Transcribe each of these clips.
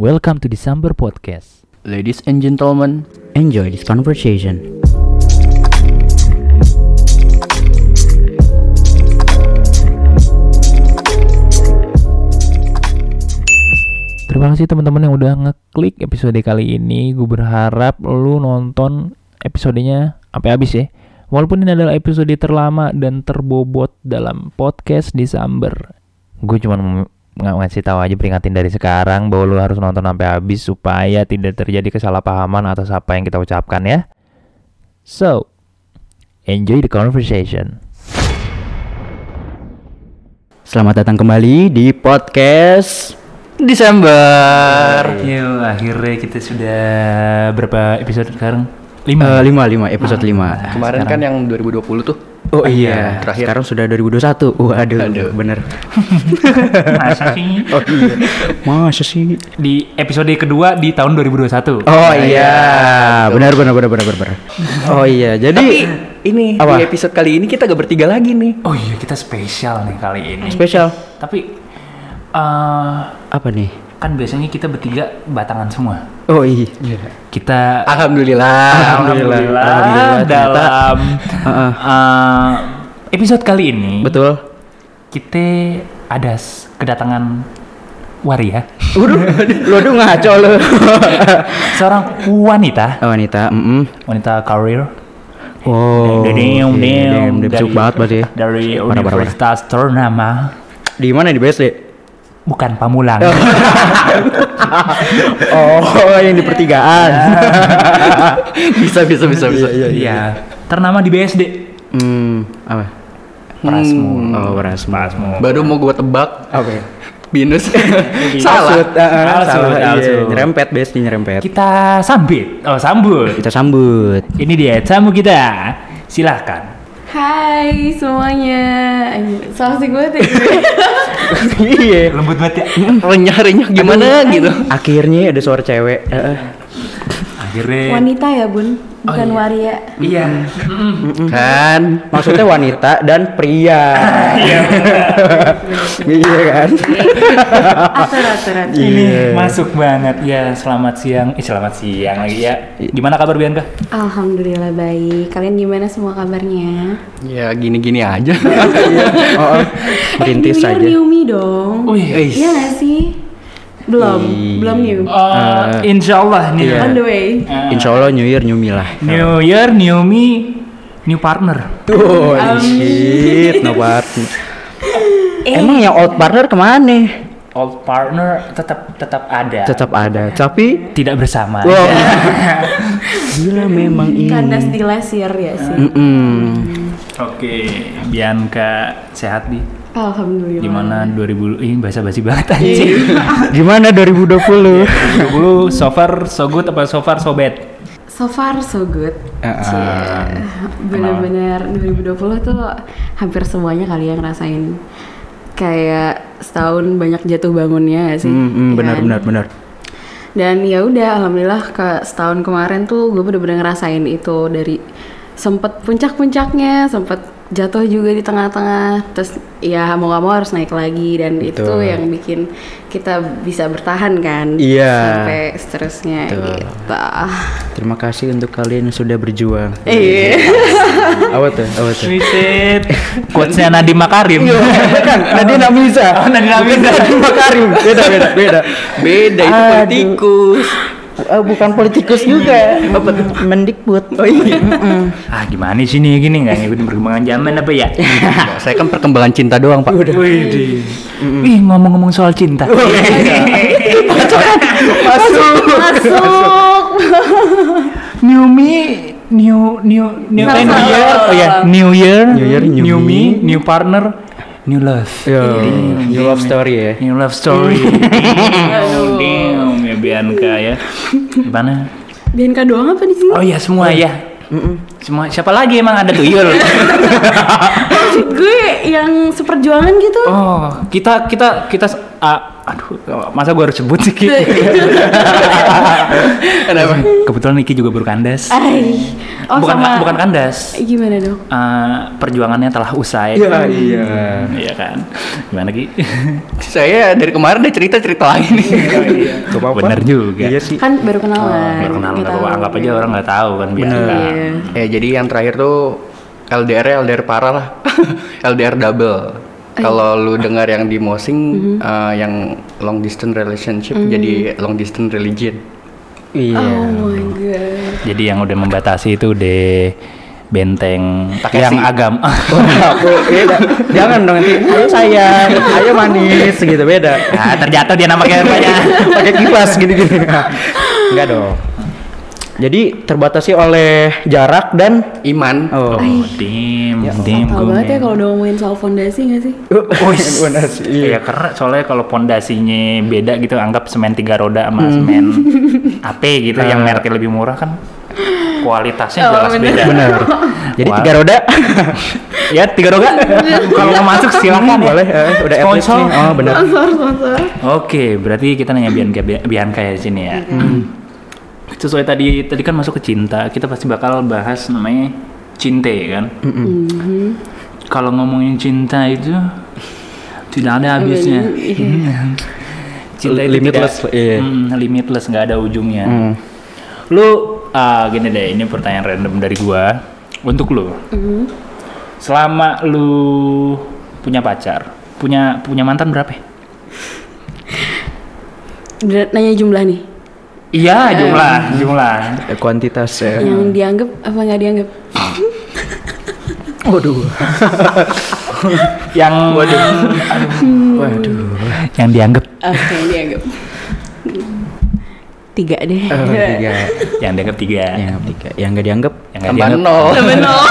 Welcome to December Podcast. Ladies and gentlemen, Enjoy this conversation. Terima kasih teman-teman yang udah ngeklik episode kali ini. Gue berharap lu nonton episodenya sampai habis ya. Walaupun ini adalah episode terlama dan terbobot dalam podcast Desember. Gue cuma ngasih tahu aja peringatin dari sekarang bahwa lu harus nonton sampai habis supaya tidak terjadi kesalahpahaman atas apa yang kita ucapkan ya. So, enjoy the conversation. Selamat datang kembali di podcast Desember. Yuk, akhirnya kita sudah berapa episode sekarang? eh, lima lima episode lima. Kemarin kan yang 2020 tuh. Oh iya, terakhir. sekarang sudah 2021. Waduh, Aduh. bener. Masa sih? Oh iya. Masa sih? Di episode kedua di tahun 2021. Oh iya, benar benar benar benar benar. Oh iya, jadi Tapi ini Apa? di episode kali ini kita gak bertiga lagi nih. Oh iya kita spesial nih kali ini. spesial Tapi eh apa nih? Kan biasanya kita bertiga batangan semua. Oh iya. Kita Alhamdulillah. Alhamdulillah. Alhamdulillah, ternyata- dalam Heeh. eh, episode kali ini Betul. kita ada kedatangan waria, Waduh, lu aduh ngaco lu. seorang wanita, Oh, wanita, mm wanita karir. Oh. Damn, damn, damn, dari- Cuk banget berarti ya. Dari. Universitas ternama, Di mana di BSD? Bukan Pamulang. Oh, yang di pertigaan. bisa bisa bisa bisa. Iya, ternama di BSD. Hmm, apa? Prasmo. Oh, Prasmo. Prasmo. Baru mau gua tebak Oke. binus. Salah. Alsut, salah. Iya, alsut. nyerempet BSD nyerempet. Kita sambit, oh sambut. Kita sambut. Ini dia tamu kita. Silahkan. Hai semuanya, salah sih gue tadi. Iya. Lembut banget ya. Renyah-renyah gimana gitu. Akhirnya ada suara cewek. Heeh. Akhirnya. Wanita ya bun, bukan iya. waria. Iya. Kan Maksudnya wanita dan pria. Iya kan? Atur atur atur. Ini Iya. masuk banget ya. Selamat siang. Eh selamat siang lagi ya. Gimana kabar Bianca? Alhamdulillah baik. Kalian gimana semua kabarnya? ya gini-gini aja. Oh, oh. Merintis New Year, saja. New me dong. Wih. Iya gak sih? Belum, belum new. Eh, insya Allah nih. iya. On the way. Insya Allah New Year New Me lah. New Year, new me, new partner. Tuh, shit, no partner. Emang yang old partner ke mana? Old partner tetap tetap ada. Tetap ada, tapi Tidak bersama. Wow. gila memang ini. Kandas di lasir ya sih. Mm-mm. Oke, Bianca sehat di. Alhamdulillah. Gimana 2000 ini bahasa basi banget anjing. Gimana 2020? 2020 so far so good apa so far so bad? So far so good. Ah, Cie. Bener-bener 2020 tuh hampir semuanya kali yang ngerasain kayak setahun banyak jatuh bangunnya gak sih. Hmm, Ya benar kan? benar benar. Dan ya udah alhamdulillah ke setahun kemarin tuh gue bener-bener ngerasain itu dari sempet puncak-puncaknya, sempet jatuh juga di tengah-tengah, terus ya mau gak mau harus naik lagi dan itu Betul. yang bikin kita bisa bertahan kan Iya. sampai seterusnya Betul. gitu. Terima kasih untuk kalian yang sudah berjuang. Iya. Apa tuh? Apa tuh? Wisit. Quotesnya Nadiem Makarim. Bukan, Nadia Namiza. Oh, Nadia Namiza. Bukan Makarim. Beda, beda, beda. Beda itu Aduh. politikus. Ah, bukan politikus juga. Apa tuh? Mendikbud. Oh iya. ah gimana sih nih gini nggak ngikutin perkembangan zaman apa ya? Saya kan perkembangan cinta doang, Pak. Wih, di. Ih ngomong-ngomong soal cinta. Masuk. Masuk. new me, new new new eh, new salah, year. Oh ya, new year, New year, new me, me. new partner, new love. Yo, new love story ya. New love story. Damn, damn, ya Bianca ya. Gimana? Bianca doang apa di sini? Oh ya semua ya. Semua siapa lagi emang ada tuyul? gue yang seperjuangan gitu. oh, kita kita kita ah, aduh, masa gue harus sebut sih Ki? Kenapa? Kebetulan Niki juga baru kandas. Ay. Oh, bukan sama bukan kandas. gimana dong? Eh, perjuangannya telah usai. Iya, iya. Iya kan. Gimana Ki? Saya dari kemarin udah cerita-cerita lagi nih. Gak apa-apa. Bener juga. Iya sih. Kan baru kenalan. Baru kenal nggak baru tahu. anggap aja orang nggak tahu kan biasa. Iya. Eh jadi yang terakhir tuh LDR LDR parah lah. LDR double. Kalau lu dengar yang di Mosing eh, yang long distance relationship jadi long distance religion. Iya. Oh my god. Jadi yang udah membatasi itu udah benteng Pakai yang agam. Aku beda. Jangan dong nanti. Ayo sayang, ayo manis gitu beda. nah, terjatuh dia nama kayak Pakai kipas gini-gini. Enggak dong. Jadi terbatasi oleh jarak dan Iman. oh. dim, dim, Tahu gue. banget ya kalau udah ngomongin soal fondasi gak sih? Fondasi, iya. Iya karena soalnya kalau pondasinya beda gitu anggap semen tiga roda sama semen AP gitu yang mereknya lebih murah kan kualitasnya Oh, jelas bener. beda. Benar. Jadi Wah. tiga roda. Ya tiga roda. kalau mau masuk silakan ya. Boleh, eh, udah Sponsor. Oh, benar. Sponsor, sponsor. Oke, berarti kita nanya Bianca Bianca ya di sini ya. Sesuai tadi tadi kan masuk ke cinta, kita pasti bakal bahas namanya cinte kan. Kalau ngomongin cinta itu tidak ada habisnya. cinta itu Limitless, tidak, iya. Mm, limitless nggak ada ujungnya. Hmm. Lu ah, gini deh, ini pertanyaan random dari gua untuk lu. Selama lu punya pacar, punya punya mantan berapa? ya? Nanya jumlah nih. Iya, jumlah, jumlah. Eh, Kuantitas ya. Yang dianggap apa nggak dianggap? Waduh. Yang waduh, Waduh. yang dianggap, Oke, yang dianggap. Tiga deh. Oh, tiga. yang dianggap tiga, Yang tiga. Yang nggak dianggap. yang nggak Tambah dianggap. nol. Benar.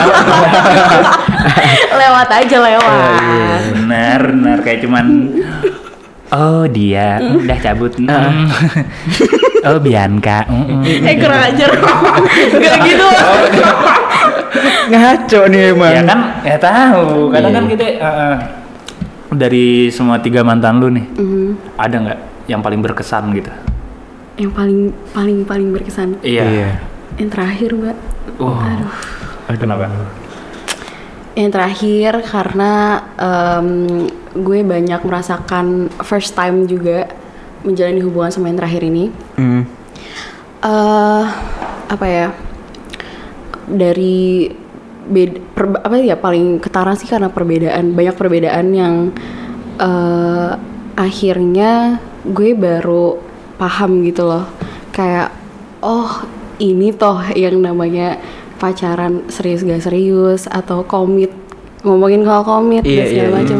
lewat aja lewat. Benar, benar kayak cuman Oh dia udah cabut. Mm. oh Bianca. mm, mm. Eh kurang ajar. Gak gitu. Ngaco nih emang. Ya kan, ya tahu. Kadang Iya. kan kita eh, eh, dari semua tiga mantan lu nih, Mhm. ada nggak yang paling berkesan gitu? Yang paling paling paling berkesan. Iya. Yang terakhir mbak. Wah. Aduh. Kenapa? Yang terakhir karena em, gue banyak merasakan first time juga menjalani hubungan sama yang terakhir ini. Hmm. eh apa ya? Dari beda, per- apa ya paling ketara sih karena perbedaan banyak perbedaan yang eh akhirnya gue baru paham gitu loh kayak oh ini toh yang namanya pacaran serius gak serius atau komit ngomongin kalau komit Iya, dan segala iya. macam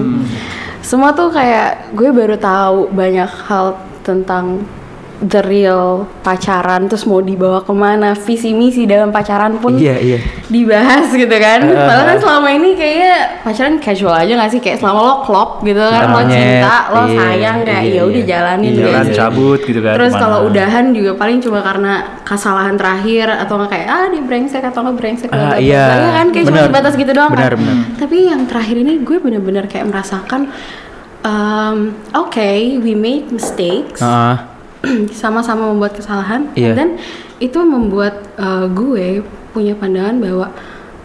semua tuh kayak gue baru tahu banyak hal tentang the real pacaran terus mau dibawa ke mana visi misi dalam pacaran pun Iya, iya. dibahas gitu kan padahal kan selama ini kayaknya pacaran casual aja gak sih kayak selama lo klop gitu kan lo cinta lo iya, sayang kayak iya, ya udah iya. jalanin Iya, gitu Jalan cabut gitu kan. Terus kalau udahan juga paling cuma karena kesalahan terakhir atau nggak kayak ah dia brengsek atau nggak brengsek bla, iya. Iya kan kayak cuma Benar. sebatas gitu doang Benar, kan. benar. Tapi yang terakhir ini gue bener-bener kayak merasakan um, oke we made mistakes Ah, sama-sama membuat kesalahan Iya. dan itu membuat uh, gue punya pandangan bahwa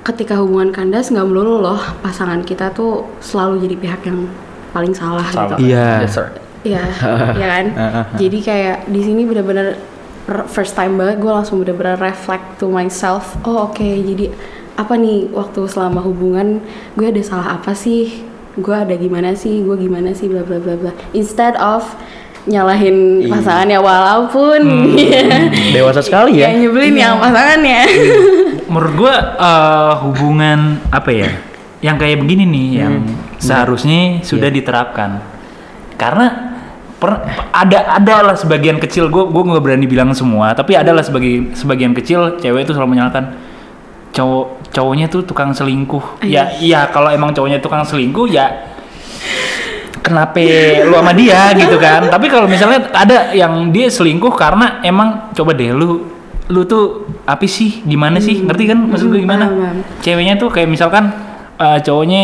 ketika hubungan kandas nggak melulu loh pasangan kita tuh selalu jadi pihak yang paling salah, Salah. gitu. iya. Iya, ya kan. Jadi kayak di sini bener-bener r- first time banget gue langsung bener-bener reflect to myself. Oh oke, jadi apa nih waktu selama hubungan gue ada salah apa sih? Gue ada gimana sih? Gue gimana sih? Bla bla bla bla. Instead of nyalahin pasangannya walaupun. Dewasa sekali ya. yang nyebelin yang pasangannya. menurut gua eh, hubungan apa ya yang kayak begini nih yang seharusnya sudah diterapkan. Karena per- ada ada lah sebagian kecil gua gua nggak berani bilang semua tapi ada lah sebagian sebagian kecil cewek itu selalu menyalahkan cowok cowoknya tuh tukang selingkuh. Ya iya kalau emang cowoknya tukang selingkuh ya kenapa lu sama dia gitu kan tapi kalau misalnya ada yang dia selingkuh karena emang coba deh lu lu tuh apa sih gimana sih ngerti kan maksud gue gimana paham, paham. ceweknya tuh kayak misalkan eh, cowoknya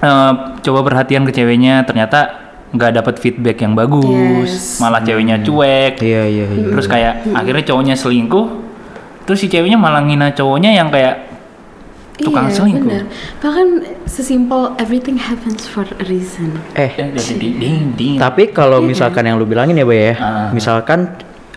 eh, coba perhatian ke ceweknya ternyata nggak dapat feedback yang bagus, Yes. malah ceweknya cuek. Iya iya iya. Terus kayak akhirnya cowoknya selingkuh, terus si ceweknya malah ngina cowoknya yang kayak tukang iya, selingkuh. bener. Bahkan sesimpel everything happens for a reason. Eh, Ya, tapi kalau misalkan yang lu bilangin ya, Bay ya. Ah. Misalkan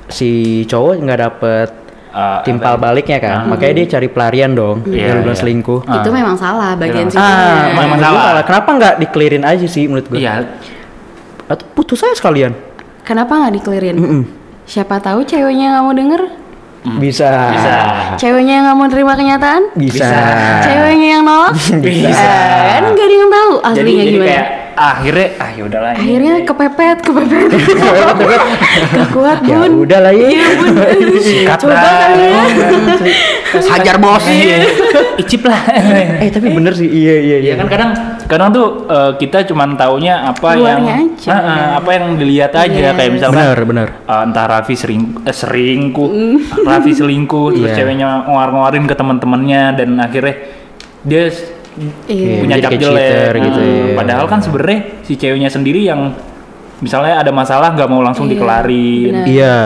si cowok nggak dapet Ah, timpal apa- baliknya kan, makanya dia cari pelarian dong. Iya, yang lu bilang iya. selingkuh. Ah. Itu memang salah bagian Memang situ. Ah, Memang salah. gua malah. Kenapa nggak dikelirin aja sih menurut gue? Iya, Atau putus aja sekalian. Kenapa nggak dikelirin? Mm-mm. Siapa tahu ceweknya nggak mau denger, Bisa. Bisa. ceweknya nggak mau terima kenyataan, Bisa. ceweknya yang nolak, Bisa. Kan nggak ada yang tahu jadi, aslinya jadi gimana. kayak akhirnya ah yaudahlah ini. Akhirnya kepepet, kepepet. Gak kuat Ya bun. udah lah ya. Iya bun. Sikat Coba lah. kali ya. Hajar bos. Iya. Icip lah. eh tapi bener sih. Iya iya Iya kan kadang kadang tuh eh, kita cuman taunya apa yang Luarnya aja. Ah, ah, apa yang dilihat aja Yes. kayak misalkan Bener bener. eh, entah Raffi sering eh, selingkuh, Raffi selingkuh terus Iya. ceweknya ngawar-ngawarin ke teman-temannya dan akhirnya dia Iya. punya cap jelek. gitu ya. Padahal kan sebenarnya si ceweknya sendiri yang misalnya ada masalah nggak mau langsung Iya, dikelarin, benar. Iya.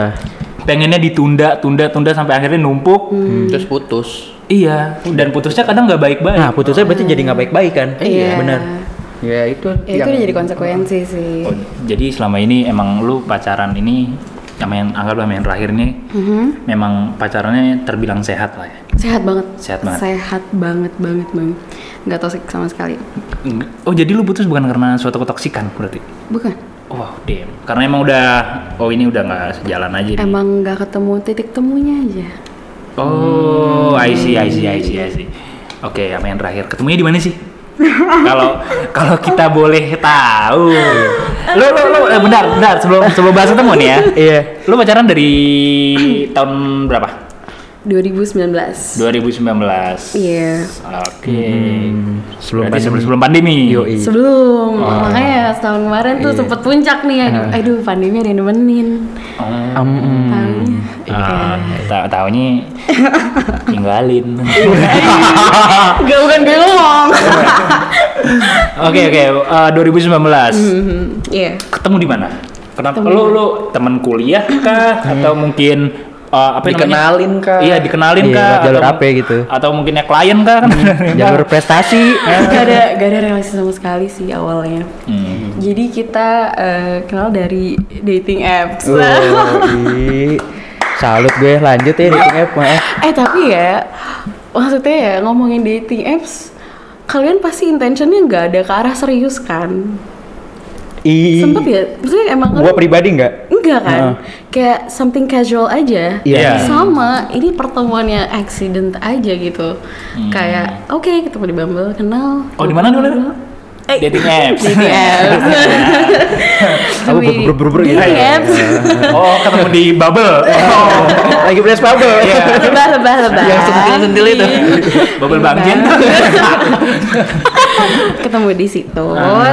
pengennya ditunda, tunda, tunda sampai akhirnya numpuk. Hmm. Terus putus. Iya, dan putusnya kadang nggak baik-baik. Nah putusnya berarti jadi nggak baik-baik kan? Iya. Bener. Ya itu Ya, itu udah jadi konsekuensi sih. Oh, jadi selama ini emang lu pacaran ini yang anggaplah sama yang terakhir ini Mhm. memang pacarannya terbilang sehat lah ya. Sehat banget. Sehat banget. Sehat banget banget banget. Nggak toxic sama sekali. Oh jadi lu putus bukan karena suatu ketoksikan berarti? Bukan. Wow, damn. Karena emang udah, oh ini udah nggak sejalan aja nih. Emang nggak ketemu titik temunya aja. Oh, I see, I see, I see, I see. Oke, sama yang terakhir. Ketemunya di mana sih? Kalau kalau kita boleh tahu. Lu lu lu eh, bentar, bentar sebelum sebelum bahas ketemu nih ya. Iya. Lu pacaran dari tahun berapa? 2019. 2019. Iya. Oke. Sebelum Berarti pandemi. sebelum, pandemi. Yoi. Sebelum, makanya setahun kemarin tuh sempet puncak nih ya. Aduh, pandemi ada yang nemenin. Oh. Um. Ah, ta- taunya tinggalin. Gak bukan gue ngomong. Oke oke, eh, 2019. Mhm, Iya. Ketemu di mana? Kenapa lu di lu teman kuliah kah atau mungkin eh, apa namanya? Dikenalin kah? Iya, dikenalin Iya, kah? jalur Atau- apa gitu. Atau mungkin ya klien kah kan? Jalur prestasi. Gak ada, gak ada relasi sama sekali sih awalnya. Hmm. Jadi kita eh, kenal dari dating apps. Oh, i. Salut gue lanjut ya dating app maaf. eh tapi ya, maksudnya ya ngomongin dating apps, kalian pasti intentionnya nggak ada ke arah serius kan? I. Sempet ya? Maksudnya emang Gua kalian- pribadi nggak? Enggak kan? Heeh. Kayak something casual aja. Iya. Sama, ini pertemuannya accident aja gitu. Kayak oke ketemu di Bumble, kenal. Hmm. Oh, di mana, di mana? Eh, Dating apps. dating apps. Aku Di ber- ber- ber- gitu. dating apps. Oh, ketemu di bubble. Lagi flash bubble. Iya. lebah lebah lebah. Yang sentil-sentil itu. Bubble bangjen. ketemu di situ,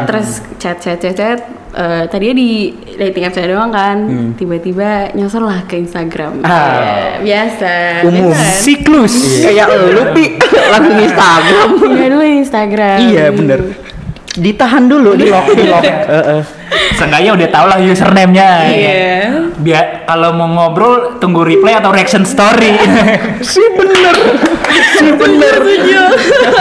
terus chat chat chat chat. Eh, tadinya di dating apps doang kan, tiba-tiba nyosor lah ke Instagram. Ah. Ya, biasa. Umum. biasa kan? Siklus. Kayak lu pi langsung Instagram. Iya dulu Instagram. Iya bener. Ditahan dulu di lock di lock. Heeh. Seenggaknya udah tau lah username-nya. Iya. Biar kalau mau ngobrol tunggu reply atau reaction story. Si bener. Si bener.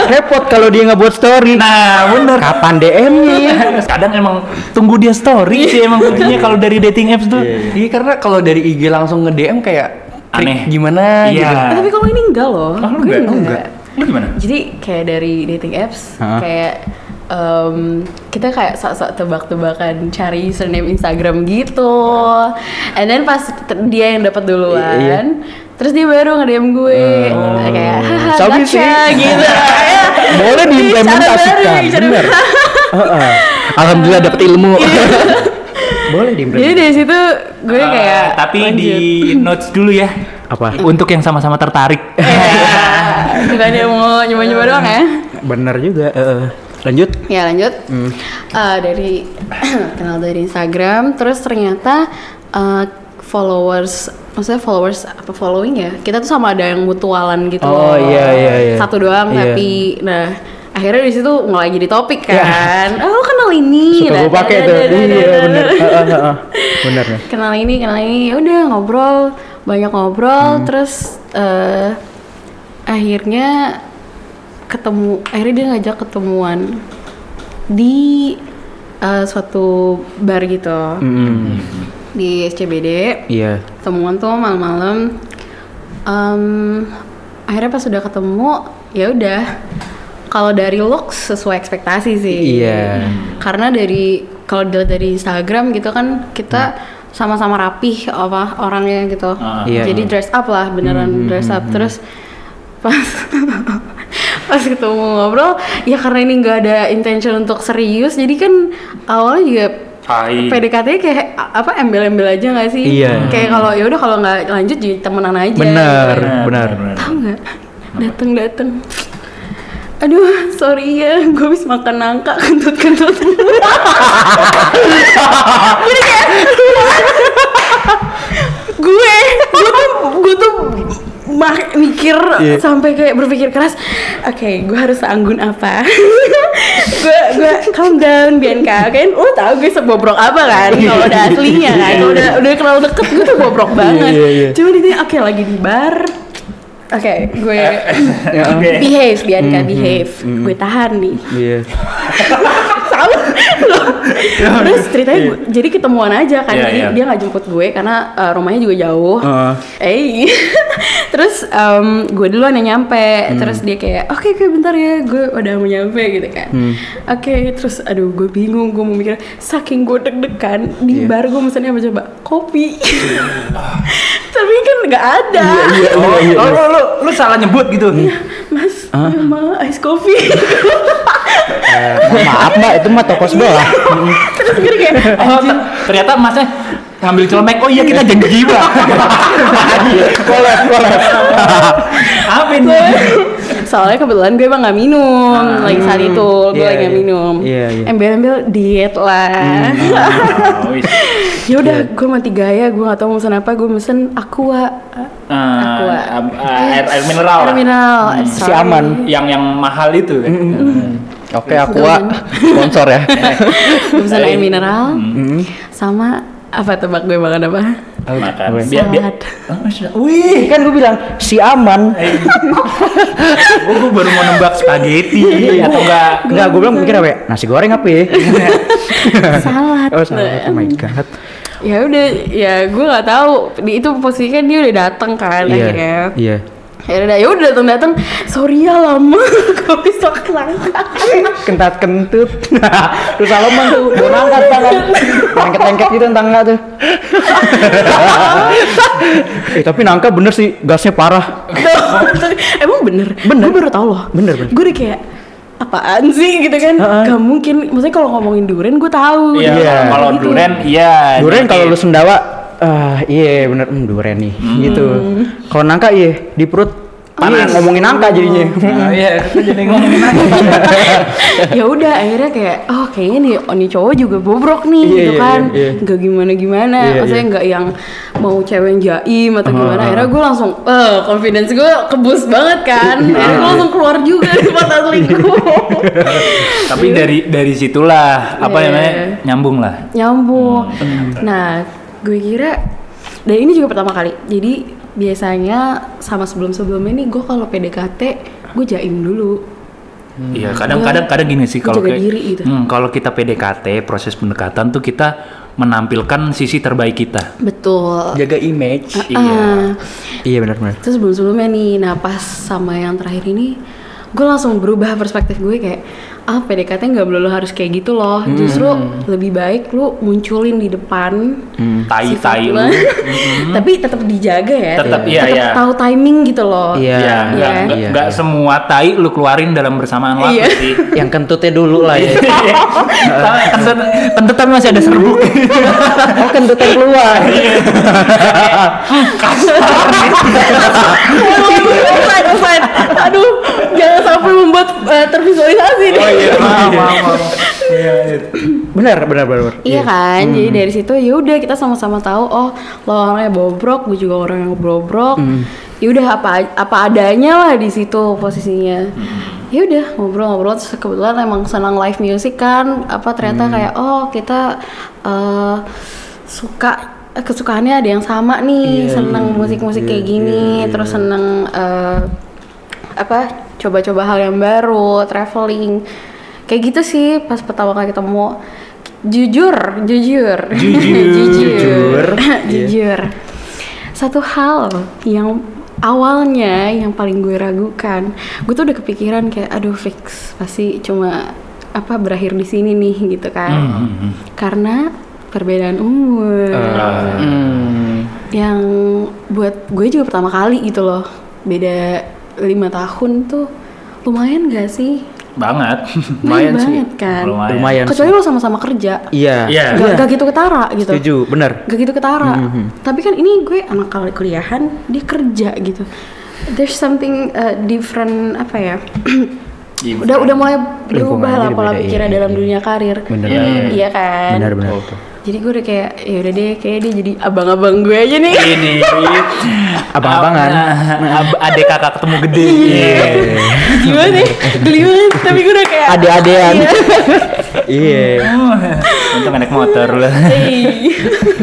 Repot kalau dia nggak buat story. nah, bener. Kapan DM-nya? Kadang emang tunggu dia story sih emang kuncinya kalau dari dating apps tuh. Iya karena kalau dari IG langsung nge DM kayak Aneh. gimana Iya. gitu. Eh, tapi kalau ini enggak loh. Oh, Gue enggak? Oh, enggak. Lu gimana? Jadi kayak dari dating apps Hah? kayak em, kita kayak sok-sok tebak-tebakan cari username Instagram gitu. And then pas dia yang dapat duluan, Iya. terus dia baru nge-DM gue kayak haha gotcha," sih. gitu. Boleh diimplementasikan, bener. baru. Heeh. Alhamdulillah dapat ilmu. Boleh Jadi diimplementasikan. dari situ gue Eh, kayak tapi lanjut. di notes dulu ya. Apa? Untuk yang sama-sama tertarik. Ya, bukan dia mau nyoba-nyoba doang ya. Bener juga. heeh. Lanjut. Ya lanjut Eh, dari kenal dari Instagram, terus ternyata eh, followers, maksudnya followers apa following ya? Kita tuh sama ada yang mutualan gitu. Oh, loh. iya, iya, iya. Satu doang Iya. tapi, nah akhirnya di situ mulai jadi topik kan oh lo kenal ini Suka gue pakai tuh. Iya bener. Bener nih. kenal ini kenal ini ya udah ngobrol banyak ngobrol Hmm. terus eh, akhirnya ketemu akhirnya dia ngajak ketemuan di eh, suatu bar gitu Mm-mm. di SCBD Iya. ketemuan tuh malam-malam Em, akhirnya pas sudah ketemu ya udah kalau dari looks sesuai ekspektasi sih Iya. karena dari kalau dilihat dari Instagram gitu kan kita sama-sama rapih apa orangnya gitu Ah. Iya. jadi dress up lah beneran dress up terus pas pas ketemu ngobrol ya karena ini nggak ada intention untuk serius jadi kan awalnya juga Hai. PDKT kayak apa embel-embel aja nggak sih? Iya. Kayak kalau ya udah kalau nggak lanjut jadi temenan aja. Bener, gitu. benar. Tahu nggak? Dateng dateng. Aduh, sorry ya, gue habis makan nangka kentut-kentut. kayak gue, gue tuh, gue tuh mak- mikir Iya. sampai kayak berpikir keras. Oke, gue harus anggun apa? gue gue calm down Bianca kan lo tau gue sebobrok apa kan kalau udah aslinya kan kalau udah udah kenal deket gue tuh bobrok banget iya, iya. cuma di oke lagi di bar oke gue Ya, behave Bianca behave gue tahan nih Iya. terus ceritanya gue- jadi ketemuan aja kan Iya, jadi iya. dia nggak jemput gue karena uh, rumahnya juga jauh. Heeh. eh terus em, gue duluan yang nyampe. Terus dia kayak oke oke bentar ya gue udah mau nyampe gitu kan. Oke terus aduh gue bingung gue mau mikir saking gue deg-degan di Iya. bar gue misalnya apa coba? Kopi. Tapi kan nggak ada. Oh, oh, lu, lu, lu salah nyebut gitu. mas mau ice coffee maaf mbak, itu mah toko sebelah. terus gue kayak Oh, te- ternyata masnya ngambil celemek. Oh iya kita janji pak. Kolab, kolab. Apa ini? soalnya kebetulan gue emang nggak minum lagi saat itu gue Iya, lagi nggak iya. minum Iya, iya. embel-embel diet lah Oh, wis. ya udah gue mati gaya gue nggak tahu mau pesen apa gue pesen aqua Ah, Aqua. ah, air, air mineral. air mineral Si sorry. aman. Yang yang mahal itu kan. Oke, Aqua sponsor ya. gue pesen air mineral Mm-hmm. sama apa tebak gue makan apa Makan. Biar, biar. salad Oh. Wih. Kan gue bilang si aman. Gue gue baru mau nembak spaghetti atau enggak? Enggak, gue bilang mikir apa ya? Nasi goreng apa ya? salad oh, salah. Oh my god. ya udah ya gue nggak tahu di itu posisinya dia udah datang kan akhirnya Iya. Akhirnya ya udah datang datang sorry ya lama gue bisa kelangkang Kentat kentut. Terus Salomon tuh mau angkat tangan. Lengket-lengket gitu tangga tuh. eh tapi nangka bener sih gasnya parah. Emang bener? Bener. Gue baru tau loh. Bener, bener. Gue udah kayak apaan sih gitu kan? Heeh. Gak mungkin. Maksudnya kalau ngomongin durian gue tahu. Iya, kalau Gitu. duren iya. Duren kalau lu sendawa ah iya bener hmm, duren nih gitu. Kalau nangka iya di perut Panas. Iya, ngomongin nangka jadinya. Nah, iya, kita jadi ngomongin apa? ya udah akhirnya kayak oh kayaknya nih oh, nih cowok juga bobrok nih Iya, gitu iya, kan. iya, iya. Gak gimana gimana. Iya, Maksudnya iya. nggak yang mau cewek yang jaim atau Ah, gimana. Akhirnya gue langsung eh confidence gue kebus banget kan. Iya, Akhirnya gue langsung keluar juga di mata selingkuh. Tapi dari dari situlah apa Iya. namanya nyambung lah. nyambung. Nah, gue kira dan ini juga pertama kali. Jadi biasanya sama sebelum-sebelumnya nih gue kalau PDKT gue jaim dulu. Iya, kadang-kadang kadang gini sih kalau gitu. Hmm, kalau kita PDKT proses pendekatan tuh kita menampilkan sisi terbaik kita. Betul. Jaga image. Iya. Ah, Iya benar-benar. terus sebelum-sebelumnya nih, nah pas sama yang terakhir ini gue langsung berubah perspektif gue kayak ah PDKT nggak melulu harus kayak gitu loh justru lebih baik lu munculin di depan Tai sifat tai lu. lu. tapi tetap dijaga ya Tetap, iya, Tetap iya. tahu timing gitu loh Iya. Ya, enggak Iya. enggak, Iya, enggak iya. semua tai lu keluarin dalam bersamaan waktu Iya. sih. Yang kentutnya dulu lah ya. kentut, kentut tapi masih ada serbuk. oh kentutnya keluar. Offside, offside. Aduh, jangan sampai membuat eh, tervisualisasi nih. Iya, maaf. Iya, iya. benar, benar, benar. Iya kan, jadi dari situ ya udah kita sama-sama tahu oh lo orangnya bobrok, gue juga orang yang bobrok. Ya udah apa apa adanya lah di situ posisinya. ya udah ngobrol-ngobrol terus kebetulan emang senang live music kan apa ternyata kayak oh kita eh, suka eh, kesukaannya ada yang sama nih seneng musik-musik kayak gini terus seneng eh, apa coba-coba hal yang baru traveling. Kayak gitu sih pas pertama kali ketemu. Jujur jujur. Jujur. jujur. Jujur. Satu hal yang awalnya yang paling gue ragukan gue tuh udah kepikiran kayak aduh fix pasti cuma apa berakhir di sini nih gitu kan. Hmm. karena perbedaan umur. Hmm. yang buat gue juga pertama kali gitu loh. Beda lima tahun tuh lumayan gak sih Banget. Lumayan sih. banget kan Lumayan. Lumayan. kecuali lo sama-sama kerja Iya. Iya. gak, gak gitu ketara gitu Setuju, benar. gak gitu ketara tapi kan ini gue anak kali kuliahan dia kerja gitu there's something uh, different apa ya Iya, udah udah mulai berubah lah pola pikirnya iya, dalam iya. dunia karir Bener. iya kan Benar, benar. Jadi gue udah kayak ya udah deh kayak dia jadi abang-abang gue aja nih Ini. Abang-abangan. Ab- Adik kakak ketemu gede. Iya. gimana deh geli banget tapi gue udah kayak Ade-adean. Iya. Untung naik motor lah. Iya.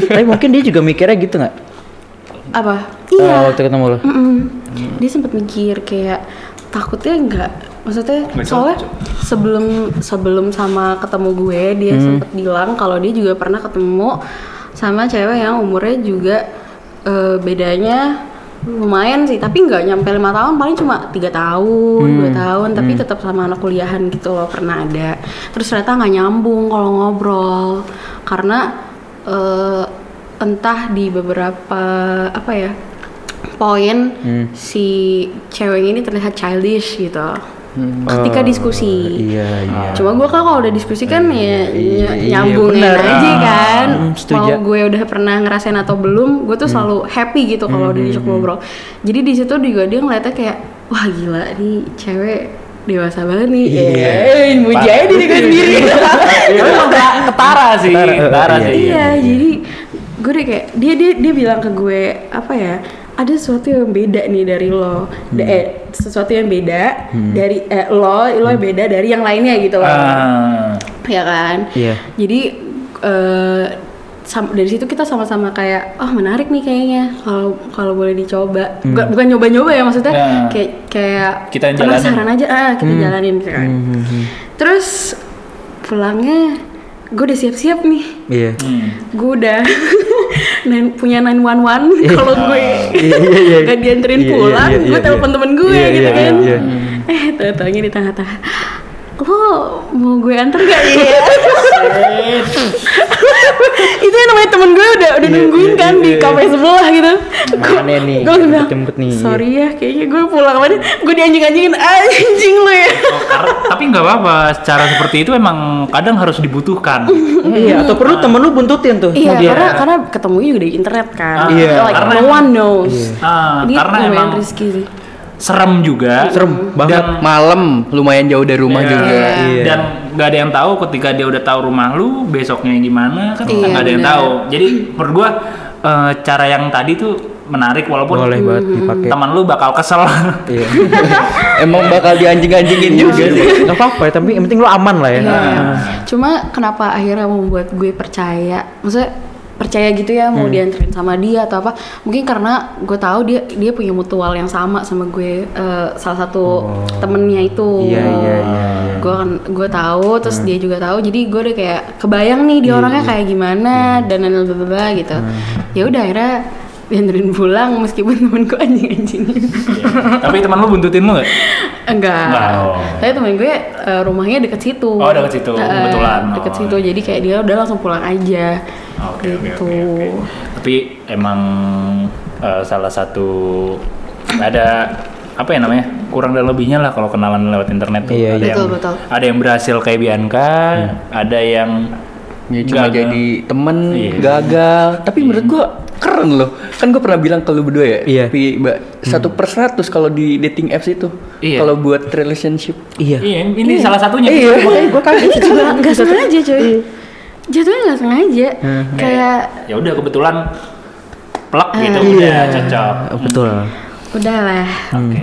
Tapi mungkin dia juga mikirnya gitu nggak? apa iya waktu ketemu lo. Mm-mm. dia sempat mikir kayak takutnya enggak maksudnya Nggak soalnya sebelum sebelum sama ketemu gue dia sempat bilang kalau dia juga pernah ketemu sama cewek yang umurnya juga eh, bedanya lumayan sih. Tapi nggak nyampe lima tahun paling cuma tiga tahun dua tahun. Tapi tetap sama anak kuliahan gitu loh pernah ada. Terus ternyata nggak nyambung kalau ngobrol. Karena eh, entah di beberapa apa ya poin si cewek ini terlihat childish gitu ketika diskusi Iya, iya. Cuma gue kan kalau udah diskusi kan ya iya, iya, nyambungin bener. aja kan. Hmm, setuju. Mau gue udah pernah ngerasain atau belum, gue tuh selalu happy gitu kalau udah diajak ngobrol. Jadi di situ juga dia ngeliatnya kayak wah gila nih cewek dewasa banget nih. Iya. Eh, muji aja diri gue sendiri. Ya nggak ketara sih. Ketara, eh, Ketara iya. sih. Iya, jadi gue deh kayak dia dia dia bilang ke gue apa ya? Ada sesuatu yang beda nih dari lo, Da- eh sesuatu yang beda dari eh, lo, lo yang beda dari yang lainnya gitu loh. Ah. ya kan? Iya. jadi sam- dari situ kita sama-sama kayak oh menarik nih kayaknya kalau kalau boleh dicoba. Bukan, bukan nyoba-nyoba ya maksudnya Ya. kayak kayak Kita penasaran aja. Ah kita jalanin gitu kan. Terus pulangnya gue udah siap-siap nih. Iya. Hmm. gue udah nen- punya 911 kalau gue Iya, iya, iya. gak dianterin Iya, iya, pulang iya, gue iya, telepon iya. temen gue Iya, gitu iya, kan iya, eh tahu-taunya di tengah-tengah lo mau gue anter gak ya itu yang namanya temen gue udah udah nungguin kan di kafe sebelah gitu Mana nih? gue bilang Jemput nih. sorry ya kayaknya gue pulang kemarin gue dianjing-anjingin anjing lo ya Oh, tapi nggak apa-apa. Cara seperti itu emang kadang harus dibutuhkan. Iya, atau perlu temen lu buntutin tuh. Iya, Iya. karena karena ketemu juga di internet kan. Ah, Iya. Like karena no one knows. Ah, Dia karena emang sih. Serem juga. Serem banget. Dan Malam lumayan jauh dari rumah Iya. juga. Iya. Dan nggak ada yang tahu ketika dia udah tahu rumah lu besoknya gimana kan Iya, nggak ada yang tahu. Jadi menurut gua eh, cara yang tadi tuh menarik walaupun Boleh banget Hmm. dipakai. teman lu bakal kesel. Iya. Emang bakal dianjing-anjingin juga sih. Gak apa-apa, tapi yang penting lu aman lah ya. Iya. Cuma kenapa akhirnya membuat gue percaya? Maksudnya percaya gitu ya mau dianterin sama dia atau apa? Mungkin karena gue tahu dia dia punya mutual yang sama sama gue eh, salah satu temennya itu. Iya, iya, iya, iya. Gue kan gue tahu terus dia juga tahu. Jadi gue udah kayak kebayang nih dia orangnya kayak gimana dan dan bla gitu. Ya udah akhirnya dianterin pulang meskipun temen gue anjing-anjing. Tapi teman lu buntutin lu nggak? Enggak. Enggak, oh. Tapi temen gue eh, rumahnya deket situ. Oh, deket situ, Eh, kebetulan. Deket Oh. situ. Jadi kayak dia udah langsung pulang aja. Oke oke gitu. oke. Tapi emang eh, salah satu ada apa ya namanya kurang dan lebihnya lah kalau kenalan lewat internet tuh. Iya, ada iya. yang Betul, betul. ada yang berhasil kayak Bianca, ada yang Ya, cuma gagal. jadi temen Iya. gagal. Tapi menurut gua keren loh. Kan gua pernah bilang ke lu berdua ya. Iya. Mbak, satu per seratus kalau di dating apps itu. Iya. Kalau buat relationship. Iya. Iya, ini salah satunya. Iya. Makanya gue kaget Itu juga nggak sengaja coy. Jatuhnya nggak sengaja. Hmm. Kayak Ya udah kebetulan plek gitu Iya. udah cocok. Betul. Udahlah,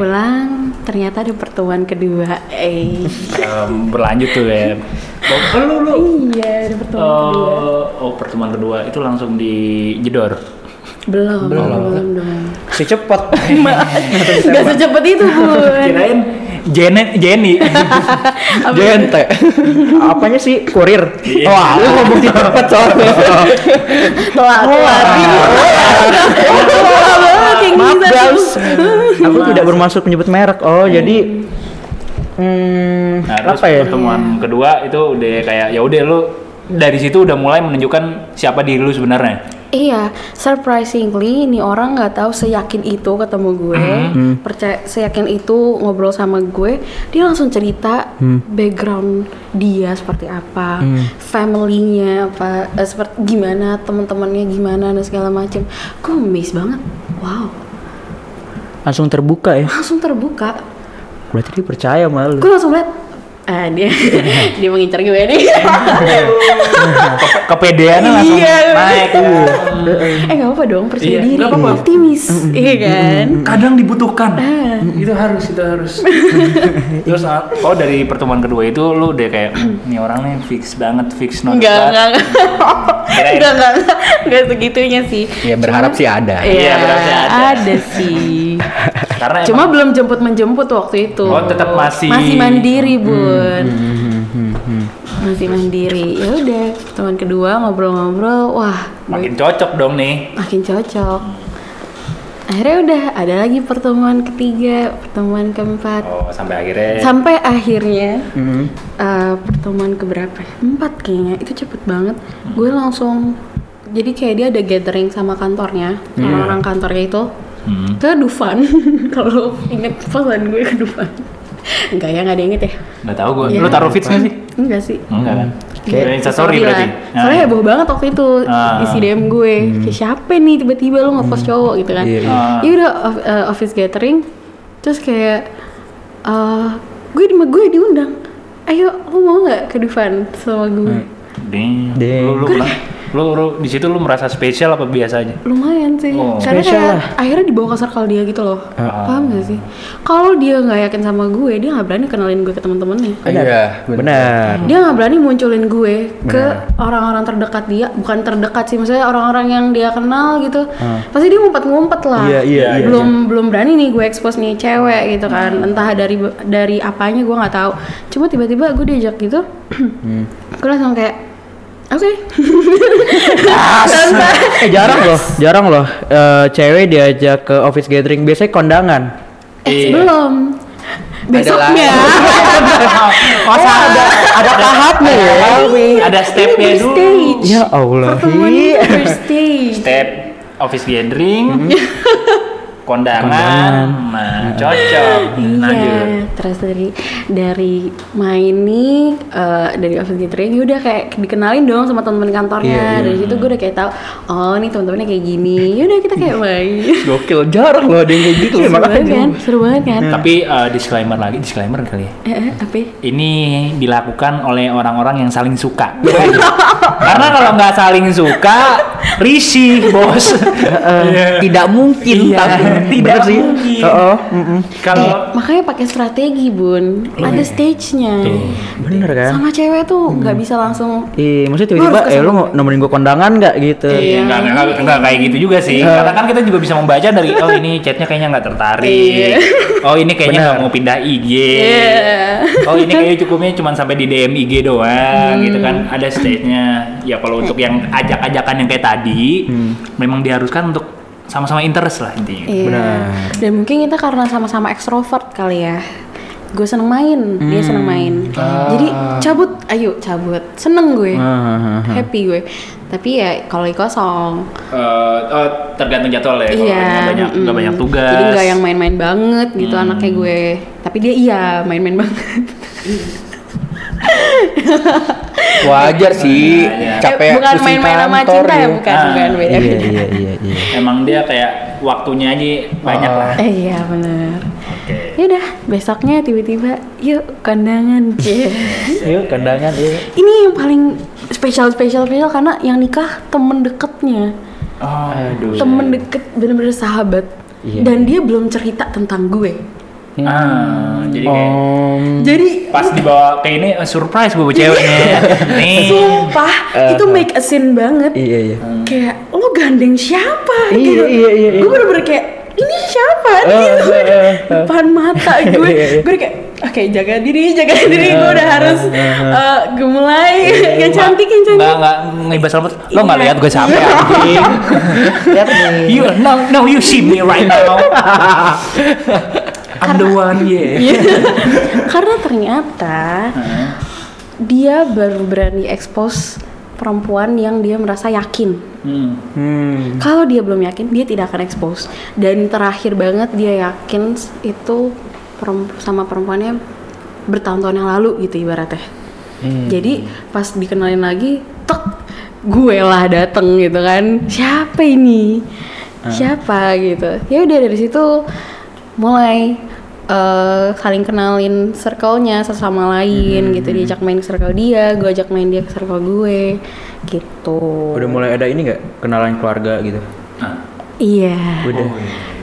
pulang ternyata ada pertemuan kedua. Eh, Em, berlanjut tuh ya. Oh, lu lu. iya ada pertemuan kedua. Oh, oh, pertemuan kedua itu langsung di jedor. Belum, belum, belum, belum. Si cepet. Gak secepat itu bun. Kirain Janet Jenny. Gente. Apanya sih kurir? Iya. Wah, lu ngomong cepet soalnya. Telat, telat. Telat banget yang Maaf guys. Aku tidak bermaksud menyebut merek. Oh, jadi hmm, Nah, terus apa ya? pertemuan kedua itu udah kayak ya udah lu dari situ udah mulai menunjukkan siapa diri lu sebenarnya. Iya, surprisingly ini orang nggak tahu seyakin itu ketemu gue, percaya seyakin itu ngobrol sama gue, dia langsung cerita background dia seperti apa, family-nya apa, eh, seperti gimana teman-temannya gimana dan segala macam. Gue amazed banget, wow, Langsung terbuka ya. langsung terbuka. Berarti dia percaya sama lu. Gue langsung liat, ah dia dia mengincar gue nih. Ke- Kepedeannya langsung Iya. naik. eh nggak apa dong, percaya Iya, diri, apa-apa. optimis, iya kan? Kadang dibutuhkan. itu harus, itu harus. Terus ah, oh dari pertemuan kedua itu lu udah kayak "Hmm, nih orang nih fix banget, fix not Enggak, bad." enggak, enggak. Enggak, enggak, segitunya sih. Ya berharap sih ada. Iya, berarti ada. sih. Karena Cuma emang- belum jemput menjemput waktu itu. Oh, tetap masih- masih mandiri, Bun. Hmm, Masih mandiri. Ya udah, teman kedua ngobrol-ngobrol, wah, makin cocok dong nih. makin cocok. Akhirnya udah ada lagi pertemuan ketiga, pertemuan keempat. Oh, sampai akhirnya Sampai akhirnya Hmm. eh, pertemuan keberapa? ya? Empat kayaknya. Itu cepet banget. Gue langsung jadi kayak dia ada gathering sama kantornya, orang-orang kantornya itu Hmm. ke Dufan. Kalau inget pesan gue ke Dufan. Enggak ya, nggak ada yang inget ya? nggak tahu gue. Iya. Lu taruh feeds nggak sih? Enggak sih. Enggak kan? Kayak instastory Story berarti. lah. Soalnya heboh banget waktu itu Ah. isi DM gue. Kayak siapa nih tiba-tiba lu nge-post cowok gitu kan. Iya, iya. Ah. Ya udah off- eh, office gathering terus kayak eh gue di gue diundang. Ayo, lu mau nggak ke Dufan sama gue? Ding. Ding. Lu, lu, pernah- lu, lu di situ lu merasa spesial apa biasa aja? Lumayan sih. Oh. Karena Spesial kayak lah. akhirnya dibawa ke circle dia gitu loh. Ah. Paham gak sih? Kalau dia nggak yakin sama gue, dia nggak berani kenalin gue ke teman-temannya. Iya, Benar. Dia nggak berani munculin gue ke orang-orang terdekat dia, bukan terdekat sih, maksudnya orang-orang yang dia kenal gitu. Pasti dia ngumpet-ngumpet lah. Iya, iya, iya, belum belum berani nih gue expose nih cewek gitu kan. Entah dari dari apanya gue nggak tahu. Cuma tiba-tiba gue diajak gitu, gue langsung kayak Oke. Tanpa Eh jarang loh, jarang loh eh, cewek diajak ke office gathering biasanya kondangan. eh, Iya. belum. Besoknya. Oh, ada ada tahapnya ya. Ada stepnya dulu. stage. Ya Allah. Pertemuan stage. Step office gathering, Hmm. Kondangan, nah cocok. Lanjut. Iya, terus dari dari main nih eh, dari office gathering ya udah kayak dikenalin dong sama teman-teman kantornya. Dari situ gue udah kayak tahu, oh nih teman-temannya kayak gini. Ya udah kita kayak main. Gokil jarang loh ada yang kayak gitu. seru banget kan? Seru banget kan? Tapi eh, disclaimer lagi, disclaimer kali ya. Eh, eh, apa? Ini dilakukan oleh orang-orang yang saling suka. Karena kalau nggak saling suka, risih bos. Iya. Tidak mungkin Iya, tapi tidak bener sih. mungkin. Oh, mm-mm. Kalau Makanya pakai strategi bun, ada stage-nya. bener kan? Sama cewek tuh nggak bisa langsung Iya, maksudnya tiba-tiba eh lu nemenin gua kondangan nggak gitu? Iya, nggak, nggak, nggak, nggak kayak gitu juga sih. Karena kan kita juga bisa membaca dari oh ini chatnya kayaknya nggak tertarik. Iya. Oh ini kayaknya nggak mau pindah IG. Iya. Oh ini kayaknya cukupnya cuma sampai di DM IG doang gitu kan. Ada stage-nya. Ya kalau untuk yang ajak-ajakan yang kayak tadi, memang diharuskan untuk sama-sama interest lah intinya. Iya. Benar. Dan mungkin kita karena sama-sama ekstrovert kali ya. Gue seneng main, dia seneng main. Jadi cabut, ayo cabut. Seneng gue, Ah, ah, ah. happy gue. Tapi ya kalau kosong, Eh, oh, tergantung jadwal ya. Iya. nggak banyak nggak mm. banyak tugas. Jadi nggak yang main-main banget gitu anaknya gue. Tapi dia iya main-main banget. Wajar sih, Iya, iya. capek Eh, bukan main-main sama cinta ya, dia. bukan, Ah, bukan beda. Iya, iya, iya, iya. Emang dia kayak waktunya aja banyak lah. Eh iya bener. Oke. Yaudah besoknya tiba-tiba yuk kondangan. Cie. Yuk kondangan iya. Ini yang paling spesial spesial spesial karena yang nikah temen deketnya. Oh, aduh. temen deket bener-bener sahabat Iya. dan dia belum cerita tentang gue Ah, jadi kayak Om, jadi pas dibawa kayak ini eh, surprise gue ceweknya. Nih. sumpah itu make a scene banget iya iya. kayak lo gandeng siapa Iya, gitu iya, iya, iya. gue bener-bener kayak ini siapa Eh, gitu eh, eh, depan mata gue Iya, iya. gue kayak oke jaga diri jaga diri gue udah harus uh, gemulai yang cantik yang cantik Nggak nggak ngibas rambut. Lo nggak Iya. lihat gue sampai anjing. Lihat nih. You no no you see me right now. I'm the one yeah. Iya. karena ternyata dia baru berani expose perempuan yang dia merasa yakin Hmm. Hmm. kalau dia belum yakin dia tidak akan expose dan terakhir banget dia yakin itu perem- sama perempuannya bertahun-tahun yang lalu gitu ibaratnya Hmm. jadi pas dikenalin lagi tek gue lah dateng gitu kan siapa ini siapa gitu ya udah dari situ mulai eh, saling kenalin circle-nya sesama lain gitu diajak main ke circle dia gue ajak main dia ke circle gue gitu Udah mulai ada ini nggak kenalan keluarga gitu? Ah. iya Udah.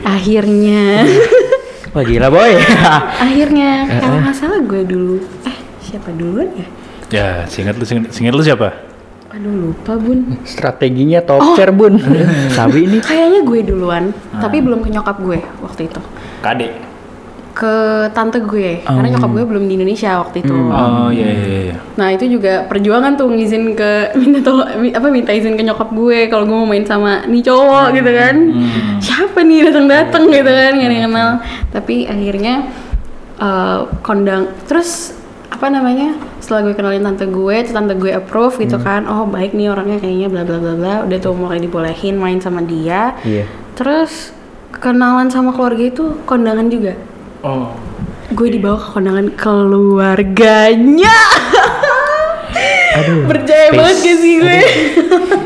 akhirnya Wah gila boy. akhirnya kalau nggak salah gue dulu eh siapa duluan ya Ya, singkat lu singkat, singkat lu siapa? aduh lupa bun Strateginya top Oh. chair bun. Sabi ini. Kayaknya gue duluan, tapi belum ke nyokap gue waktu itu. Kade. Ke tante gue, karena nyokap gue belum di Indonesia waktu itu. Oh iya iya iya. Nah itu juga perjuangan tuh ngizin ke minta tolong apa minta izin ke nyokap gue kalau gue mau main sama nih cowok gitu kan. Siapa nih datang datang gitu kan gak ada yang kenal. Tapi akhirnya eh, kondang terus apa namanya setelah gue kenalin tante gue, terus tante gue approve gitu kan. Oh baik nih orangnya kayaknya bla bla bla bla. Udah tuh mulai dibolehin main sama dia. Iya. Terus kenalan sama keluarga itu kondangan juga. Oh. Gue dibawa ke kondangan keluarganya. Aduh. Percaya banget gak sih gue?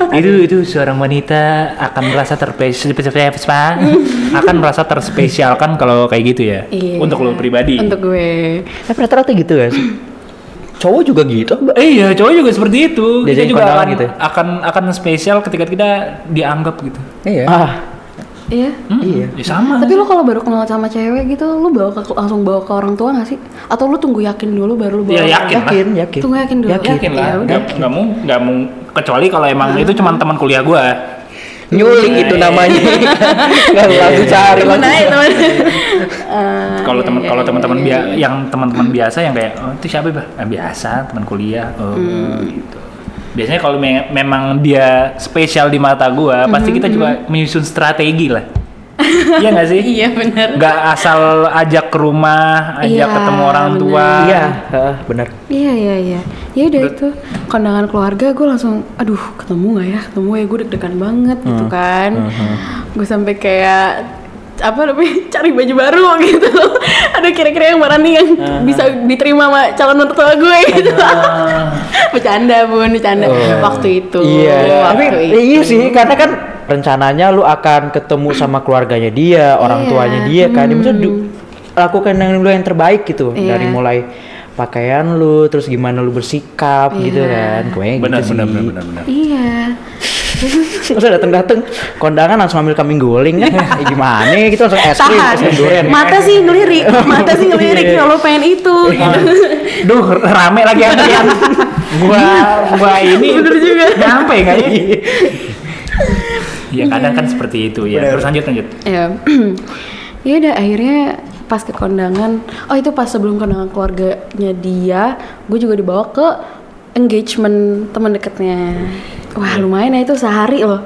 itu itu seorang wanita akan merasa terspesial akan merasa terspesialkan kalau kayak gitu ya Iya. untuk lo pribadi Untuk gue. Eh rata-rata gitu gak sih? Cowok juga gitu. Mbak. Eh, iya cowok juga seperti itu kita Diajakin juga akan, gitu ya? akan akan spesial ketika kita dianggap gitu Iya. Ah, Iya. Hmm, Iya. ya sama Tapi lo kalau baru kenal sama cewek gitu, lo bawa ke, langsung bawa ke orang tua gak sih? Atau lo tunggu yakin dulu baru lo bawa? Ya, ke- yakin. lah. yakin, yakin. Tunggu yakin dulu. Yakin. Yakin lah Ya nggak nggak mau nggak mau kecuali kalau emang itu cuma teman kuliah gua Nyulik itu namanya. Nggak langsung cari Temen langsung. aja temen. Eh, kalau iya, teman iya, kalau iya, teman-teman iya, iya. yang teman-teman biasa yang kayak oh, itu siapa bah Ah, biasa teman kuliah oh Hmm. gitu biasanya kalau me- memang dia spesial di mata gua pasti kita juga menyusun strategi lah iya nggak sih Hmm, Iya benar. nggak asal ajak ke rumah ajak Iya, ketemu orang tua bener. Iya, heeh, benar. Iya iya iya. Ya udah itu kondangan keluarga gue langsung, aduh ketemu nggak ya? Ketemu ya gue deg-degan banget gitu kan. Gue sampai kayak apa namanya cari baju baru gitu. Aduh kira-kira yang mana nih yang bisa diterima sama calon mertua gue gitu. bercanda bun, bercanda waktu itu. Iya, tapi waktu iya sih karena kan rencananya lu akan ketemu sama keluarganya dia, orang Iya. tuanya dia kan. Maksudnya du- lakukan yang lu yang terbaik gitu Iya. dari mulai pakaian lu, terus gimana lu bersikap gitu Iya. kan. Kayaknya benar gitu benar sih. benar benar benar Iya. Terus dateng-dateng kondangan langsung ambil kambing guling. Kan. Eh, gimana gitu langsung es krim, es krim durian. Mata sih ngelirik, mata sih ngelirik. Kalau pengen itu gitu. duh rame lagi antrian gua gua ini Bener juga. nyampe nggak ya? Ya kadang kan seperti itu ya terus lanjut lanjut. Ya ya udah akhirnya pas ke kondangan oh itu pas sebelum kondangan keluarganya dia gue juga dibawa ke engagement teman dekatnya wah lumayan ya itu sehari loh.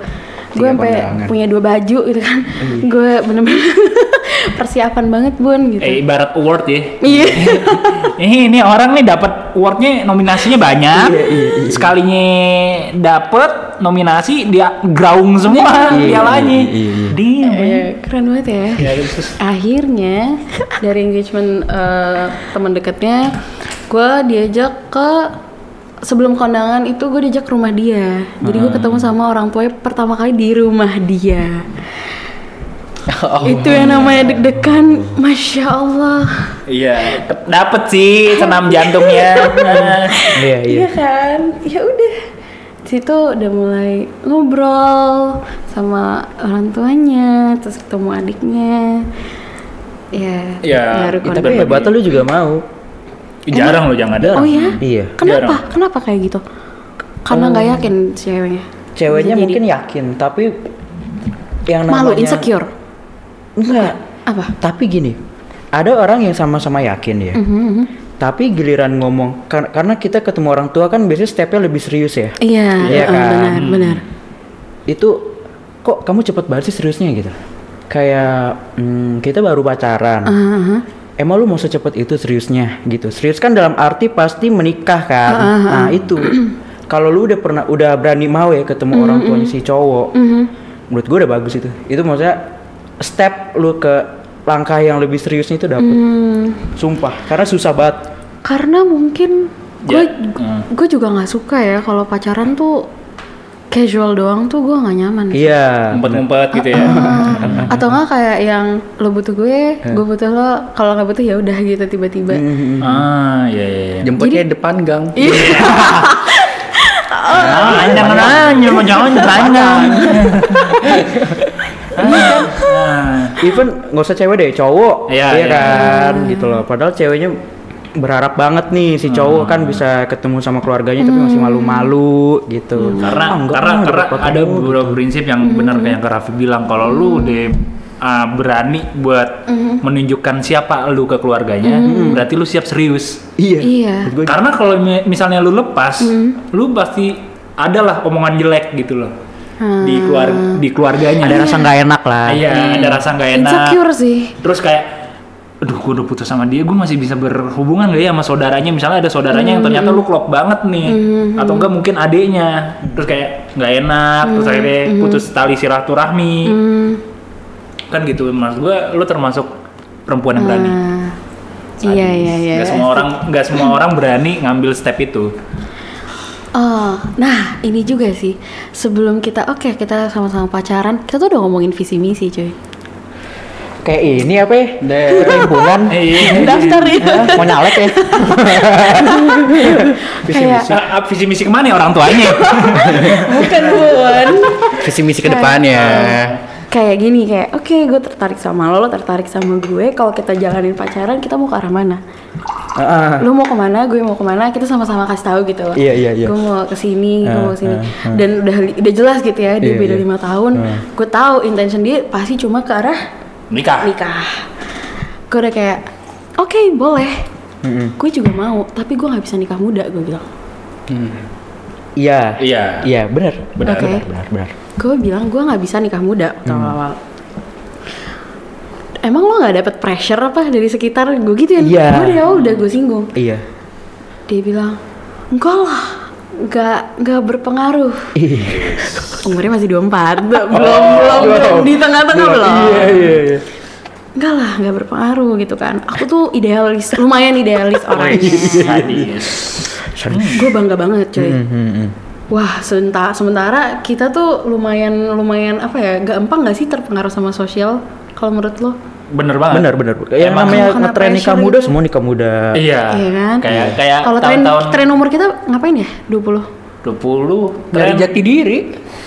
Gue sampai punya dua baju gitu kan. Gue bener-bener persiapan banget bun gitu. Eh ibarat award ya. Iya. Eh, ini orang nih dapat awardnya nominasinya banyak. Iya, iya, iya. sekalinya dapat nominasi dia graung semua Iya, pialanya. iya, iya, iya. Iya, keren banget ya. Ya, akhirnya dari engagement eh, teman dekatnya gue diajak ke sebelum kondangan itu gue diajak ke rumah dia jadi gue ketemu sama orang tuanya pertama kali di rumah dia itu yang namanya deg-degan masya allah iya dapet sih senam jantungnya Iya, iya. iya kan ya udah di situ udah mulai ngobrol sama orang tuanya, terus ketemu adiknya. Ya, Ya, baru itu. Tapi hebatnya lu juga mau. Jarang lo jangan Oh ya? Iya. Kenapa? Kenapa kayak gitu? Karena nggak yakin ceweknya. Ceweknya Bisa jadi. mungkin yakin, tapi yang malu, namanya insecure. Enggak. Apa? Tapi gini, ada orang yang sama-sama yakin ya. Mhm, mhm. Tapi giliran ngomong kar- karena kita ketemu orang tua kan biasanya stepnya lebih serius ya. Iya, Iya kan? benar, benar. Itu kok kamu cepet banget sih seriusnya gitu. Kayak hmm, kita baru pacaran. Ah, ah. Emang lu mau secepat itu seriusnya gitu. Serius kan dalam arti pasti menikah kan. Nah, itu. Kalau lu udah pernah udah berani mau ya ketemu orang tuanya si cowok. Mhm. Menurut gue udah bagus itu. Itu maksudnya step lu ke langkah yang lebih seriusnya itu dapet. Hmm, Sumpah, karena susah banget. karena mungkin gue Ya, hmm. gue juga nggak suka ya kalau pacaran tuh casual doang tuh gue nggak nyaman. Iya. Ngumpet-ngumpet gitu ya. Ah, atau nggak kayak yang lo butuh gue, gue butuh lo. Kalau nggak butuh ya udah gitu tiba-tiba. Mhm. ah, iya iya. iya. Jemputnya depan gang. Ah, jangan nanya, jangan tanya. Ah, Even nggak usah cewek deh, cowok. Iya, iya iya. kan, gitu loh. Padahal ceweknya berharap banget nih si cowok kan bisa ketemu sama keluarganya tapi masih malu-malu gitu. karena Ah, enggak, karena karena ada beberapa prinsip yang benar kayak yang Kak Raffi bilang kalau lu udah ah, berani buat menunjukkan siapa lu ke keluarganya berarti lu siap serius. Iya. Iya. Karena kalau mi- misalnya lu lepas lu pasti adalah omongan jelek gitu loh. Di keluar di keluarganya. Ada rasa nggak enak lah. iya ada rasa nggak enak. Insecure sih. terus kayak aduh gue udah putus sama dia gue masih bisa berhubungan gak ya sama saudaranya? Misalnya ada saudaranya yang ternyata lu klop banget nih. Atau enggak mungkin adeknya. Terus kayak nggak enak terus akhirnya putus tali silaturahmi. Hmm, kan gitu mas gue lu termasuk perempuan yang berani. Ah, iya iya iya. nggak semua orang nggak semua orang berani ngambil step itu. Oh, nah ini juga sih. Sebelum kita oke kita sama-sama pacaran, kita tuh udah ngomongin visi misi, cuy. Kayak ini apa ya? Perhimpunan. Iya. Daftar itu. Hah? Mau nyalek ya? Kayak Ah, ah, visi misi ke mana ya orang tuanya bukan bukan. Visi misi ke depannya. kayak gini kayak oke gue tertarik sama lo, lo tertarik sama gue. Kalau kita jalanin pacaran, kita mau ke arah mana? Heeh. Lo mau ke mana, gue mau ke mana, kita sama-sama kasih tahu gitu loh. Iya, iya, iya. Gue mau ke sini, gue Ah, mau ke sini. ah, ah. Dan udah udah jelas gitu ya, dia Iya, beda iya. lima tahun. Ah. Gue tahu intention dia pasti cuma ke arah nikah nikah. Gue udah kayak oke boleh. Mm-mm. Gue juga mau, tapi gue nggak bisa nikah muda, gue bilang. Iya. Iya. Iya, benar. Benar, Oke. benar, benar, benar. gue bilang gue nggak bisa nikah muda waktu Hmm. awal emang lo nggak dapet pressure apa dari sekitar gue gitu ya Iya. gue dari awal udah gue singgung Iya. dia bilang enggak lah nggak nggak berpengaruh. Ih. umurnya masih 24 belum belum belum di tengah-tengah belum. Iya, iya, iya. enggak lah nggak berpengaruh gitu kan. Aku tuh idealis lumayan idealis orangnya. sadis. Gue bangga banget cuy. Hmm, hmm, hmm. Wah, sementara, sementara kita tuh lumayan lumayan apa ya? Gampang nggak sih terpengaruh sama sosial? Kalau menurut lo? bener banget Benar, benar. Yang Emang namanya ngetren nikah pressure muda gitu. semua nikah muda. iya Iya kan? kayak kayak Kalau tren tahun-tahun tren umur kita ngapain ya? 20 20 Dari jati diri.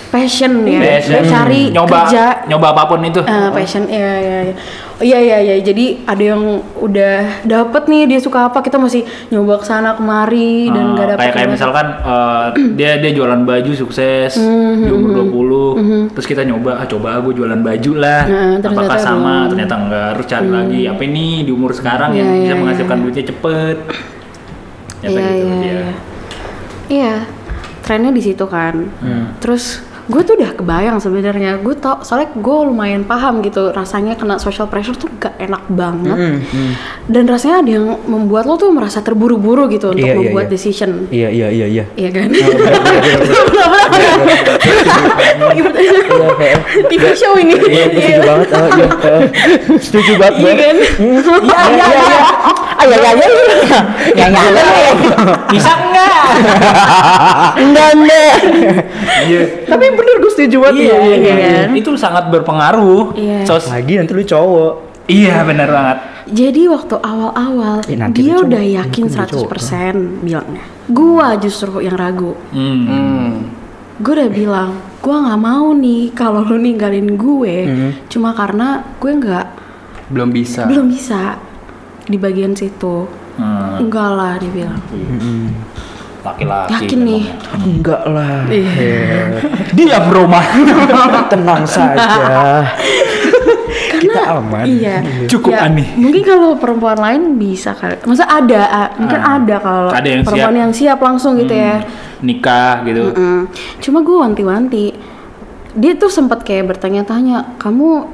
passion ya, Passion. cari nyoba kerja. nyoba apa pun itu Eh, passion, iya iya iya. Iya iya iya. Jadi ada yang udah dapet nih dia suka apa kita masih nyoba ke sana kemari dan Ah, nggak dapet. kayak kayak misalkan eh, dia dia jualan baju sukses Hmm, di umur 20 terus kita nyoba ah coba gue jualan baju lah Nah, ternyata apakah sama belum. ternyata enggak harus cari lagi apa ini di umur sekarang yang Iya, bisa iya, menghasilkan iya. duitnya cepet ya Iya gitu iya iya. Iya, trennya di situ kan. Hmm. Terus gue tuh udah kebayang sebenarnya. Gue tau soalnya gue lumayan paham gitu rasanya kena social pressure tuh gak enak banget. Hmm, hmm. Dan rasanya ada yang membuat lo tuh merasa terburu-buru gitu untuk Iya, iya, membuat iya. decision. Iya, iya, iya, iya. Iya kan? Iya, TV show ini. Iya, gue setuju banget. Oh, iya, eh, setuju banget. Iya kan? Iya, iya, iya. Iya, iya, iya. Ya, ya, ya. bisa enggak Enggak, enggak. iya Tapi bener gue setuju banget. iya, iya, iya, kan? itu sangat berpengaruh Iya. Sos- Lagi nanti lu cowok. iya benar banget Jadi waktu awal-awal nanti dia dia udah yakin Nanti dia cowok. 100% bilangnya. Gua justru yang ragu. hmm. Hmm. Gue udah bilang gue nggak mau nih kalau lu ninggalin gue Mhm. cuma karena gue nggak belum bisa belum bisa di bagian situ Hmm, enggak lah dia bilang laki-laki. yakin nih Enggak lah. Iya. Dia Roma. Tenang saja. Kita aman. iya Cukup Ya, aneh. mungkin kalau perempuan lain bisa kali masa ada ah, mungkin Ah. ada kalau Ada yang perempuan siap. yang siap langsung gitu ya Nikah gitu. Mm. Cuma gue wanti-wanti. Dia tuh sempat kayak bertanya-tanya, kamu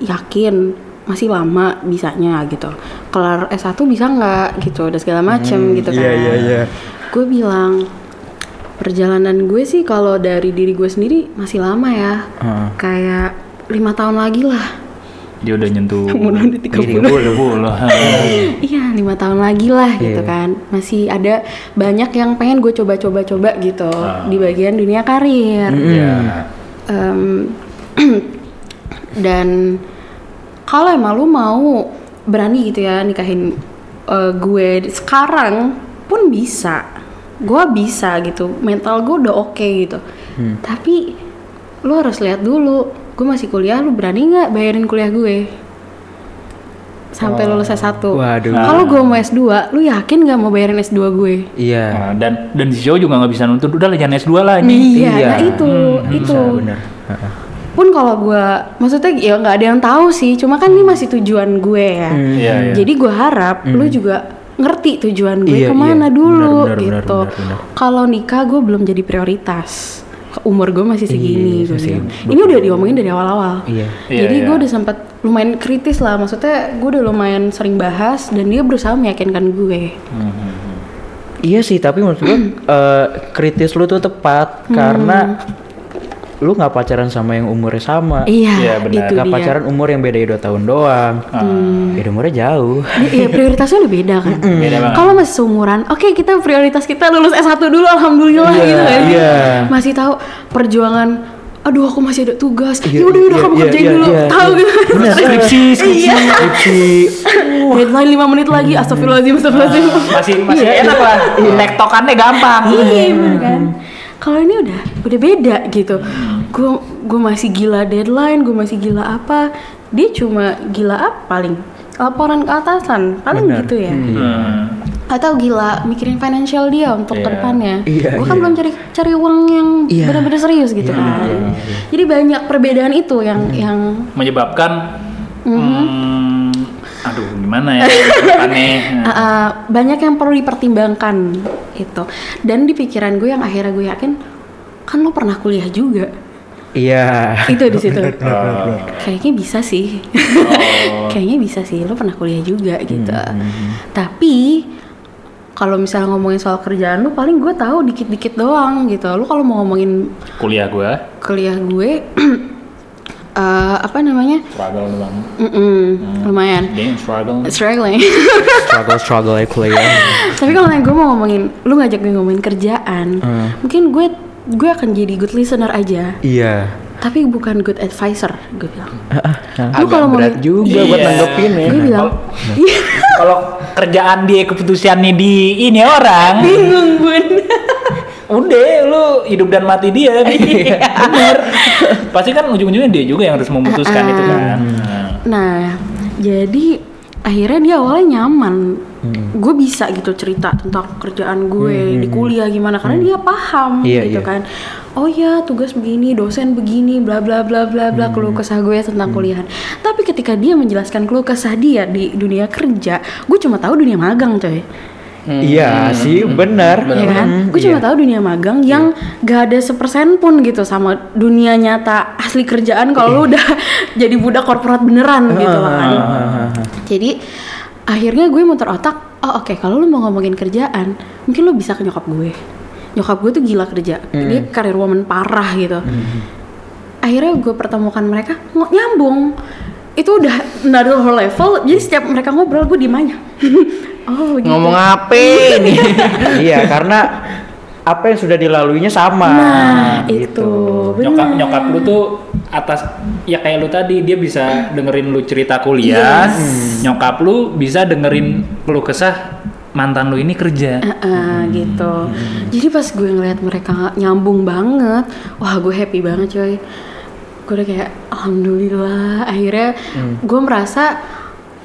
yakin masih lama bisanya gitu? Kelar S1 bisa nggak gitu? Dan segala macem gitu kan. iya, iya, iya. Gue bilang perjalanan gue sih kalau dari diri gue sendiri masih lama ya. Heeh. Kayak lima tahun lagi lah. Dia udah nyentuh. Umur udah 30. 30. Iya lima tahun lagi lah gitu Iya. kan. Masih ada banyak yang pengen gue coba-coba-coba gitu Ah. di bagian dunia karir. Ya. Em, dan kalau emang lu mau berani gitu ya nikahin eh, gue sekarang pun bisa gue bisa gitu mental gue udah oke gitu tapi lu harus lihat dulu gue masih kuliah lu berani nggak bayarin kuliah gue sampai lulus S1 Waduh. kalau gue mau S2 lu yakin nggak mau bayarin S2 gue Iya. Nah, dan dan si cowok juga nggak bisa nuntut udah lah jangan S2 lah ini. iya, Iya. nah itu itu Bisa bener. Heeh. pun kalau gue maksudnya ya nggak ada yang tahu sih cuma kan ini masih tujuan gue ya Hmm. Iya, iya. jadi gue harap lu juga ngerti tujuan gue Iya, ke mana iya. dulu Benar, benar, gitu kalau nikah gue belum jadi prioritas umur gue masih segini Iya, gue masih bilang. ini udah diomongin dari awal-awal Iya. Iya, jadi iya. gue udah sempat lumayan kritis lah maksudnya gue udah lumayan sering bahas dan dia berusaha meyakinkan gue Iya sih, tapi menurut gua eh, kritis lu tuh tepat karena lu nggak pacaran sama yang umurnya sama. iya Iya, benar. itu Nggak dia pacaran umur yang beda 2 tahun doang. Beda umurnya jauh. Iya prioritasnya udah beda kan. Beda banget. Kalau masih seumuran, oke kita prioritas kita lulus S1 dulu alhamdulillah Iya, gitu kan. iya. Masih tahu perjuangan aduh aku masih ada tugas. Iya, ya udah udah iya, kamu iya, kerjain iya, dulu. iya, tahu iya. gitu. Bener. Skripsi, skripsi. Iya. Skripsi. Deadline 5 menit lagi. Astagfirullahaladzim, astagfirullahaladzim. Masih masih enak lah. Tektokannya gampang. Iya bener kan. Kalau ini udah udah beda gitu. Gue gue masih gila deadline, gue masih gila apa. Dia cuma gila apa paling laporan ke atasan paling Bener. gitu ya. Hmm. atau gila mikirin financial dia untuk Iya. ke depannya. Iya, gue kan iya. belum cari cari uang yang Iya. benar-benar serius gitu kan. Jadi banyak perbedaan itu yang yang Menyebabkan Mm-hmm. hmm, aduh gimana ya aneh. uh, uh, banyak yang perlu dipertimbangkan itu. Dan di pikiran gue yang akhirnya gue yakin kan lo pernah kuliah juga. Iya. itu di situ. Oh. Kayaknya bisa sih. Kayaknya bisa sih. Lo pernah kuliah juga gitu. Tapi kalau misalnya ngomongin soal kerjaan lu paling gue tahu dikit-dikit doang gitu. Lu kalau mau ngomongin Kuliah gua kuliah gue eh, apa namanya struggle doang. Mm-mm, lumayan Damn struggle. struggling struggle struggle ya kuliah. tapi kalau yang gue mau ngomongin lu ngajak gue ngomongin kerjaan Hmm. mungkin gue gue akan jadi good listener aja Iya. tapi bukan good advisor gue bilang Agak kalau mau- berat juga buat Iya. nanggepin ya. gue bilang "Iya, Kalau kerjaan dia keputusannya di ini orang, bingung bun udah lu hidup dan mati dia. Iya. Bener. Pasti kan ujung-ujungnya dia juga yang harus memutuskan itu kan. Nah. jadi akhirnya dia awalnya nyaman gue bisa gitu cerita tentang kerjaan gue di kuliah gimana karena dia paham Iya, gitu iya. kan oh ya tugas begini dosen begini bla bla bla bla bla keluh kesah gue tentang kuliahan tapi ketika dia menjelaskan keluh kesah dia di dunia kerja gue cuma tahu dunia magang coy Iya sih, benar. ya kan? Hmm, Gue cuma iya. tahu dunia magang yang gak ada sepersen pun gitu sama dunia nyata asli kerjaan kalau lu udah jadi budak korporat beneran gitu Ah, kan. ah, ah. Jadi akhirnya gue muter otak, oh oke kalau lu mau ngomongin kerjaan, mungkin lu bisa ke nyokap gue. Nyokap gue tuh gila kerja, dia karir woman parah gitu. Akhirnya gue pertemukan mereka, ng- nyambung. Itu udah another whole level, jadi setiap mereka ngobrol gue diem aja. oh gitu. Ngomong apa nih? Iya, karena apa yang sudah dilaluinya sama. Nah, gitu. itu Nyokap benar. nyokap lu tuh atas ya kayak lu tadi dia bisa dengerin lu cerita kuliah, nyokap lu bisa dengerin keluh kesah mantan lu ini kerja. Heeh, gitu. Jadi pas gue ngeliat mereka nyambung banget, wah gue happy banget coy. Gue udah kayak alhamdulillah. Akhirnya gue merasa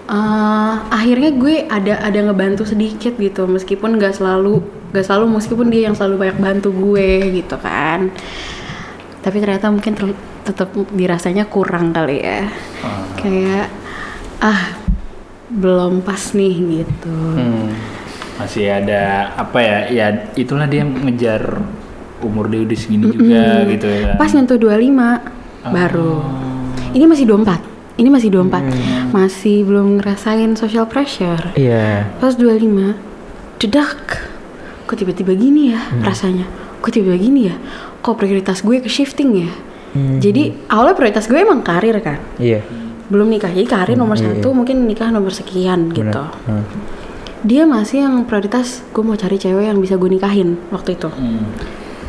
eh, akhirnya gue ada ada ngebantu sedikit gitu, meskipun nggak selalu nggak selalu meskipun dia yang selalu banyak bantu gue gitu kan. Tapi ternyata mungkin ter- tetap dirasanya kurang kali ya. Kayak ah belum pas nih gitu. Hmm. Masih ada apa ya? Ya itulah dia ngejar umur dia udah segini juga gitu ya. Pas nyentuh 25 baru. Ini masih 24. Ini masih 24. Masih belum ngerasain social pressure. Iya. Pas 25 dedak. Kok tiba-tiba gini ya rasanya? Kok tiba-tiba gini ya? Kok prioritas gue ke shifting ya? Jadi awalnya prioritas gue emang karir kan. Iya. Belum nikah. Jadi karir nomor satu, mungkin nikah nomor sekian gitu. Hmm. Dia masih yang prioritas gue mau cari cewek yang bisa gue nikahin waktu itu. Hmm.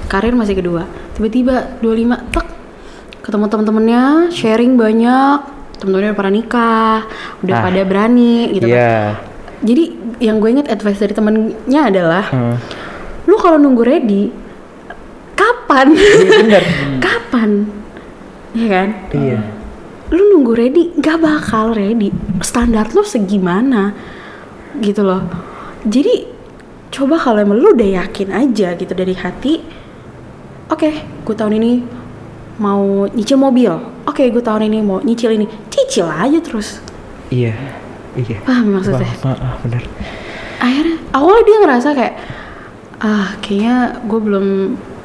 karir masih kedua tiba-tiba 25 tek ketemu temen-temennya sharing banyak temen-temennya udah pada nikah udah Ah. pada berani gitu kan Iya. jadi yang gue inget advice dari temennya adalah Hmm. lu kalau nunggu ready kapan Iya, bener. kapan ya kan Iya. lu nunggu ready gak bakal ready standar lu segimana gitu loh jadi coba kalau emang lu udah yakin aja gitu dari hati oke gue tahun ini mau nyicil mobil oke gue tahun ini mau nyicil ini cicil aja terus Iya. Iya. paham maksudnya Ah, ah, bener. akhirnya awalnya dia ngerasa kayak ah kayaknya gue belum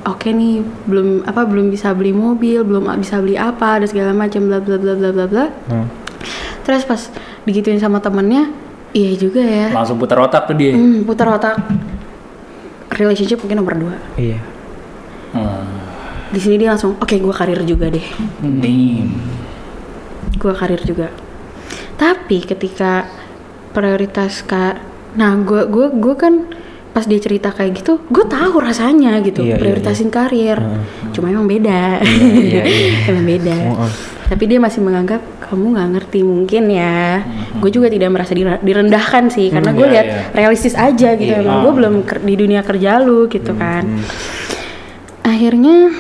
oke nih belum apa belum bisa beli mobil belum bisa beli apa dan segala macam bla bla bla bla bla bla Hmm. terus pas digituin sama temennya iya juga ya Langsung putar otak tuh dia. hmm, putar otak relationship mungkin nomor dua Iya. Hmm. Di sini dia langsung oke gue karir juga deh. Nih. gue karir juga. Tapi ketika prioritas kak nah gue gue gue kan pas dia cerita kayak gitu gue tahu rasanya gitu Iya, iya, prioritasin karir. Cuma emang beda. Iya, iya. emang beda. Oh, tapi dia masih menganggap kamu nggak ngerti mungkin ya. Gue juga tidak merasa direndahkan sih karena gue iya, lihat iya. realistis aja gitu Iya. emang. Gue belum di dunia kerja lu gitu kan. Akhirnya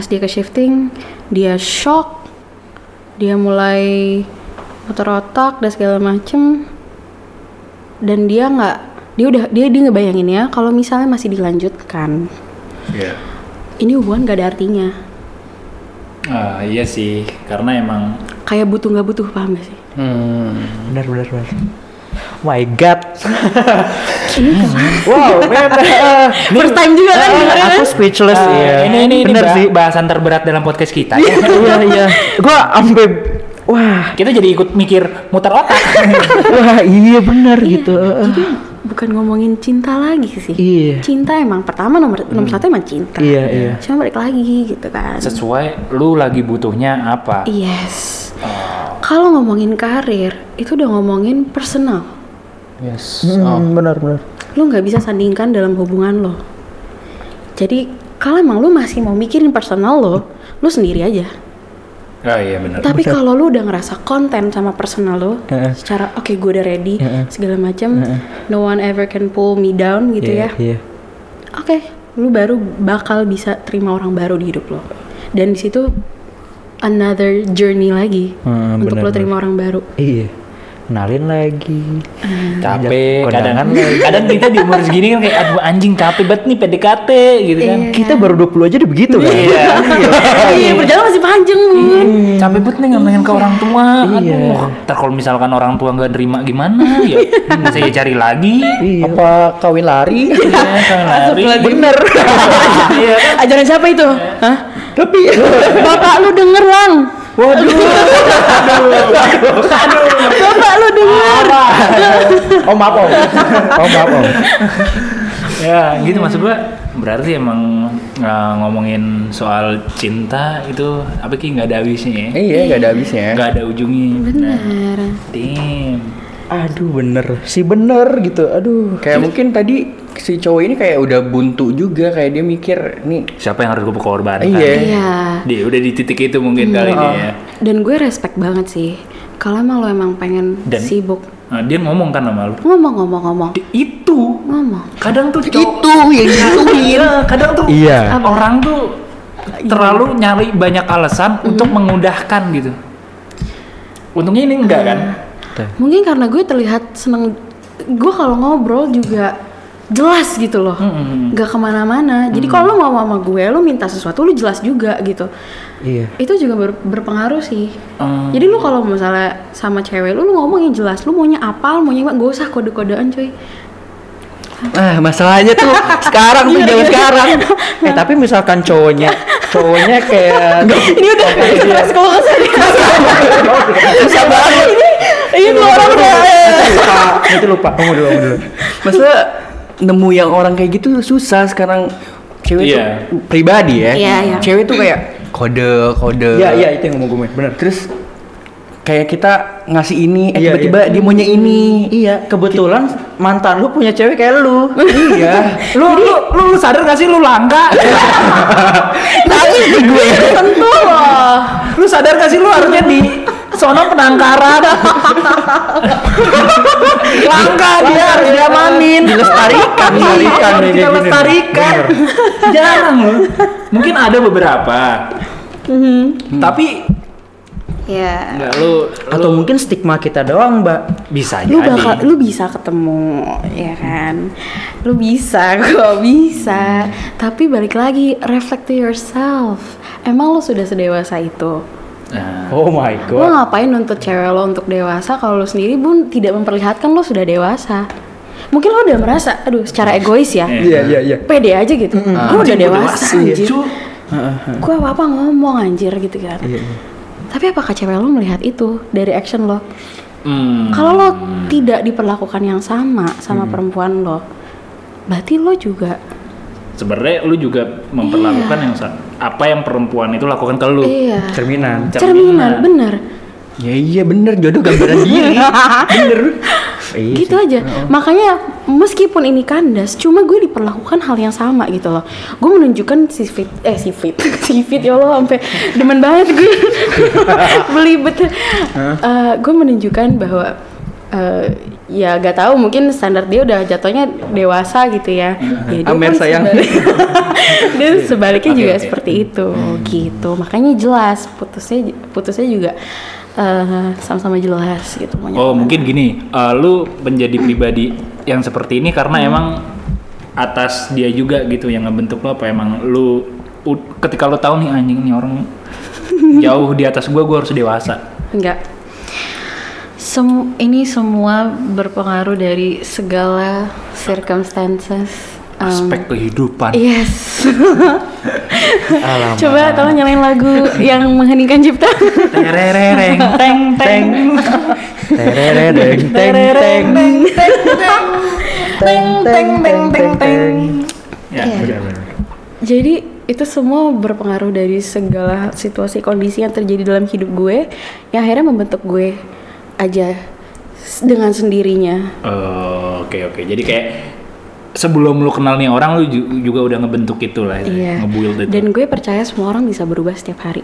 pas dia ke shifting dia shock dia mulai muter otak dan segala macem dan dia nggak dia udah dia dia ngebayangin ya kalau misalnya masih dilanjutkan Iya. ini hubungan gak ada artinya Ah, iya sih, karena emang kayak butuh nggak butuh paham gak sih Hmm. Benar benar benar. My God. ini wow, man. first time juga kan Ah, dengerin. aku speechless Ah, ya. ini ini ini bener bah- sih. bahasan terberat dalam podcast kita. iya iya. Gua ampe wah, kita jadi ikut mikir muter otak. wah iya benar Iya, gitu. jadi bukan ngomongin cinta lagi sih Iya. cinta emang pertama nomor nomor satu emang cinta Iya, iya. cuma balik lagi gitu kan Sesuai lu lagi butuhnya apa? yes kalau ngomongin karir itu udah ngomongin personal Yes. Hmm, benar benar. lu nggak bisa sandingkan dalam hubungan lo. Jadi kalau emang lu masih mau mikirin personal lo lu sendiri aja. Oh iya benar. tapi kalau lu udah ngerasa konten sama personal lo secara oke gue udah ready segala macam no one ever can pull me down gitu Iya, ya. Iya. oke lu baru bakal bisa terima orang baru di hidup lo. Dan di situ another journey lagi Hmm, untuk benar, lo terima orang baru. Iya. Kenalin lagi. capek Kondangan kadang lagi. kadang kita di umur segini kan kayak aduh anjing capek banget nih PDKT gitu kan Iya. Kita baru 20 aja udah begitu kan? iya iya perjalanan masih panjang bun capek banget nih ngomongin ke orang tua Iya. aduh ntar kalau misalkan orang tua nggak nerima gimana ya saya cari lagi Iya. Apa kawin lari? Iya, kan lari. Bener. Iya. ajaran siapa itu Hah? Tapi bapak lu denger lang waduh. bapak lu denger Oh maaf om. Oh maaf om. ya gitu maksud gua berarti emang uh, ngomongin soal cinta itu apa ki nggak ada habisnya ya Iya, gak ada habisnya. nggak ada ujungnya nah, bener damn Aduh bener. Si bener gitu. Aduh. Kayak mungkin tadi si cowok ini kayak udah buntu juga kayak dia mikir nih siapa yang harus gue korbankan Iya. iya dia udah di titik itu mungkin kali ini ya dan gue respect banget sih kalau emang lo emang pengen Dan- sibuk Nah, dia ngomong kan sama lu. ngomong ngomong ngomong Di- Itu ngomong kadang tuh cowok- Itu yang. Iya, kadang tuh Iya. orang tuh terlalu nyari banyak alasan untuk mengudahkan gitu. Untungnya ini enggak kan? Mungkin karena gue terlihat seneng gue kalau ngobrol juga jelas gitu loh. Mm-mm. nggak ke mana-mana. Jadi kalau lo mau sama gue lo minta sesuatu lo jelas juga gitu. Iya. itu juga ber- berpengaruh sih. Hmm. jadi lu kalau misalnya sama cewek lu ngomong yang jelas. Lu maunya apa lu maunya apa gak usah kode-kodean cuy. Ah, masalahnya tuh sekarang tuh zaman sekarang. Eh tapi misalkan cowoknya, cowoknya kayak ini udah keras kalau ke sana Susah banget. Ini lu orang udah lupa, itu lupa. Kamu dulu, kamu dulu. Maksudnya nemu yang orang kayak gitu susah sekarang cewek Iya. tuh pribadi ya. Iya, iya. Cewek tuh kayak kode kode. Iya, iya itu yang ngomong gue, bener. Terus kayak kita ngasih ini, eh Iya, tiba-tiba dia maunya ini. Iya, kebetulan mantan lu punya cewek kayak lu. iya. Lu, lu, lu, lu sadar gak sih lu langka? Nangis nih gue. tentu loh lu sadar gak sih lu harusnya di sono penangkaran? langka dia harus diamanin. Dilestarikan, dilestarikan nih, kayak Kita gini. lestarikan. Jarang loh. Mungkin ada beberapa. Tapi ya enggak lu, Atau mungkin stigma kita doang, Mbak. bisa lu jadi. bakal lu bisa ketemu ya kan lu bisa kok bisa tapi balik lagi reflect to yourself emang lu sudah sedewasa itu Nah, Oh my Lo ngapain nuntut cewek lo untuk dewasa kalau lo sendiri pun tidak memperlihatkan lo sudah dewasa? Mungkin lo udah merasa, aduh secara egois ya, Iya, iya, iya. pede aja gitu. Gue udah Anjing, gua dewasa, dewasa, anjir. cu. Gue apa-apa ngomong anjir gitu kan. Iya, iya. Tapi apakah cewek lo melihat itu dari action lo? Hmm. Kalau lo tidak diperlakukan yang sama sama perempuan lo, berarti lo juga Sebenarnya lu juga memperlakukan yang sa- apa yang perempuan itu lakukan ke lu. iya Cerminan. cerminan, bener. Ya iya bener jodoh gambaran diri. bener. Iya gitu sih. aja makanya meskipun ini kandas cuma gue diperlakukan hal yang sama gitu loh gue menunjukkan si fit eh si fit si fit ya Allah sampai demen banget gue belibet Eh, gue menunjukkan bahwa eh, ya gak tahu mungkin standar dia udah jatuhnya dewasa gitu ya, ya dia Amer, sayang. sebalik- dia sebaliknya Oke, juga oke. seperti itu gitu makanya jelas putusnya putusnya juga eh, sama-sama jelas gitu Oh mungkin gini, eh, lu menjadi pribadi yang seperti ini karena Hmm. emang atas dia juga gitu yang ngebentuk lo apa emang lu ketika lu tahu nih anjing nih orang jauh di atas gua gua harus dewasa. Enggak. Sem ini semua berpengaruh dari segala circumstances. Um, Aspek kehidupan. Yes. Coba tolong nyalain lagu yang mengheningkan cipta. Terereng teng teng. Terereng, teng, teng. Teng teng teng teng teng. Ya, Iya. Jadi itu semua berpengaruh dari segala situasi kondisi yang terjadi dalam hidup gue yang akhirnya membentuk gue aja dengan sendirinya. Oh, Oke oke. Jadi kayak sebelum lu kenal nih orang lu ju- juga udah ngebentuk itu lah, Iya. ngebuild itu. Dan gue percaya semua orang bisa berubah setiap hari.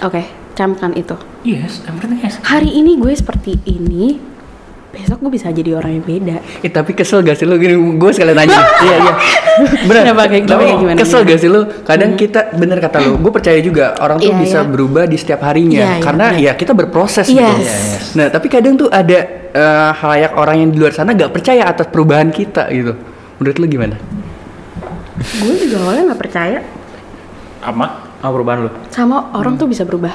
Oke, camkan itu. yes, everything yes. Hari ini gue seperti ini, besok gue bisa jadi orang yang beda. Eh, tapi kesel gak sih lu gini gue sekalian nanya. iya iya. Bener. Kenapa kayak- tapi gimana, kesel gimana? gak sih lu? Kadang kita bener kata lu, gue percaya juga orang tuh Iya, bisa iya. berubah di setiap harinya Iya, iya, karena bener. ya kita berproses Yes. gitu. Nah, tapi kadang tuh ada eh, halayak orang yang di luar sana gak percaya atas perubahan kita gitu. Menurut lu gimana? gue juga awalnya nggak percaya Apa? Ah, perubahan lu. sama orang tuh bisa berubah.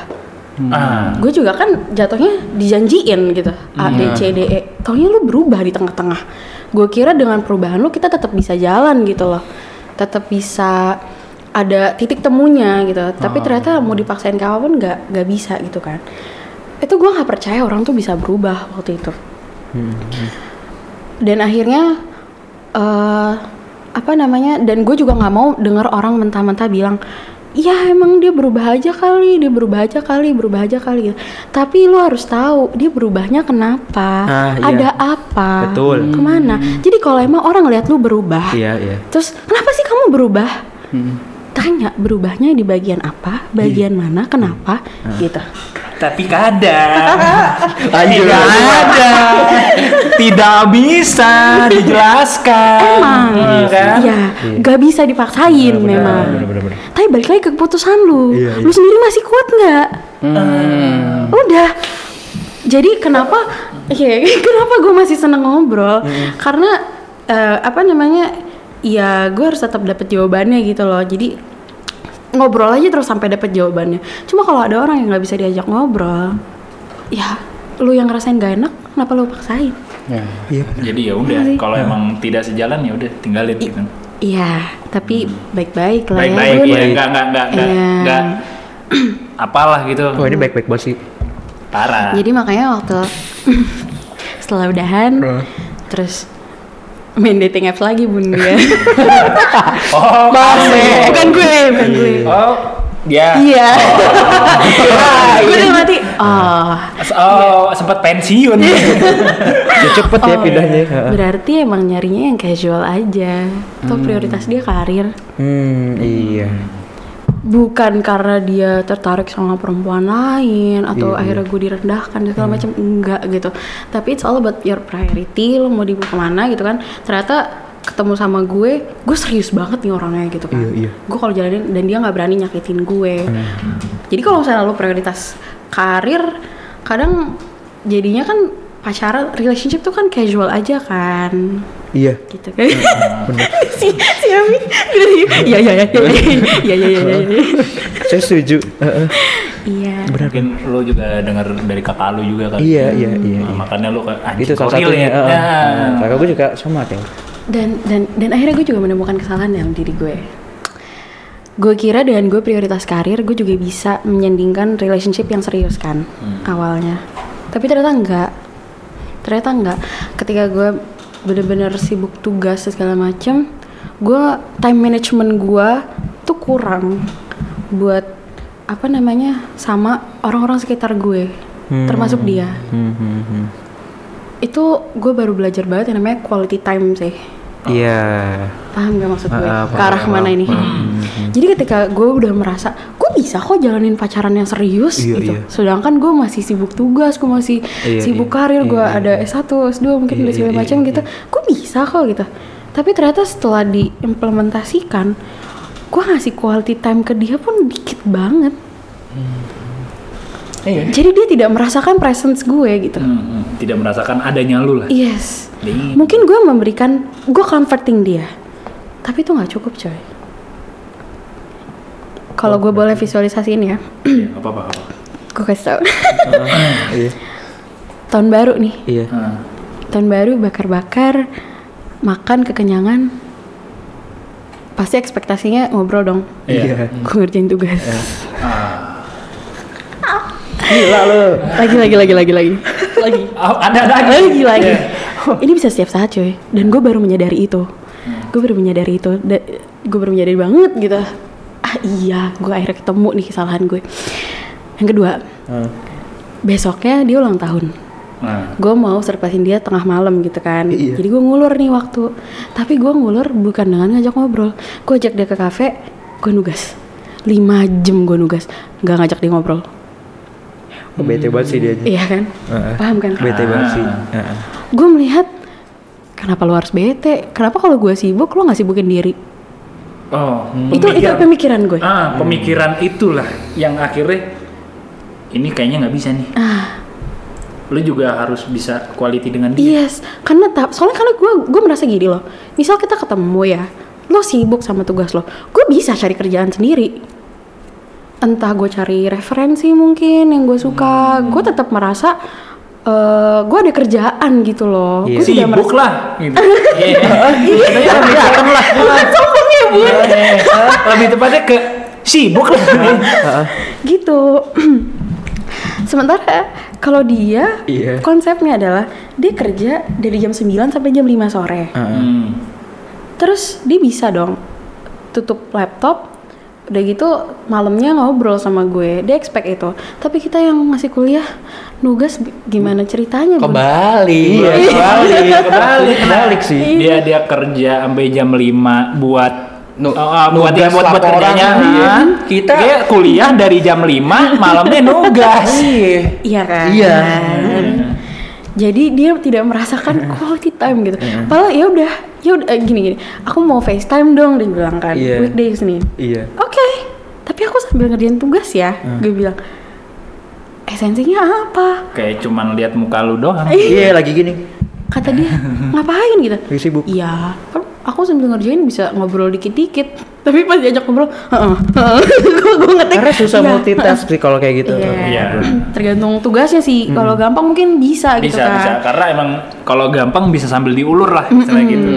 Ah. Gue juga kan jatuhnya dijanjiin gitu A B C D E. Taunya lu berubah di tengah-tengah. Gue kira dengan perubahan lu kita tetap bisa jalan gitu loh, tetap bisa ada titik temunya gitu. Tapi ternyata mau dipaksain ke apa pun nggak nggak bisa gitu kan. Itu gue nggak percaya orang tuh bisa berubah waktu itu. Dan akhirnya eh apa namanya? Dan gue juga nggak mau dengar orang mentah-mentah bilang, ya emang dia berubah aja kali, dia berubah aja kali, berubah aja kali. gitu." Tapi lu harus tahu dia berubahnya kenapa, Ah, iya. ada apa, Betul. ke mana. Jadi kalau emang orang lihat lu berubah, Iya, iya. terus kenapa sih kamu berubah? Tanya berubahnya di bagian apa, bagian mana, kenapa, gitu. tapi kadang tidak ada, tidak bisa dijelaskan. Emang, Iya kan? Iya, gak bisa dipaksain memang. bener-bener. Tapi balik lagi ke keputusan lu. Iya, iya. Lu sendiri masih kuat nggak? Hmm. Udah. Jadi kenapa? Iya, kenapa gue masih seneng ngobrol? Karena eh, apa namanya? Ya, gue harus tetap dapet jawabannya gitu loh. Jadi ngobrol aja terus sampai dapet jawabannya. Cuma kalau ada orang yang nggak bisa diajak ngobrol, ya lu yang ngerasain gak enak, kenapa lu paksain? Ya. Iya. Jadi ya Iya udah, sih. kalau emang tidak sejalan ya udah tinggalin gitu. Iya, tapi baik-baik lah Baik-baik ya. ya, baik. enggak enggak enggak enggak, Iya. enggak apalah gitu. Wah ini baik-baik banget sih. Parah. Jadi makanya waktu setelah udahan, terus main dating apps lagi bun dia. oh, Masih. bukan gue, bukan gue. Oh, dia. Iya. gue udah mati. Oh. Oh, sempat pensiun. Ya, cepet ya Oh, pindahnya. Heeh. Berarti emang nyarinya yang casual aja. Atau prioritas dia karir. Hmm, iya. Bukan karena dia tertarik sama perempuan lain atau Iya, akhirnya gue direndahkan dan segala macam enggak gitu. Tapi it's all about your priority. Lo mau dibawa ke mana gitu kan? Ternyata ketemu sama gue, gue serius banget nih orangnya gitu kan. Iya, iya. Gue kalau jalanin dan dia nggak berani nyakitin gue. Hmm. Jadi kalau misalnya lo prioritas karir, kadang jadinya kan pacaran relationship tuh kan casual aja kan. Iya. Gitu kan. Iya, si si Ami gitu. iya, iya, iya iya iya iya iya iya saya setuju. Iya. Benar. Mungkin lo juga dengar dari kakak lo juga kan iya iya nah, iya, makanya lo kan itu salah satu ya. ya. Nah, kakak gue juga sama kayak dan dan dan akhirnya gue juga menemukan kesalahan dalam diri gue gue kira dengan gue prioritas karir gue juga bisa menyandingkan relationship yang serius kan hmm. awalnya. Tapi ternyata enggak ternyata enggak ketika gue bener-bener sibuk tugas segala macem gue time management gue tuh kurang buat apa namanya sama orang-orang sekitar gue termasuk dia. Hmm, hmm, hmm. itu gue baru belajar banget yang namanya quality time sih. Iya. paham gak maksud gue? Ah, ke arah ke mana ini? jadi ketika gue udah merasa bisa kok jalanin pacaran yang serius Iya, gitu iya. sedangkan gue masih sibuk tugas gue masih Iya, sibuk iya, karir iya, gue iya. ada S1 S2 mungkin Iya, dan segala iya, macam iya, gitu gue bisa kok gitu tapi ternyata setelah diimplementasikan gue ngasih quality time ke dia pun dikit banget Iya. jadi dia tidak merasakan presence gue gitu Hmm, hmm. tidak merasakan adanya lu lah. yes Nih. mungkin gue memberikan gue comforting dia tapi itu nggak cukup coy kalau gue boleh visualisasiin ya? Iya, apa apa apa. gue kasih tau. Iya. tahun baru nih. Iya. Nah, tahun baru bakar-bakar makan kekenyangan. Pasti ekspektasinya ngobrol dong. Iya. gue ngerjain tugas. Ah. Gila lo. lagi lagi lagi lagi lagi. Lagi. Oh, ada ada lagi. lagi lagi. Iya. ini bisa setiap saat coy. Dan gue baru menyadari itu. Gue baru menyadari itu. Gue baru menyadari banget gitu ah iya gue akhirnya ketemu nih kesalahan gue. Yang kedua Heeh. besoknya dia ulang tahun. Nah, gue mau surprisein dia tengah malam gitu kan. Iya. jadi gue ngulur nih waktu. Tapi gue ngulur bukan dengan ngajak ngobrol. Gue ajak dia ke kafe gue nugas. 5 jam gue nugas nggak ngajak dia ngobrol. Oh, bete banget sih dia. iya kan? Heeh. paham kan? Bete banget sih. Heeh. gue melihat kenapa lu harus bete? Kenapa kalau gue sibuk lu nggak sibukin diri oh, itu itu pemikiran- gue. Ah, pemikiran itulah yang akhirnya ini kayaknya nggak bisa nih. ah. Lu juga harus bisa quality dengan dia. yes karena tap soalnya karena gue gue merasa gini loh. Misal kita ketemu ya lo sibuk sama tugas lo gue bisa cari kerjaan sendiri. Entah gue cari referensi mungkin yang gue suka gue tetap merasa eh gue ada kerjaan gitu loh Iya. gue tidak Sibuk merasa lah. Gitu. Iya. Kelihatan lah. sombong ya bu Lebih tepatnya ke sibuk lah. gitu sementara kalau dia Iya. konsepnya adalah dia kerja dari jam 9 sampai jam 5 sore Hmm. terus dia bisa dong tutup laptop udah gitu malamnya ngobrol sama gue dia expect itu tapi kita yang masih kuliah nugas gimana ceritanya Bun? Kebalik. Iya, kebalik, kebalik, Kebalik sih. Dia dia kerja sampai jam 5 buat Nu- Oh, oh, buat nugas buat buat kerjanya. iya. Kita Dia kuliah dari jam 5 malamnya nugas. Iya. Iya kan? Iya. Jadi dia tidak merasakan quality time gitu. Padahal ya udah, ya udah eh, gini gini. Aku mau FaceTime dong dia bilang kan. Iya. Weekdays nih. Iya. Oke. Tapi aku sambil ngerjain tugas ya. Gue bilang esensinya apa? Kayak cuman lihat muka lu doang. Iya lagi gini. Kata dia ngapain gitu? Lagi sibuk. Iya, kan aku sambil ngerjain bisa ngobrol dikit-dikit. Tapi pas diajak ngobrol, heeh, heeh. gue ngetek. Karena susah iya, multitask sih kalau kayak gitu. Iya. Iya. Tergantung tugasnya sih. Kalau gampang mungkin bisa, gitu bisa kan. bisa karena emang kalau gampang bisa sambil diulur lah misalnya gitu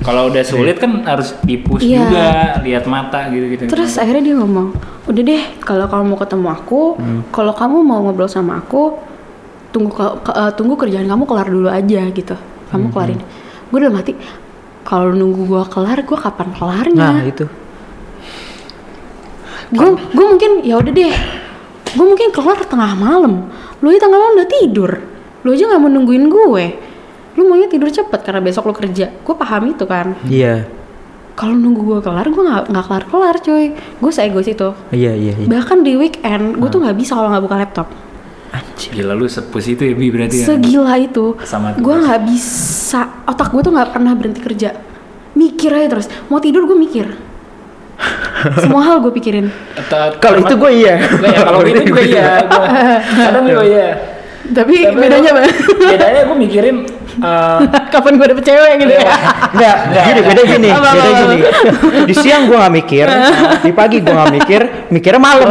kalau udah sulit kan harus dipus Iya. juga lihat mata gitu gitu Terus akhirnya dia ngomong, udah deh kalau kamu mau ketemu aku, kalau kamu mau ngobrol sama aku, tunggu ke- eh, tunggu kerjaan kamu kelar dulu aja gitu. Kamu kelarin. Gue udah mati. Kalau nunggu gua kelar, gua kapan kelarnya? Nah itu. Gue gue mungkin ya udah deh. Gue mungkin kelar tengah malam. Lu aja tengah malam udah tidur. Lu aja nggak mau nungguin gue. Lu maunya tidur cepet karena besok lu kerja. Gue paham itu kan? Iya. kalau nunggu gue kelar gue nggak nggak kelar kelar coy. Gue seegois itu. Iya iya iya. bahkan di weekend gue tuh nggak bisa kalau nggak buka laptop. Gila lu sepus itu ya bi berarti ya? Segila itu. Sama gue nggak bisa. Otak gue tuh nggak pernah berhenti kerja. Mikir aja terus. Mau tidur gue mikir semua hal gue pikirin. Kalau itu gue iya. Gua ya, kalau itu juga iya. Gua, kadang gue iya. Tapi, Tapi bedanya gua- apa? bedanya gue mikirin eh, kapan gue dapet cewek gitu ya? Enggak, gini beda gini, beda gini. Di siang gua nggak mikir, di pagi gua nggak mikir, mikirnya malam.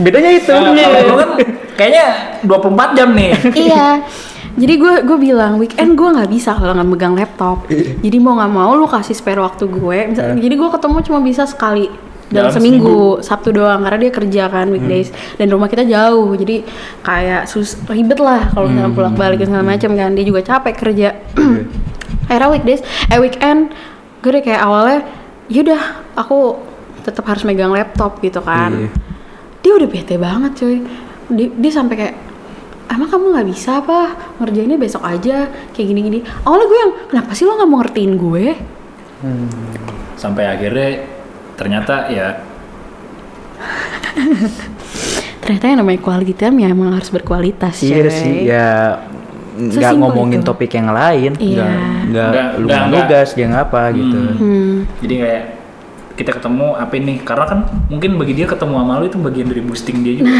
Bedanya itu. nah, kan kayaknya 24 jam nih. Iya jadi gue gue bilang weekend gue nggak bisa kalau nggak megang laptop. Jadi mau nggak mau lu kasih spare waktu gue. Misal- jadi gue ketemu cuma bisa sekali dalam, Dalam seminggu, Sabtu doang karena dia kerja kan weekdays. Dan rumah kita jauh jadi kayak sus ribet lah kalau misalnya pulang balik segala macam kan. Dia juga capek kerja. Akhirnya weekdays eh weekend gue deh kayak awalnya yaudah aku tetap harus megang laptop gitu kan. Iya. dia udah bete banget cuy. Dia, dia sampai kayak emang kamu nggak bisa apa ngerjainnya besok aja kayak gini gini awalnya gue yang kenapa sih lo nggak mau ngertiin gue sampai akhirnya ternyata ya ternyata yang namanya quality time ya emang harus berkualitas Iya cuy. sih, ya nggak ngomongin itu. topik yang lain, Iya. nggak nggak Nggak- lu nggak- nggak nugas dia ngapa gitu. Hmm. jadi kayak kita ketemu apa ini karena kan mungkin bagi dia ketemu sama lu itu bagian dari boosting dia juga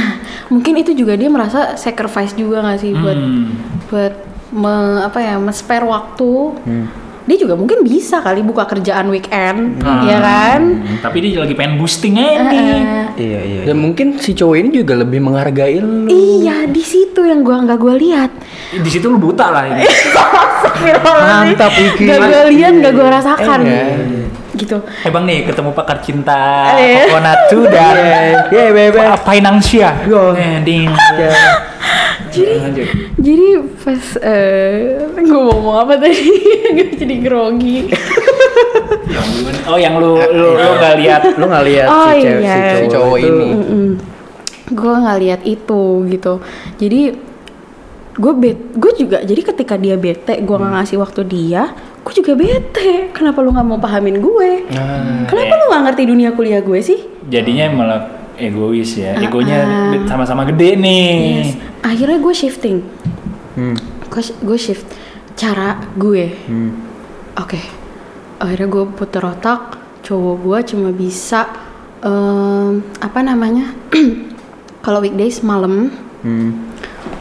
mungkin itu juga dia merasa sacrifice juga nggak sih buat Hmm. buat me- apa ya spare waktu Hmm. dia juga mungkin bisa kali buka kerjaan weekend Hmm. ya kan tapi dia lagi pengen boosting aja nih Eh, Iya iya. Dan mungkin si cowok ini juga lebih menghargai lu. iya di situ yang gua nggak gua lihat di situ lu buta lah ini Mantap Iki. Gak gue lihat, gak gue rasakan. Iya. Gitu. eh bang nih ketemu pakar cinta Iya. Kokonatu dan Iya bebe. Finansia Yo. Eh, ding. Jadi, jadi pas eh gue mau ngomong apa tadi? gue jadi grogi. Oh yang lu lu lu gak lihat Lu nggak lihat Oh, si, cewek, iya. si cowok, ini. gue nggak lihat itu gitu. Jadi gue bet, gue juga. Jadi ketika dia bete, gue nggak ngasih waktu dia, gue juga bete. Kenapa lu nggak mau pahamin gue? Nah, Kenapa lu nggak ngerti dunia kuliah gue sih? jadinya malah egois ya Ah, egonya ah. sama-sama gede nih Yes. Akhirnya gue shifting. Hmm. Gue shift cara gue. Hmm. Oke, akhirnya gue puter otak, cowok gue cuma bisa em, apa namanya? kalau weekdays malam, Hmm.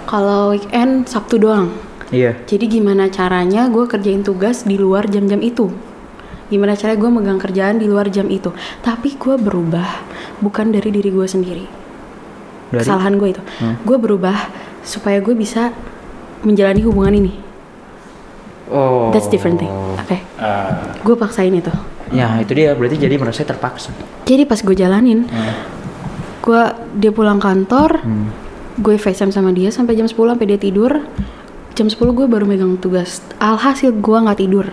kalau weekend Sabtu doang. Iya. Jadi gimana caranya gue kerjain tugas di luar jam-jam itu? Gimana caranya gue megang kerjaan di luar jam itu? Tapi gue berubah, bukan dari diri gue sendiri. Dari? Kesalahan gue itu, gue berubah supaya gue bisa menjalani hubungan ini. Oh. That's different thing. Oke, Ah, gue paksain itu. Ya itu dia berarti jadi merasa terpaksa. Jadi pas gue jalanin, gue dia pulang kantor, Hmm. gue FaceTime sama dia sampai jam 10 sampai dia tidur. Jam 10 gue baru megang tugas. Alhasil gue nggak tidur.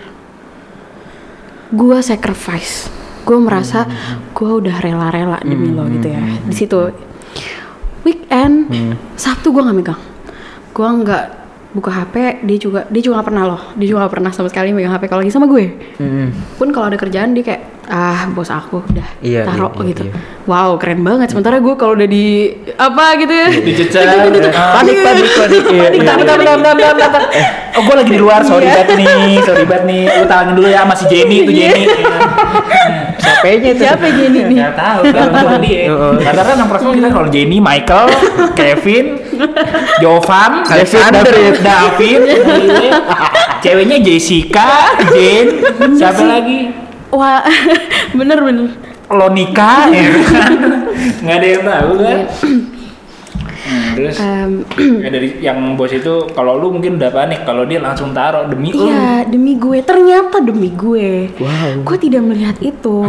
Gue sacrifice. Gue merasa gue udah rela-rela demi lo gitu ya. Di situ weekend Sabtu gue nggak megang. Gue nggak buka HP. Dia juga dia juga nggak pernah loh. Dia juga nggak pernah sama sekali megang HP kalau lagi sama gue Hmm. pun kalau ada kerjaan dia kayak ah bos aku udah Iya, taruh iya, iya, gitu iya. wow keren banget sementara gue kalau udah di apa gitu ya Dicecer. panik panik panik iya, iya. Bentar, bentar, bentar, bentar, bentar, bentar. Oh, gue lagi di luar, sorry Iya. banget nih, sorry banget nih. Lu talangin dulu ya sama si Jenny itu Jenny. Siapanya itu siapa Jenny nih Gak tahu, kan dia. Karena kan yang pertama kita kalau Jenny, Michael, Kevin, Jovan, Alexander. David, ceweknya Jessica, Jane, siapa lagi? Wah bener bener Lonika, ya kan? Nggak ada yang tahu kan? Hmm, terus Em, ya dari yang bos itu kalau lu mungkin udah panik kalau dia langsung taruh demi lu Iya, demi gue. Ternyata demi gue. Wow. Gue tidak melihat itu.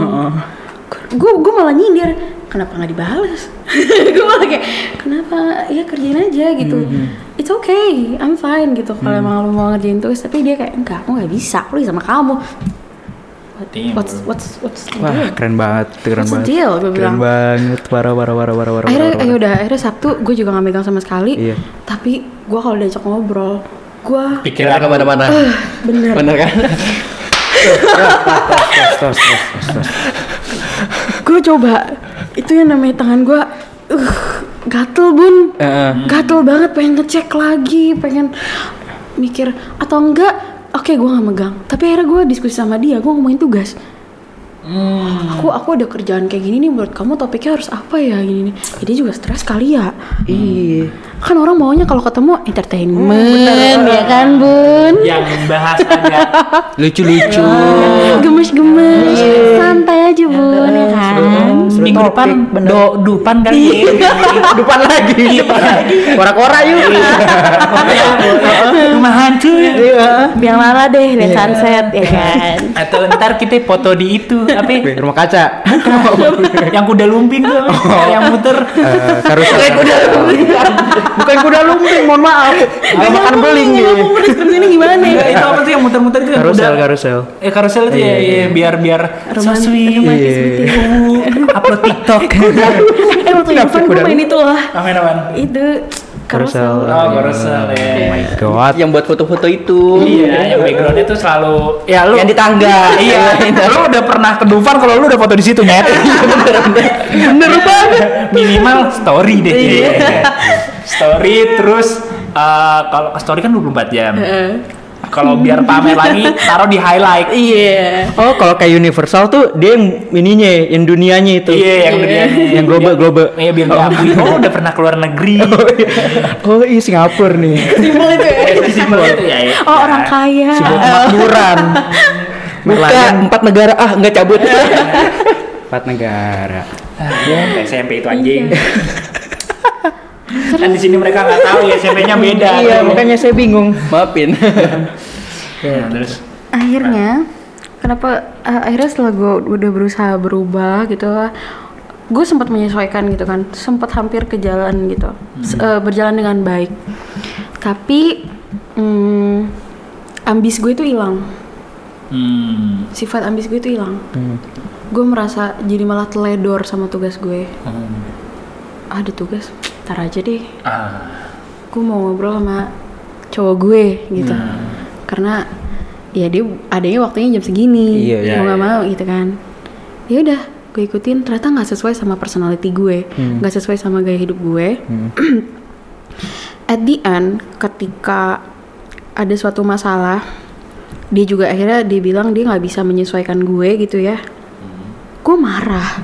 Gue gue malah nyindir. Kenapa nggak dibales? gue malah kayak kenapa ya kerjain aja gitu. It's okay, I'm fine gitu. Kalau emang lo mau ngerjain tugas, tapi dia kayak enggak, aku nggak bisa. Aku lagi sama kamu. Damn, What's what's what's the Wah, deal? keren banget, keren What's banget. deal? Gue Keren bilang. banget, parah parah parah parah parah. Akhirnya, parah, eh parah. udah, akhirnya Sabtu gue juga gak megang sama sekali. Iya. Tapi gue kalau diajak ngobrol, gue Pikiran pikiran ke mana-mana. bener Bener kan? Gue coba itu yang namanya tangan gue uh, gatel bun Heeh. gatel banget pengen ngecek lagi pengen mikir atau enggak oke gue nggak megang. Tapi akhirnya gue diskusi sama dia gue ngomongin tugas aku aku ada kerjaan kayak gini nih menurut kamu topiknya harus apa ya gini nih? Dia juga stres kali ya. Iya. kan orang maunya kalau ketemu entertainment. Ya kan bun? Yang bahas agak Lucu-lucu. gemes-gemes. Santai aja bun ya kan? Seru minggu depan bener. do dupan kali ya. Depan lagi. Kora-kora yuk. rumah hantu ya biar malah deh lihat sunset ya kan? Atau ntar kita foto di itu ya? Rumah kaca. yang kuda lumping tuh yang muter Eh, karusel. Bukan kuda lumping, mohon maaf. Nggak makan beling nih. seperti ini gimana nih Enggak, itu apa sih yang muter-muter itu Karusel, kuda karusel. eh karusel itu ya Iya, iya. iya, biar biar so Romantis- sweet romantis Iya. gitu ya. Uh, upload TikTok eh waktu Irfan gue kuda main itu lah Amin aman itu Karusel. oh karusel ya Oh my god. Yang buat foto-foto itu. Iya, yang backgroundnya tuh selalu ya lu Yang di tangga. Iya, lu udah pernah ke Dufan kalau lu udah foto di situ nyet. Bener banget. Minimal story deh. Iya. story terus eh, kalau story kan 24 jam. Kalau biar pamer lagi taruh di highlight. iya Oh, kalau kayak Universal tuh dia yang ininya, yang dunianya itu. Iya, yang dunia Yang global, global. Iya, biar diakui. Oh, udah pernah keluar negeri. Oh, iya Singapura nih. simpel itu ya Eh, Simpel itu ya. ya. oh orang kaya Sebuah kemakmuran. Empat negara ah nggak cabut. Empat negara. Ah, ya, SMP itu anjing. Kan di sini mereka nggak tahu ya SMP-nya beda. Iya, makanya saya bingung. Maafin. Nah, terus akhirnya kenapa eh, akhirnya setelah gue udah berusaha berubah gitu gue sempat menyesuaikan gitu kan sempat hampir ke jalan gitu S- eh, berjalan dengan baik tapi hmm, ambis gue itu hilang hmm. sifat ambis gue itu hilang Hmm. gue merasa jadi malah teledor sama tugas gue Hmm. ada tugas ntar aja deh. Ah. gue mau ngobrol sama cowok gue gitu. Karena ya dia adanya waktunya jam segini Iya, iya, mau nggak iya. mau gitu kan. Ya udah gue ikutin. Ternyata nggak sesuai sama personality gue. Hmm. nggak sesuai sama gaya hidup gue. Hmm. at the end ketika ada suatu masalah dia juga akhirnya dia bilang dia nggak bisa menyesuaikan gue gitu ya. Gue marah.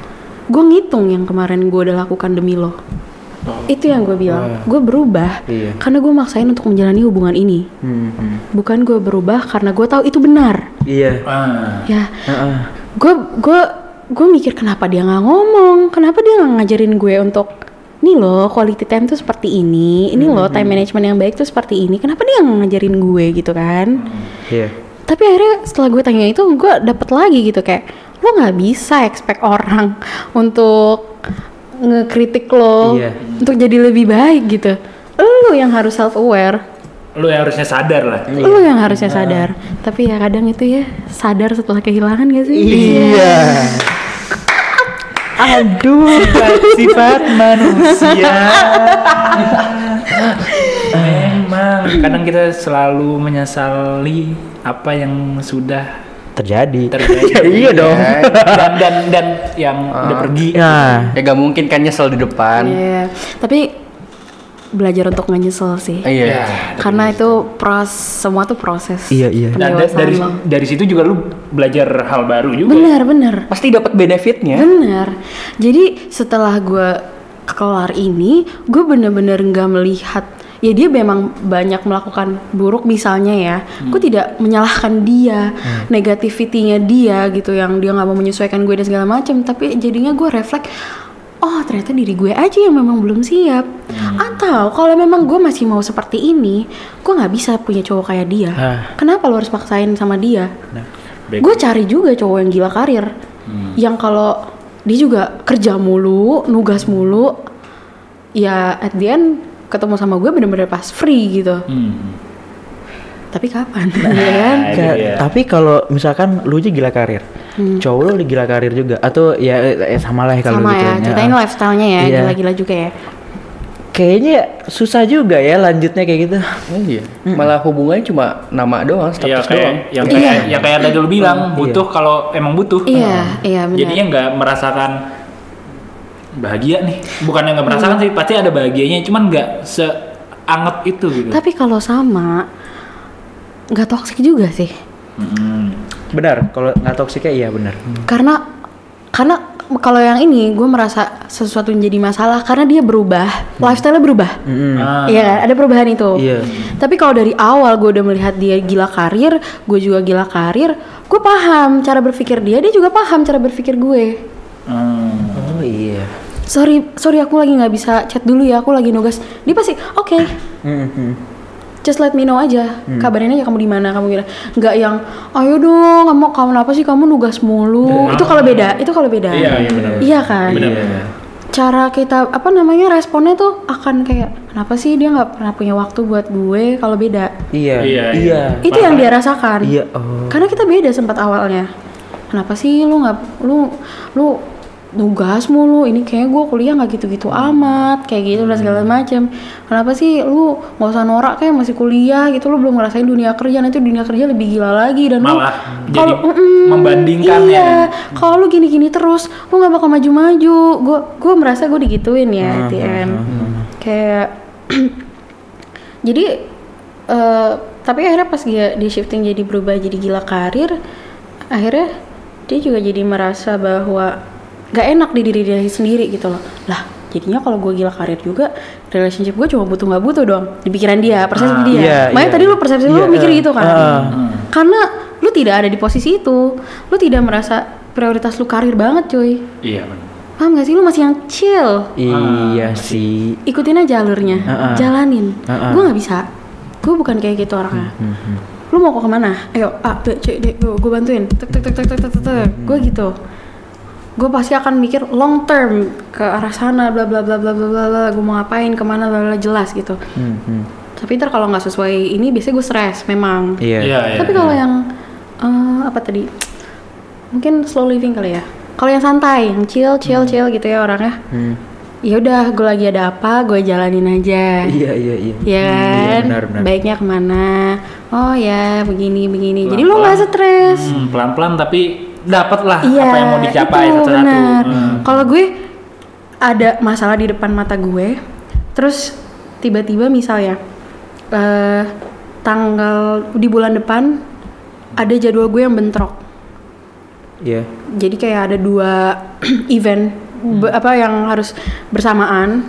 Gue ngitung yang kemarin gue udah lakukan demi lo itu yang gue bilang gue berubah Iya. karena gue maksain untuk menjalani hubungan ini Hmm, hmm. bukan gue berubah karena gue tahu itu benar Iya. Ah. ya Heeh. gue gue gue mikir kenapa dia nggak ngomong kenapa dia nggak ngajarin gue untuk nih loh quality time tuh seperti ini ini loh time management yang baik tuh seperti ini kenapa dia nggak ngajarin gue gitu kan Iya. tapi akhirnya setelah gue tanya itu gue dapet lagi gitu kayak lo nggak bisa expect orang untuk ngekritik lo Iya. untuk jadi lebih baik gitu lo yang harus self aware Lu yang harusnya sadar lah. lo yang harusnya sadar tapi ya kadang itu ya sadar setelah kehilangan gak sih Iya. Aduh. Sifat manusia. Memang kadang kita selalu menyesali apa yang sudah terjadi. Terjadi. Ya, iya dong. dan dan dan yang udah pergi Nah, Ya gak mungkin kan nyesel di depan. Iya. Tapi belajar untuk nggak nyesel sih. Iya. Karena itu pros semua tuh proses. Iya, iya. dan da- dari lo. dari situ juga lu belajar hal baru juga Bener bener. Pasti dapat benefitnya. Bener. Jadi setelah gue kelar ini, gue bener-bener nggak melihat ya dia memang banyak melakukan buruk misalnya ya. Gue tidak menyalahkan dia, negativitinya dia gitu yang dia nggak mau menyesuaikan gue dan segala macam. Tapi jadinya gue refleks. Oh ternyata diri gue aja yang memang belum siap Atau kalau memang gue masih mau seperti ini Gue nggak bisa punya cowok kayak dia Ah. Kenapa lo harus paksain sama dia? nah. Gue cari juga cowok yang gila karir yang kalau dia juga kerja mulu nugas mulu ya at the end ketemu sama gue bener-bener pas free gitu Hmm. tapi kapan ya kan Nah, itu Kayak- dia. tapi kalau misalkan lu aja gila karir, cowok lu gila karir juga atau ya eh, sama lah ya kalau sama gitu. ya ceritain lifestyle-nya ya Iya. gila-gila juga ya Kayaknya susah juga ya lanjutnya kayak gitu. Iya. Malah hubungannya cuma nama doang, Iya status kayak doang. yang Iya. kayak yang kayak tadi lu bilang butuh kalau emang butuh. iya iya benar Jadinya nggak merasakan bahagia nih. Bukannya nggak merasakan sih, pasti ada bahagianya, cuman nggak seanget itu gitu. tapi kalau sama nggak toksik juga sih Hmm. Benar, kalau nggak toksiknya iya benar. karena karena kalau yang ini gue merasa sesuatu yang jadi masalah karena dia berubah lifestyle-nya berubah Mm-mm. Ah. Iya kan, ada perubahan itu. Iya. Tapi kalau dari awal gue udah melihat dia gila karir, gue juga gila karir, gue paham cara berpikir dia, dia juga paham cara berpikir gue. Hmm. Oh iya. Sorry, sorry aku lagi nggak bisa chat dulu ya, aku lagi nugas. Dia pasti, oke, Mm-mm. just let me know aja. Kabarin aja kamu di mana, kamu gila. Nggak yang, ayo dong, kamu kamu apa sih kamu nugas mulu. Itu kalau beda, itu kalau beda. Iya, iya benar. Iya kan. Benar. Iya. cara kita apa namanya responnya tuh akan kayak kenapa sih dia nggak pernah punya waktu buat gue kalau beda Iya. Iya, Iya. iya. itu yang dia rasakan Iya. Oh. karena kita beda sempat awalnya kenapa sih lu nggak lu lu nugas mulu ini kayaknya gue kuliah nggak gitu-gitu amat kayak gitu dan segala macam kenapa sih lu nggak usah norak kayak masih kuliah gitu lu belum ngerasain dunia kerja nanti dunia kerja lebih gila lagi dan lu Malah jadi kalau mm-mm, membandingkan iya, ya. kalau lu gini-gini terus lu nggak bakal maju-maju. Gue gue merasa gue digituin ya at the end kayak jadi eh tapi akhirnya pas dia di shifting jadi berubah jadi gila karir akhirnya dia juga jadi merasa bahwa gak enak di diri dia sendiri gitu loh. Lah jadinya kalau gue gila karir juga relationship gue cuma butuh nggak butuh dong. Di pikiran dia persepsi Ah, dia. iya, makanya iya. tadi lu persepsi lu Iya, mikir eh, gitu kan? ah. karena lu tidak ada di posisi itu. Lu tidak merasa prioritas lu karir banget cuy. Iya benar. paham gak sih? Lu masih yang chill. Iya sih. ikutin aja alurnya. Heeh. jalanin. Heeh. gue nggak bisa. Gue bukan kayak gitu orangnya. Lu mau kok ke mana? Ayo a b c d gue bantuin. Tek tek tek tek tek tek tek, tek. gue gitu gue pasti akan mikir long term ke arah sana bla bla bla bla bla bla bla gue mau ngapain ke mana bla bla jelas gitu Hmm, hmm. tapi ntar kalau nggak sesuai ini biasanya gue stres memang Iya. Iya, iya. tapi kalau yang eh, apa tadi mungkin slow living kali ya kalau yang santai yang chill chill chill gitu ya orangnya Hmm. ya udah gue lagi ada apa gue jalanin aja Iya iya iya. ya Iya, kan benar benar. baiknya ke mana oh ya begini begini jadi lu nggak stres Hmm, pelan-pelan tapi dapat lah iya apa yang mau dicapai satu-satu. Hmm. kalau gue ada masalah di depan mata gue terus tiba-tiba misalnya eh tanggal di bulan depan ada jadwal gue yang bentrok. Iya. jadi kayak ada dua event be- apa yang harus bersamaan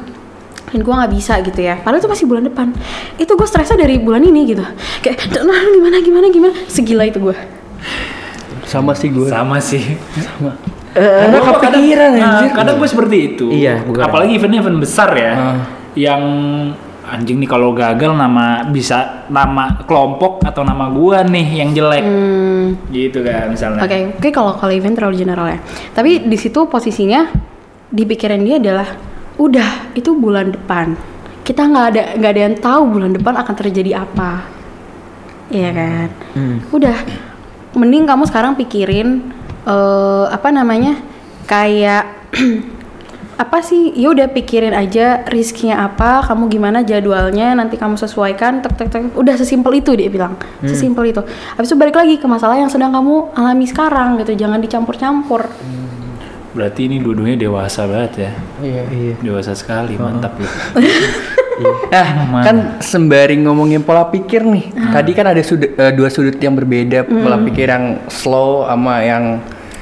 dan gue nggak bisa gitu ya. Padahal itu masih bulan depan. Itu gue stresnya dari bulan ini gitu. Kayak nah gimana gimana gimana? Segila itu gue Sama sih gue. Sama sih. Karena Gua kadang- kepikiran nah, anjir. kadang gue seperti itu. Iya, bukan. Apalagi event-event besar ya. Ah. Yang anjing nih kalau gagal nama bisa nama kelompok atau nama gua nih yang jelek. hmm, Gitu kan misalnya. Oke, oke kalau kalau event terlalu general ya. Tapi di situ posisinya di pikiran dia adalah udah itu bulan depan. Kita nggak ada nggak ada yang tahu bulan depan akan terjadi apa. Iya kan? Hmm. Udah mending kamu sekarang pikirin eh apa namanya? kayak apa sih ya udah pikirin aja risknya apa kamu gimana jadwalnya nanti kamu sesuaikan tek tek tek udah sesimpel itu dia bilang sesimpel itu habis itu balik lagi ke masalah yang sedang kamu alami sekarang gitu jangan dicampur-campur Berarti ini dua-duanya dewasa banget ya. Iya. Iya. Dewasa sekali, mantap lu. Nah, Mana? kan sembari ngomongin pola pikir nih. Tadi kan ada sudut, eh, dua sudut yang berbeda, pola pikir yang slow sama yang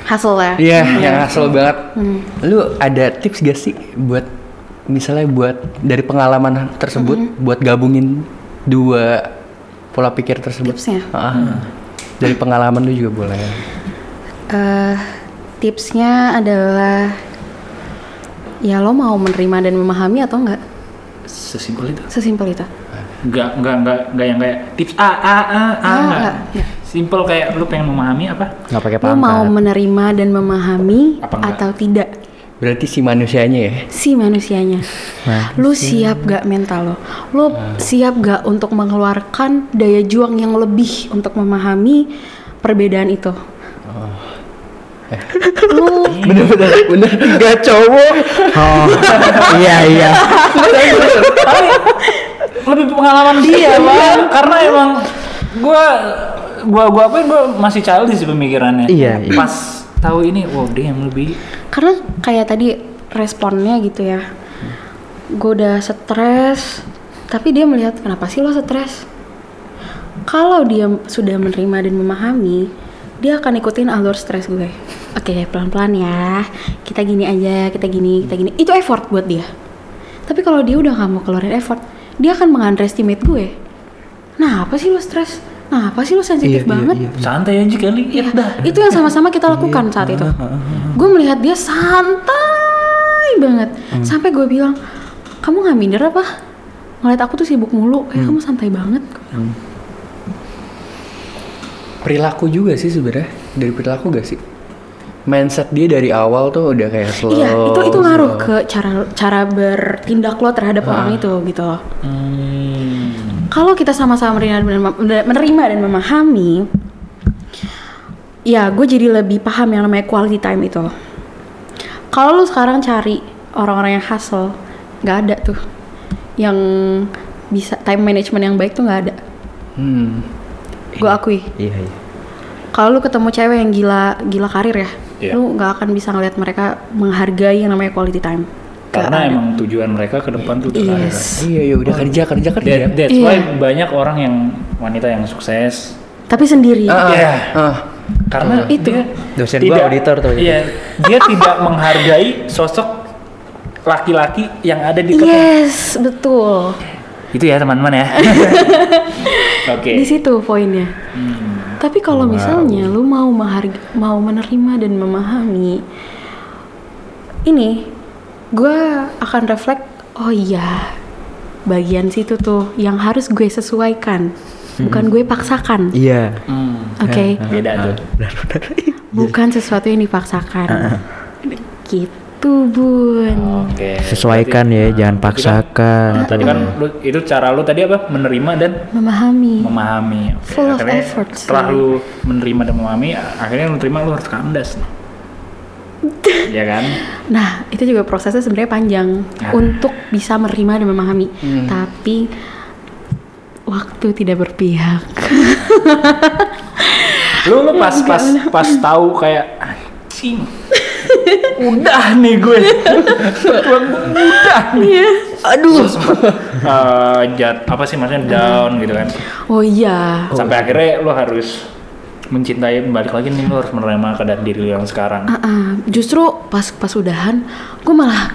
hasil ya Iya, yang asal banget. Lu ada tips gak sih buat misalnya buat dari pengalaman tersebut buat gabungin dua pola pikir tersebut? Tipsnya? Ah, Dari pengalaman lu juga boleh. Eh, tipsnya adalah ya lo mau menerima dan memahami atau enggak Sesimpel itu. sesimpel itu Enggak, enggak, enggak, enggak yang kayak tips A, A, A, A, Ah, enggak. enggak. Simple kayak lu pengen memahami apa? Nggak pakai lo pangkat. mau menerima dan memahami Apa enggak? atau tidak Berarti si manusianya ya. si manusianya lu siap gak mental lo lo siap gak untuk mengeluarkan daya juang yang lebih untuk memahami perbedaan itu lu Bener-bener, bener. Gak cowok. Oh, iya iya. Tapi lebih pengalaman dia, Bang. Karena emang gua gua gua apa gua masih childish sih pemikirannya. Iya, iya. Pas tahu ini, wow, dia yang lebih karena kayak tadi responnya gitu ya gue udah stres tapi dia melihat kenapa sih lo stres kalau dia sudah menerima dan memahami dia akan ikutin alur stres gue. Oke pelan-pelan ya. Kita gini aja kita gini kita gini. Itu effort buat dia. Tapi kalau dia udah gak mau keluarin effort dia akan mengunderestimate gue. Nah apa sih lo stres? Nah apa sih lo sensitif Iya, iya, banget? iya. santai aja kali. Ya Iya, udah. itu yang sama-sama kita lakukan saat itu. Gue melihat dia santai banget, sampai gue bilang, kamu nggak minder apa? Ngeliat aku tuh sibuk mulu, kayak kamu santai banget. Perilaku juga sih sebenarnya. Dari perilaku gak sih? Mindset dia dari awal tuh udah kayak slow. iya, itu itu ngaruh slow. ke cara cara bertindak lo terhadap orang itu gitu. loh. Hmm. Kalau kita sama-sama menerima menerima dan memahami, ya gue jadi lebih paham yang namanya quality time itu. Kalau lu sekarang cari orang-orang yang hustle, nggak ada tuh yang bisa time management yang baik tuh nggak ada. Hmm. Gue akui. Iya iya. Kalau lu ketemu cewek yang gila gila karir ya, Iya. lu nggak akan bisa ngeliat mereka menghargai yang namanya quality time. Karena ada. emang tujuan mereka ke depan tuh udah karir. Yes. Iya, ya udah kerja, kerja, kerja. That, that's Iya. why banyak orang yang wanita yang sukses Tapi sendiri. Ah, Iya. ah. karena Itu. dia Dosen gua auditor tuh. Iya, dia tidak menghargai sosok laki-laki yang ada di depan. Yes, betul. Itu ya teman-teman ya. Oke. Di situ poinnya. Hmm. Tapi kalau misalnya lu mau mau menerima dan memahami ini, gue akan reflect. Oh iya, bagian situ tuh yang harus gue sesuaikan, bukan gue paksakan. Iya. Hmm. Oke, Beda tuh. bukan sesuatu yang dipaksakan. Gitu bun. Oke. Sesuaikan ya, jangan berarti kan- paksakan. Nah, tadi kan lu, itu cara lu tadi apa? Menerima dan Memahami. memahami. Oke, Full of akhirnya effort sih. Setelah lu menerima dan memahami, akhirnya lu terima lu harus kandas. Iya kan? Nah, itu juga prosesnya sebenarnya panjang Ah. untuk bisa menerima dan memahami. Tapi waktu tidak berpihak. Lu lu pas pas pas tahu kayak anjing. udah nih gue. udah nih. Aduh. Eh, jat apa sih maksudnya down gitu kan. Oh iya. Sampai akhirnya lu harus mencintai balik lagi nih lu harus menerima keadaan diri lu yang sekarang. Ah, ah. justru pas pas udahan, gue malah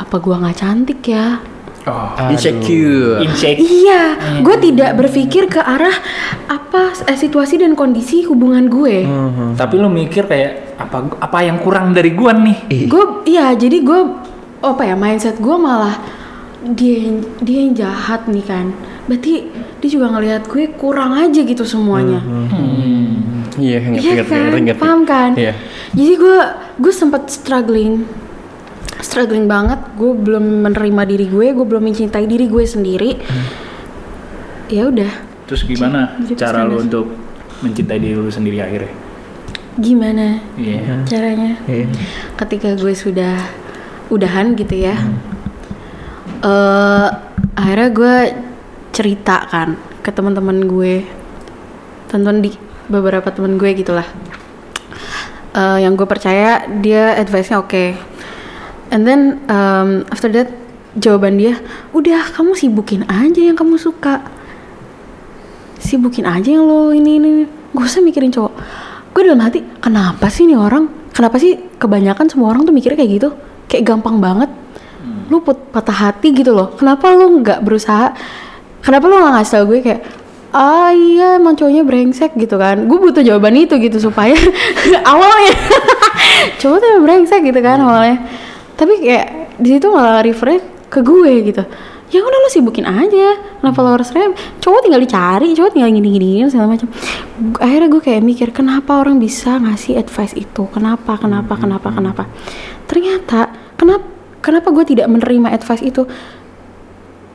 apa gua nggak cantik ya? Oh, Insecure. insecure. Iya, gue tidak berpikir ke arah apa eh, situasi dan kondisi hubungan gue. Tapi lu mikir kayak apa apa yang kurang dari gua nih? Gue, iya, jadi gue apa ya mindset gue malah dia yang- dia yang jahat nih kan. Berarti dia juga ngelihat gue kurang aja gitu semuanya. Iya, ngerti, Iya ngerti, kan, ngerti, ngerti. paham kan? Iya. Jadi gue gue sempat struggling, struggling banget. Gue belum menerima diri gue, gue belum mencintai diri gue sendiri. Ya udah, Terus gimana Jadi cara lu ke sana. untuk mencintai diri lu sendiri akhirnya? gimana Iya. caranya? Iya. Ketika gue sudah udahan gitu ya eh akhirnya gue cerita kan ke teman-teman gue teman di beberapa teman gue gitulah Eh yang gue percaya dia advice-nya oke and then um, after that jawaban dia udah kamu sibukin aja yang kamu suka. Sibukin aja yang lo ini ini gak usah mikirin cowok. Gue dalam hati kenapa sih nih orang? Kenapa sih kebanyakan semua orang tuh mikirnya kayak gitu? Kayak gampang banget. Lu put patah hati gitu loh. Kenapa lu nggak berusaha? Kenapa lu nggak ngasih tau gue kayak ah iya emang cowoknya brengsek gitu kan. Gue butuh jawaban itu gitu supaya awalnya. Cowok tuh brengsek gitu kan awalnya tapi kayak di situ malah refer ke gue gitu. Ya udah lo sibukin anya kenapa lo harus rem? Cowok tinggal dicari cowok tinggal gini gini segala macam. Akhirnya gue kayak mikir kenapa orang bisa ngasih advice itu? Kenapa kenapa kenapa kenapa? Ternyata kenapa kenapa gue tidak menerima advice itu?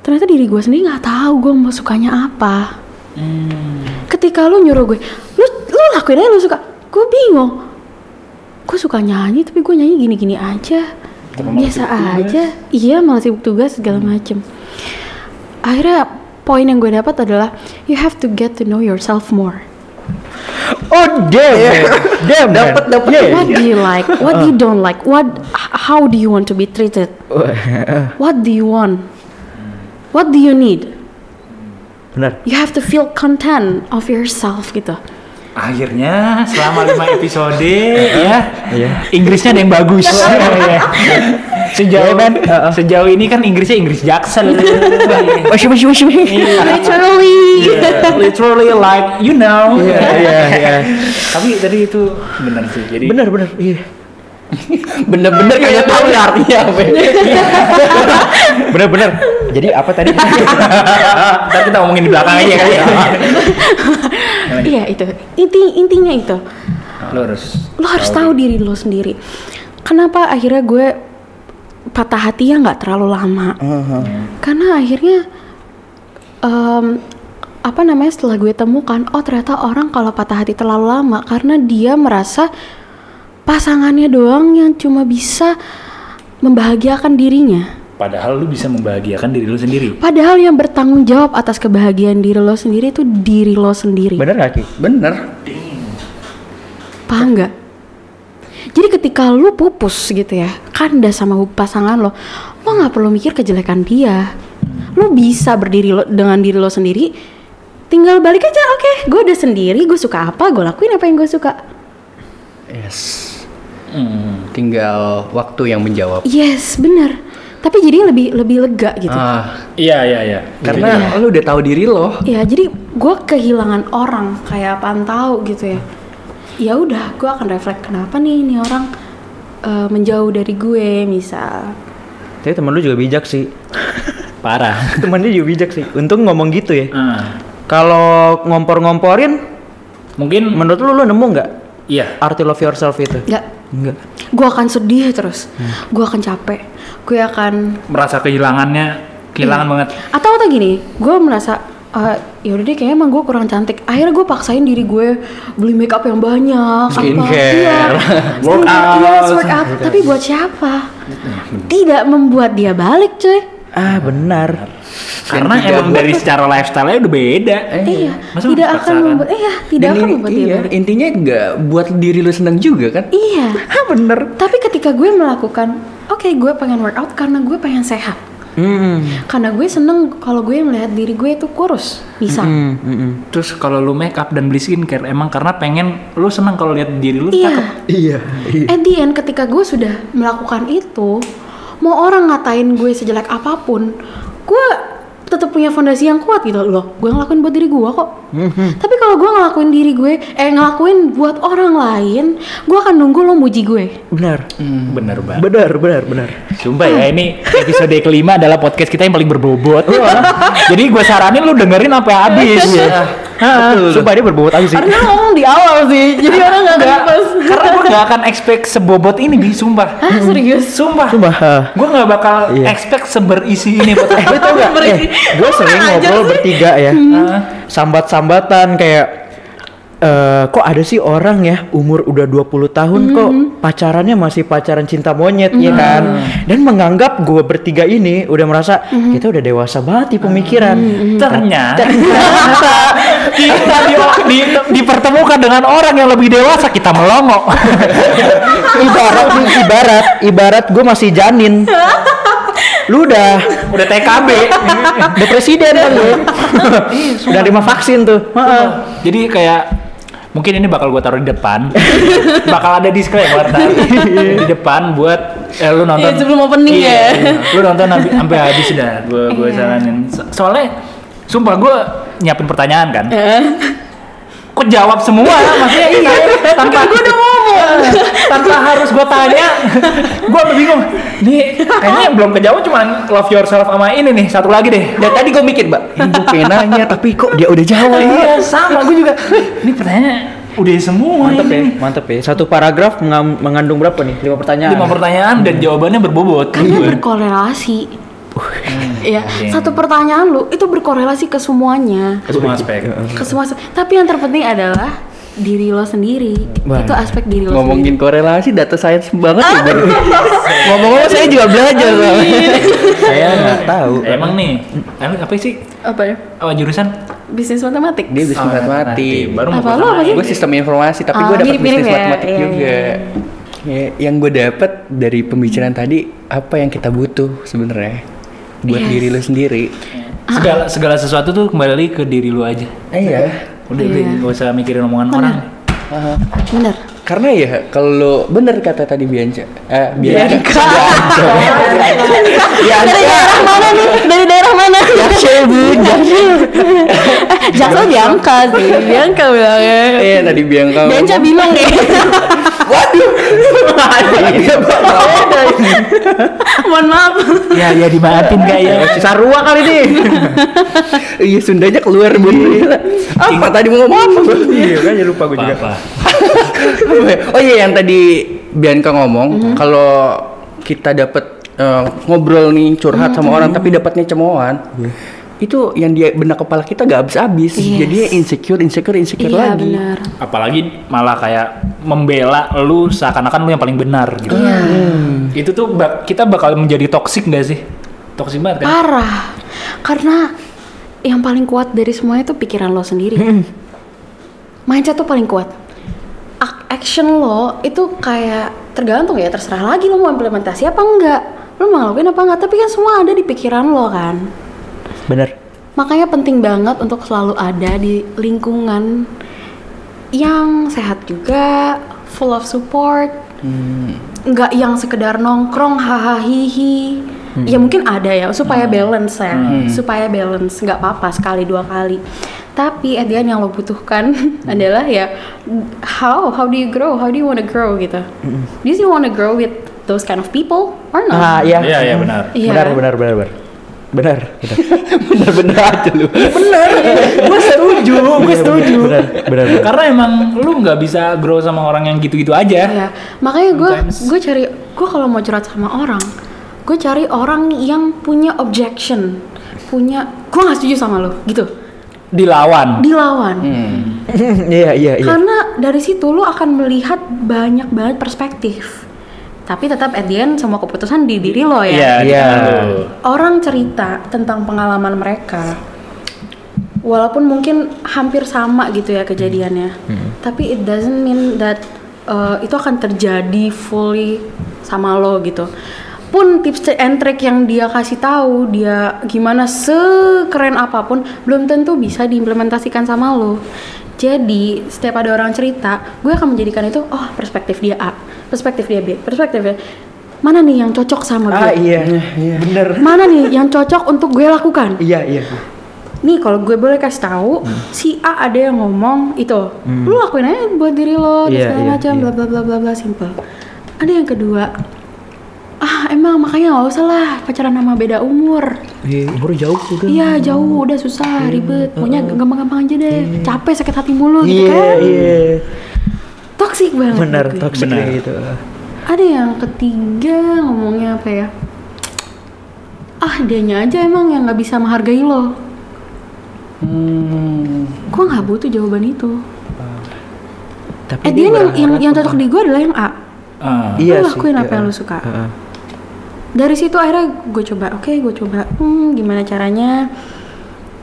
Ternyata diri gue sendiri nggak tahu gue mau sukanya apa. Ketika lu nyuruh gue lu lu lakuin aja lu suka. Gue bingung. Gue suka nyanyi tapi gue nyanyi gini-gini aja biasa aja iya malah sibuk tugas segala macem akhirnya poin yang gue dapat adalah you have to get to know yourself more Oh damn, man. damn. Dapat, man. dapat. Yeah. what do you like what do you don't like what how do you want to be treated what do you want what do you need Benar. you have to feel content of yourself gitu Akhirnya selama lima episode ya Iya. Inggrisnya ada yang bagus. Iya. sejauh Iya, Ben. Heeh. sejauh ini kan Inggrisnya Inggris Jackson. Masih masih masih. literally Literally like you know. Iya iya iya. Tapi tadi itu benar sih. Jadi Benar benar. Iya. Bener-bener kagak tahu ya artinya apa. Benar. Jadi apa tadi? Ntar kita ngomongin di belakang aja kali ya. iya itu. Inti intinya itu. Lo harus lo harus tahu diri. lo sendiri. Kenapa akhirnya gue patah hati ya nggak terlalu lama? Karena akhirnya em, apa namanya setelah gue temukan oh ternyata orang kalau patah hati terlalu lama karena dia merasa pasangannya doang yang cuma bisa membahagiakan dirinya Padahal lu bisa membahagiakan diri lu sendiri. padahal yang bertanggung jawab atas kebahagiaan diri lo sendiri itu diri lo sendiri Benar gak Ki? Bener. paham nggak jadi ketika lu pupus gitu ya kandas sama pasangan lo lo nggak perlu mikir kejelekan dia lo bisa berdiri lo, dengan diri lo sendiri tinggal balik aja oke gue udah sendiri gue suka apa gue lakuin apa yang gue suka Yes. Tinggal waktu yang menjawab. yes bener tapi jadi lebih lebih lega gitu Ah, Iya iya iya. karena lu udah tahu diri lo. ya jadi gue kehilangan orang kayak pantau gitu ya ya udah gue akan refleks kenapa nih ini orang eh, menjauh dari gue misal Tapi temen lu juga bijak sih. Parah. Temennya juga bijak sih. Untung ngomong gitu ya. Ah. Kalau ngompor-ngomporin, Mungkin menurut lu lu nemu nggak iya. arti love yourself itu? nggak Enggak. gue akan sedih terus gue akan capek gue akan merasa kehilangannya kehilangan Iya. banget. atau atau gini gue merasa eh ya udah deh kayaknya emang gue kurang cantik akhirnya gue paksain diri gue beli makeup yang banyak Skincare. iya, Workout. yes, workout tapi buat siapa tidak membuat dia balik cuy Ah benar. Karena emang dari secara lifestyle-nya udah beda. iya Masa tidak akan dipaksakan? membuat iya tidak Dan akan membuat dia iya, balik intinya nggak buat diri lu senang juga kan? iya Ah bener. tapi ketika gue melakukan oke gue pengen workout karena gue pengen sehat Hmm. karena gue seneng kalau gue melihat diri gue itu kurus bisa Hmm, hmm, hmm. Terus kalau lu make up dan beli skincare emang karena pengen lu senang kalau lihat diri lu iya cakep. Iya. iya. At the end ketika gue sudah melakukan itu, mau orang ngatain gue sejelek apa pun, gue tetap punya fondasi yang kuat gitu loh. Gue ngelakuin buat diri gue kok. Tapi kalau gue ngelakuin diri gue, eh ngelakuin buat orang lain, gue akan nunggu lo muji gue. Benar. Bener banget. Benar, benar, benar. Sumpah ya ini episode kelima adalah podcast kita yang paling berbobot. Jadi gue saranin lu dengerin sampai habis. Betul. Sumpah dia berbobot aja sih. Karena ngomong di awal sih, jadi orang nggak Enggak, pas. karena gue gak akan expect sebobot ini bi, sumpah. Hah, serius? Sumpah. Sumpah. ah. Gue gak bakal Iya. expect seberisi ini podcast. Lu tau gak? Eh, gue sering ngobrol sih. bertiga ya. Sambat-sambatan kayak eh, kok ada sih orang ya umur udah 20 tahun kok pacarannya masih pacaran cinta monyet ya kan dan menganggap gue bertiga ini udah merasa kita udah dewasa banget di pemikiran Ternyata kita di, di- dipertemukan dengan orang yang lebih dewasa kita melongo. ibarat ibarat ibarat gue masih janin lu udah Udah TKB. udah presiden kan lu udah terima vaksin tuh Heeh. Jadi kayak mungkin ini bakal gue taruh di depan. bakal ada disclaimer di depan buat eh, lu nonton. Iya, sebelum opening Iya, ya. iya. Lu nonton sampai habis dah. Gue gue Iya. saranin. So- soalnya sumpah gue nyiapin pertanyaan kan. Kok jawab semua? Maksudnya iya, tanpa gue udah ngomong. tanpa harus gue tanya. gue bingung. Nih kayaknya yang belum kejawab cuma love yourself sama ini nih. Satu lagi deh. dan tadi gue mikir mbak Ini gue pengen nanya tapi kok dia udah jawab. Iya sama gue juga. Ini pertanyaan udah semua mantep ya mantep ya satu paragraf mengandung berapa nih lima pertanyaan Lima pertanyaan dan jawabannya berbobot. Karena berkorelasi. Iya, Anjing. satu pertanyaan lu itu berkorelasi ke semuanya, Semua aspek. ke semua. Tapi yang terpenting adalah diri lo sendiri. Wah. Itu aspek diri lo Ngomongin sendiri. korelasi data science banget ya. Ngomong-ngomong saya juga belajar saya nggak tahu Emang nih, emang apa sih? Apa ya? Oh, jurusan? Bisnis matematik. Dia bisnis Oh, matematik. Baru Apa lu apa sih? Gue sistem informasi tapi Ah, gue dapat bisnis ya, matematik iya, juga. iya, Ya, yang gue dapat dari pembicaraan tadi apa yang kita butuh sebenarnya buat Yes. diri lo sendiri. Segala segala sesuatu tuh kembali ke diri lu aja. Iya. Udah, Iya. udah gak usah mikirin omongan Bener. orang. Aha. Bener. Karena ya kalau bener kata tadi Bianca, eh Bianca. Bianca. Dari daerah mana nih? Dari daerah mana? Jaksel bu, Jaksel. eh, Jaksel Bianca sih, Bianca bilangnya. Iya tadi Bianca. Bianca bilang deh. Waduh. Iya. Mohon maaf. Ya, ya dimaafin gak ya? Cisarua kali nih Iya Sundanya keluar bener. Apa tadi mau ngomong apa? iya kan ya lupa gue juga Apa? oh iya yang tadi Bianca ngomong kalau kita dapat eh, ngobrol nih curhat sama orang tapi dapatnya cemoohan itu yang di benak kepala kita gak habis-habis Yes. jadi insecure insecure insecure Iya lagi benar. Apalagi malah kayak membela lu seakan-akan lu yang paling benar gitu. Iya. Itu tuh bak- kita bakal menjadi toksik gak sih? Toksik banget kan? Parah. Karena yang paling kuat dari semuanya itu pikiran lo sendiri. Mindset tuh paling kuat. Action lo itu kayak tergantung ya terserah lagi lo mau implementasi apa enggak. Lo mau ngelakuin apa enggak, tapi kan semua ada di pikiran lo kan. Bener Makanya penting banget untuk selalu ada di lingkungan yang sehat juga, full of support, nggak yang sekedar nongkrong hahaha hihi. Ya mungkin ada ya supaya balance ya, supaya balance nggak apa-apa sekali dua kali. Tapi at the end yang lo butuhkan adalah ya how how do you grow, how do you wanna grow gitu. Do you wanna grow with those kind of people or not? ah iya Iya, iya benar. Iya. benar benar benar benar benar benar bener-bener aja lu gue setuju, gue setuju. benar benar benar. Karena emang lu nggak bisa grow sama orang yang gitu-gitu aja. Iya, makanya gue gue cari gue kalau mau curhat sama orang, gue cari orang yang punya objection, punya gue nggak setuju sama lo gitu, Dilawan. dilawan. iya iya iya Karena dari situ lo akan melihat banyak banget perspektif. Tapi tetap at the end semua keputusan di diri lo ya. Iya. tangan lu. Orang cerita tentang pengalaman mereka. Walaupun mungkin hampir sama gitu ya kejadiannya. Tapi it doesn't mean that uh, itu akan terjadi fully sama lo gitu. Pun tips and trick yang dia kasih tahu, dia gimana sekeren apa pun belum tentu bisa diimplementasikan sama lo. Jadi setiap ada orang cerita, gue akan menjadikan itu oh perspektif dia A, perspektif dia B, perspektif dia mana nih yang cocok sama gue? ah iya iya bener mana nih yang cocok untuk gue lakukan? iya iya Nih kalau gue boleh kasih tahu, si A ada yang ngomong itu, lu lakuin aja buat diri lo, Iya, segala iya, macam, iya. bla bla bla bla bla simple. Ada yang kedua, ah emang makanya nggak usah lah pacaran sama beda umur. Iya, umur jauh juga Iya jauh, udah susah, ribet, maunya gampang-gampang aja deh, capek sakit hati mulu gitu iya kan. iya Toxic banget. benar gitu. toxic Benar. kayak gitu Ada yang ketiga ngomongnya apa ya? Ah dianya aja emang yang nggak bisa menghargai lo. hmm. Gue nggak butuh jawaban itu. Tapi eh dia dia yang yang, yang cocok di gue adalah yang A Ah. Iya lu sih, lakuin apa iya. yang lu suka Heeh. Dari situ akhirnya gue coba oke gue coba hmm gimana caranya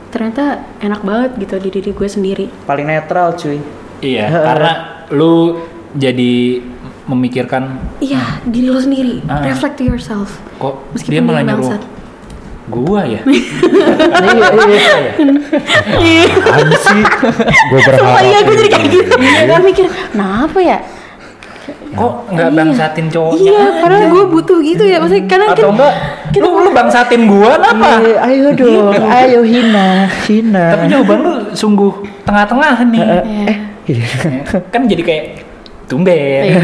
ternyata enak banget gitu di diri gue sendiri Paling netral cuy. Iya, karena lu jadi memikirkan iya diri lo sendiri Ah. reflect to yourself kok Meskipun dia malah nyuruh gua ya. iya iya iya. Apaan sih? Gue berharap. Iya gue jadi kayak gitu gue mikir kenapa ya Kok nggak bangsatin cowoknya? iya karena gue butuh gitu ya maksudnya karena Atau kan enggak lu lu bangsatin gua apa? Iya, ayo dong, ayo hina, hina. Tapi jawaban lu sungguh tengah-tengah nih. eh, iya. kan jadi kayak tumben. Iya.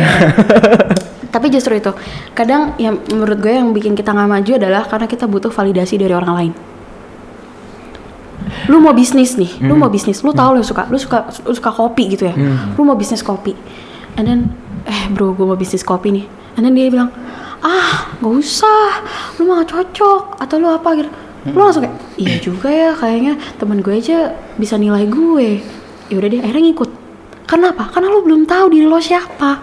Tapi justru itu, kadang yang menurut gue yang bikin kita nggak maju adalah karena kita butuh validasi dari orang lain. Lu mau bisnis nih, lu mau bisnis, lu tahu lu suka, lu suka, lu suka kopi gitu ya, lu mau bisnis kopi, and then, eh bro, gue mau bisnis kopi nih, and then dia bilang, ah nggak usah, lu mah nggak cocok, atau lu apa gitu, lu langsung kayak, iya juga ya, kayaknya teman gue aja bisa nilai gue, ya udah deh, akhirnya ngikut. Kenapa? Karena lu belum tahu diri lo siapa.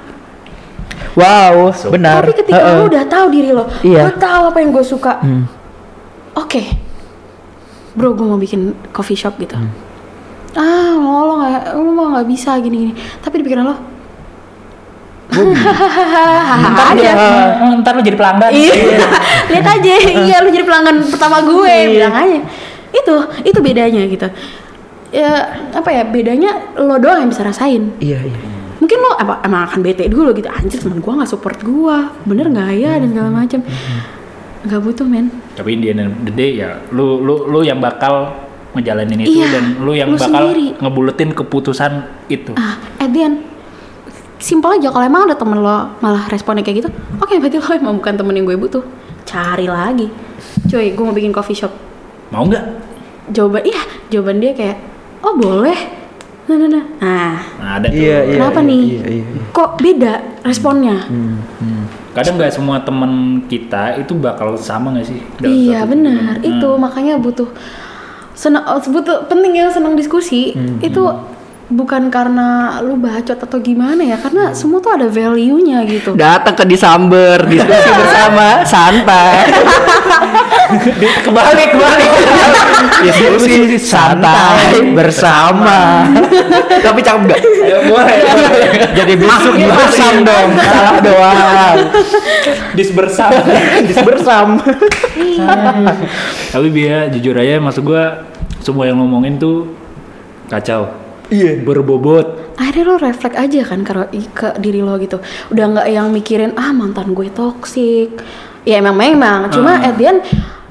Wow, benar. Tapi ketika Heeh. lo udah tahu diri lo, Iya. lo tahu apa yang gue suka, Hmm. oke, bro, gue mau bikin coffee shop gitu. Hmm. Ah, lo lo nggak, lo mau nggak bisa gini gini. Tapi di pikiran lo, hahaha aja. Eh, Ntar lu jadi pelanggan. Iya, lihat aja, iya lu jadi pelanggan pertama gue, Iya. bilang aja. Itu, itu bedanya gitu. Ya apa ya bedanya lo doang yang bisa rasain. Iya, iya. mungkin lo apa emang akan bete dulu gitu anjir teman gua nggak support gua bener nggak ya dan segala macam nggak butuh men Tapi di end of the day ya lu lu lu yang bakal ngejalanin itu Iya, dan lu yang lu bakal sendiri. ngebuletin keputusan itu. ah at the end simpel aja kalau emang ada temen lo malah responnya kayak gitu oke berarti lo emang bukan temen yang gue butuh cari lagi cuy gue mau bikin coffee shop Mau nggak? jawaban iya jawaban dia kayak oh boleh nah nah nah nah Nah, ada tuh. Iya, iya. kenapa iya, nih Iya, iya. kok beda responnya Hmm, hmm. Kadang nggak semua temen kita itu bakal sama nggak sih? dalam Iya benar itu Hmm. makanya butuh senang oh, butuh penting ya senang diskusi Hmm, itu bukan karena lu bacot atau gimana ya karena semua tuh ada value-nya gitu. Datang ke disamber, diskusi bersama, santai. kebalik kebalik diskusi santai bersama Tapi cakep gak? Ya, boleh. jadi masuk di bersam dong salah doang Dis bersama. disbersam Tapi biar jujur aja maksud gua semua yang ngomongin tuh kacau. Iya Akhirnya Berbobot. lo refleks aja kan ke, ke diri lo gitu. Udah nggak yang mikirin ah mantan gue toksik. Ya emang memang, cuma Ah. at the end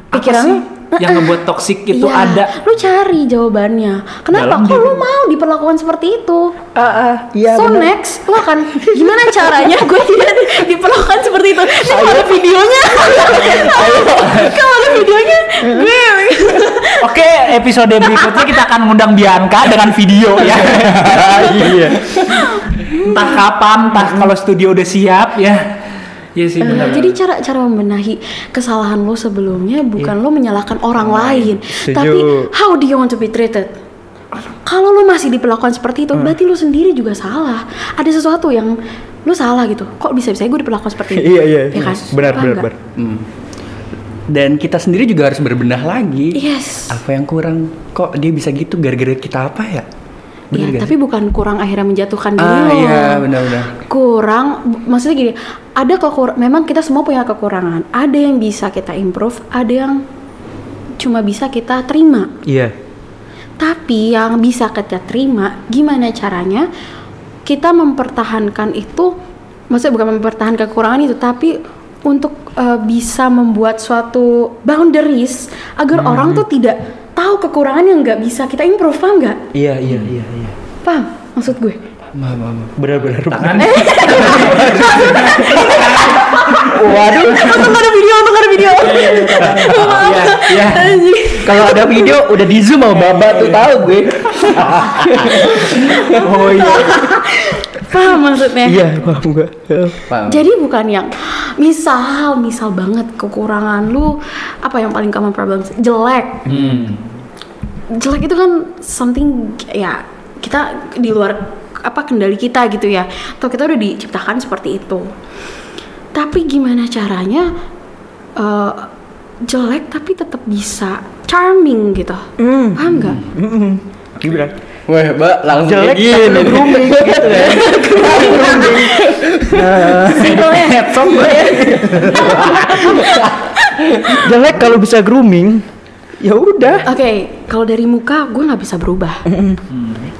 pikiran lo yang ngebuat toksik itu Iya, ada? Lu cari jawabannya. Kenapa? Dalam Kok diri. lu mau diperlakukan seperti itu? ah ah iya so bener. next, lu akan gimana caranya gue tidak di- diperlakukan seperti itu? Ini kalau ada videonya, kalau ada videonya, gue Oke, episode berikutnya kita akan ngundang Bianca dengan video ya. iya entah kapan, entah kalau studio udah siap ya. Iya sih Eh, benar. jadi cara cara membenahi kesalahan lo sebelumnya bukan lo menyalahkan orang Orang lain, Setuju. tapi how do you want to be treated? Kalau lo masih diperlakukan seperti itu, berarti lo sendiri juga salah. Ada sesuatu yang lo salah gitu. Kok bisa bisa gue diperlakukan seperti ini? iya iya Ya kan? benar benar benar Hmm. Dan kita sendiri juga harus berbenah lagi. Yes. Apa yang kurang? Kok dia bisa gitu? Gara-gara kita apa ya? Bener Iya, tapi bukan kurang akhirnya menjatuhkan diri Ah iya benar-benar. Kurang, maksudnya gini, ada kekur, memang kita semua punya kekurangan. Ada yang bisa kita improve, ada yang cuma bisa kita terima. iya Tapi yang bisa kita terima, gimana caranya kita mempertahankan itu, maksudnya bukan mempertahankan kekurangan itu, tapi untuk eh, bisa membuat suatu boundaries agar orang tuh tidak tahu kekurangan yang nggak bisa kita improve, paham nggak? iya iya iya iya Paham maksud gue? Maaf, maaf. benar benar tangan waduh Untung ada video, untung ada video. Iya, iya. Anjing. kalau ada video udah di zoom sama baba tuh tahu gue oh iya Paham maksudnya? iya paham gue Paham. Jadi bukan yang misal, misal banget kekurangan lu apa yang paling common problem jelek. Hmm. Jelek itu kan something ya kita di luar apa kendali kita gitu ya atau kita udah diciptakan seperti itu tapi gimana caranya eh, jelek tapi tetap bisa charming gitu Hmm. paham nggak Mm-mm. Gibran. Wah, Mbak, langsung Jelek kayak gini. grooming gitu ya. Simpelnya. Jelek kalau bisa grooming, ya udah. Oke, kalau dari muka gue nggak bisa berubah.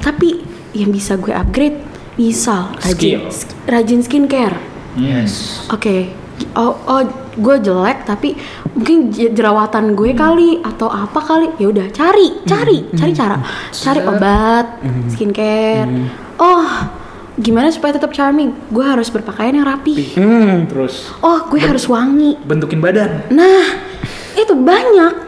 Tapi yang bisa gue upgrade, misal rajin, Skill. rajin skincare. Yes. Oke, oh, oh gue jelek tapi mungkin jerawatan gue kali atau apa kali, ya udah cari, cari, cari cara, cari obat, skincare. Oh, gimana supaya tetap charming? Gue harus berpakaian yang rapi. Hmm. Terus Oh, gue harus wangi. bentukin badan. Nah, itu banyak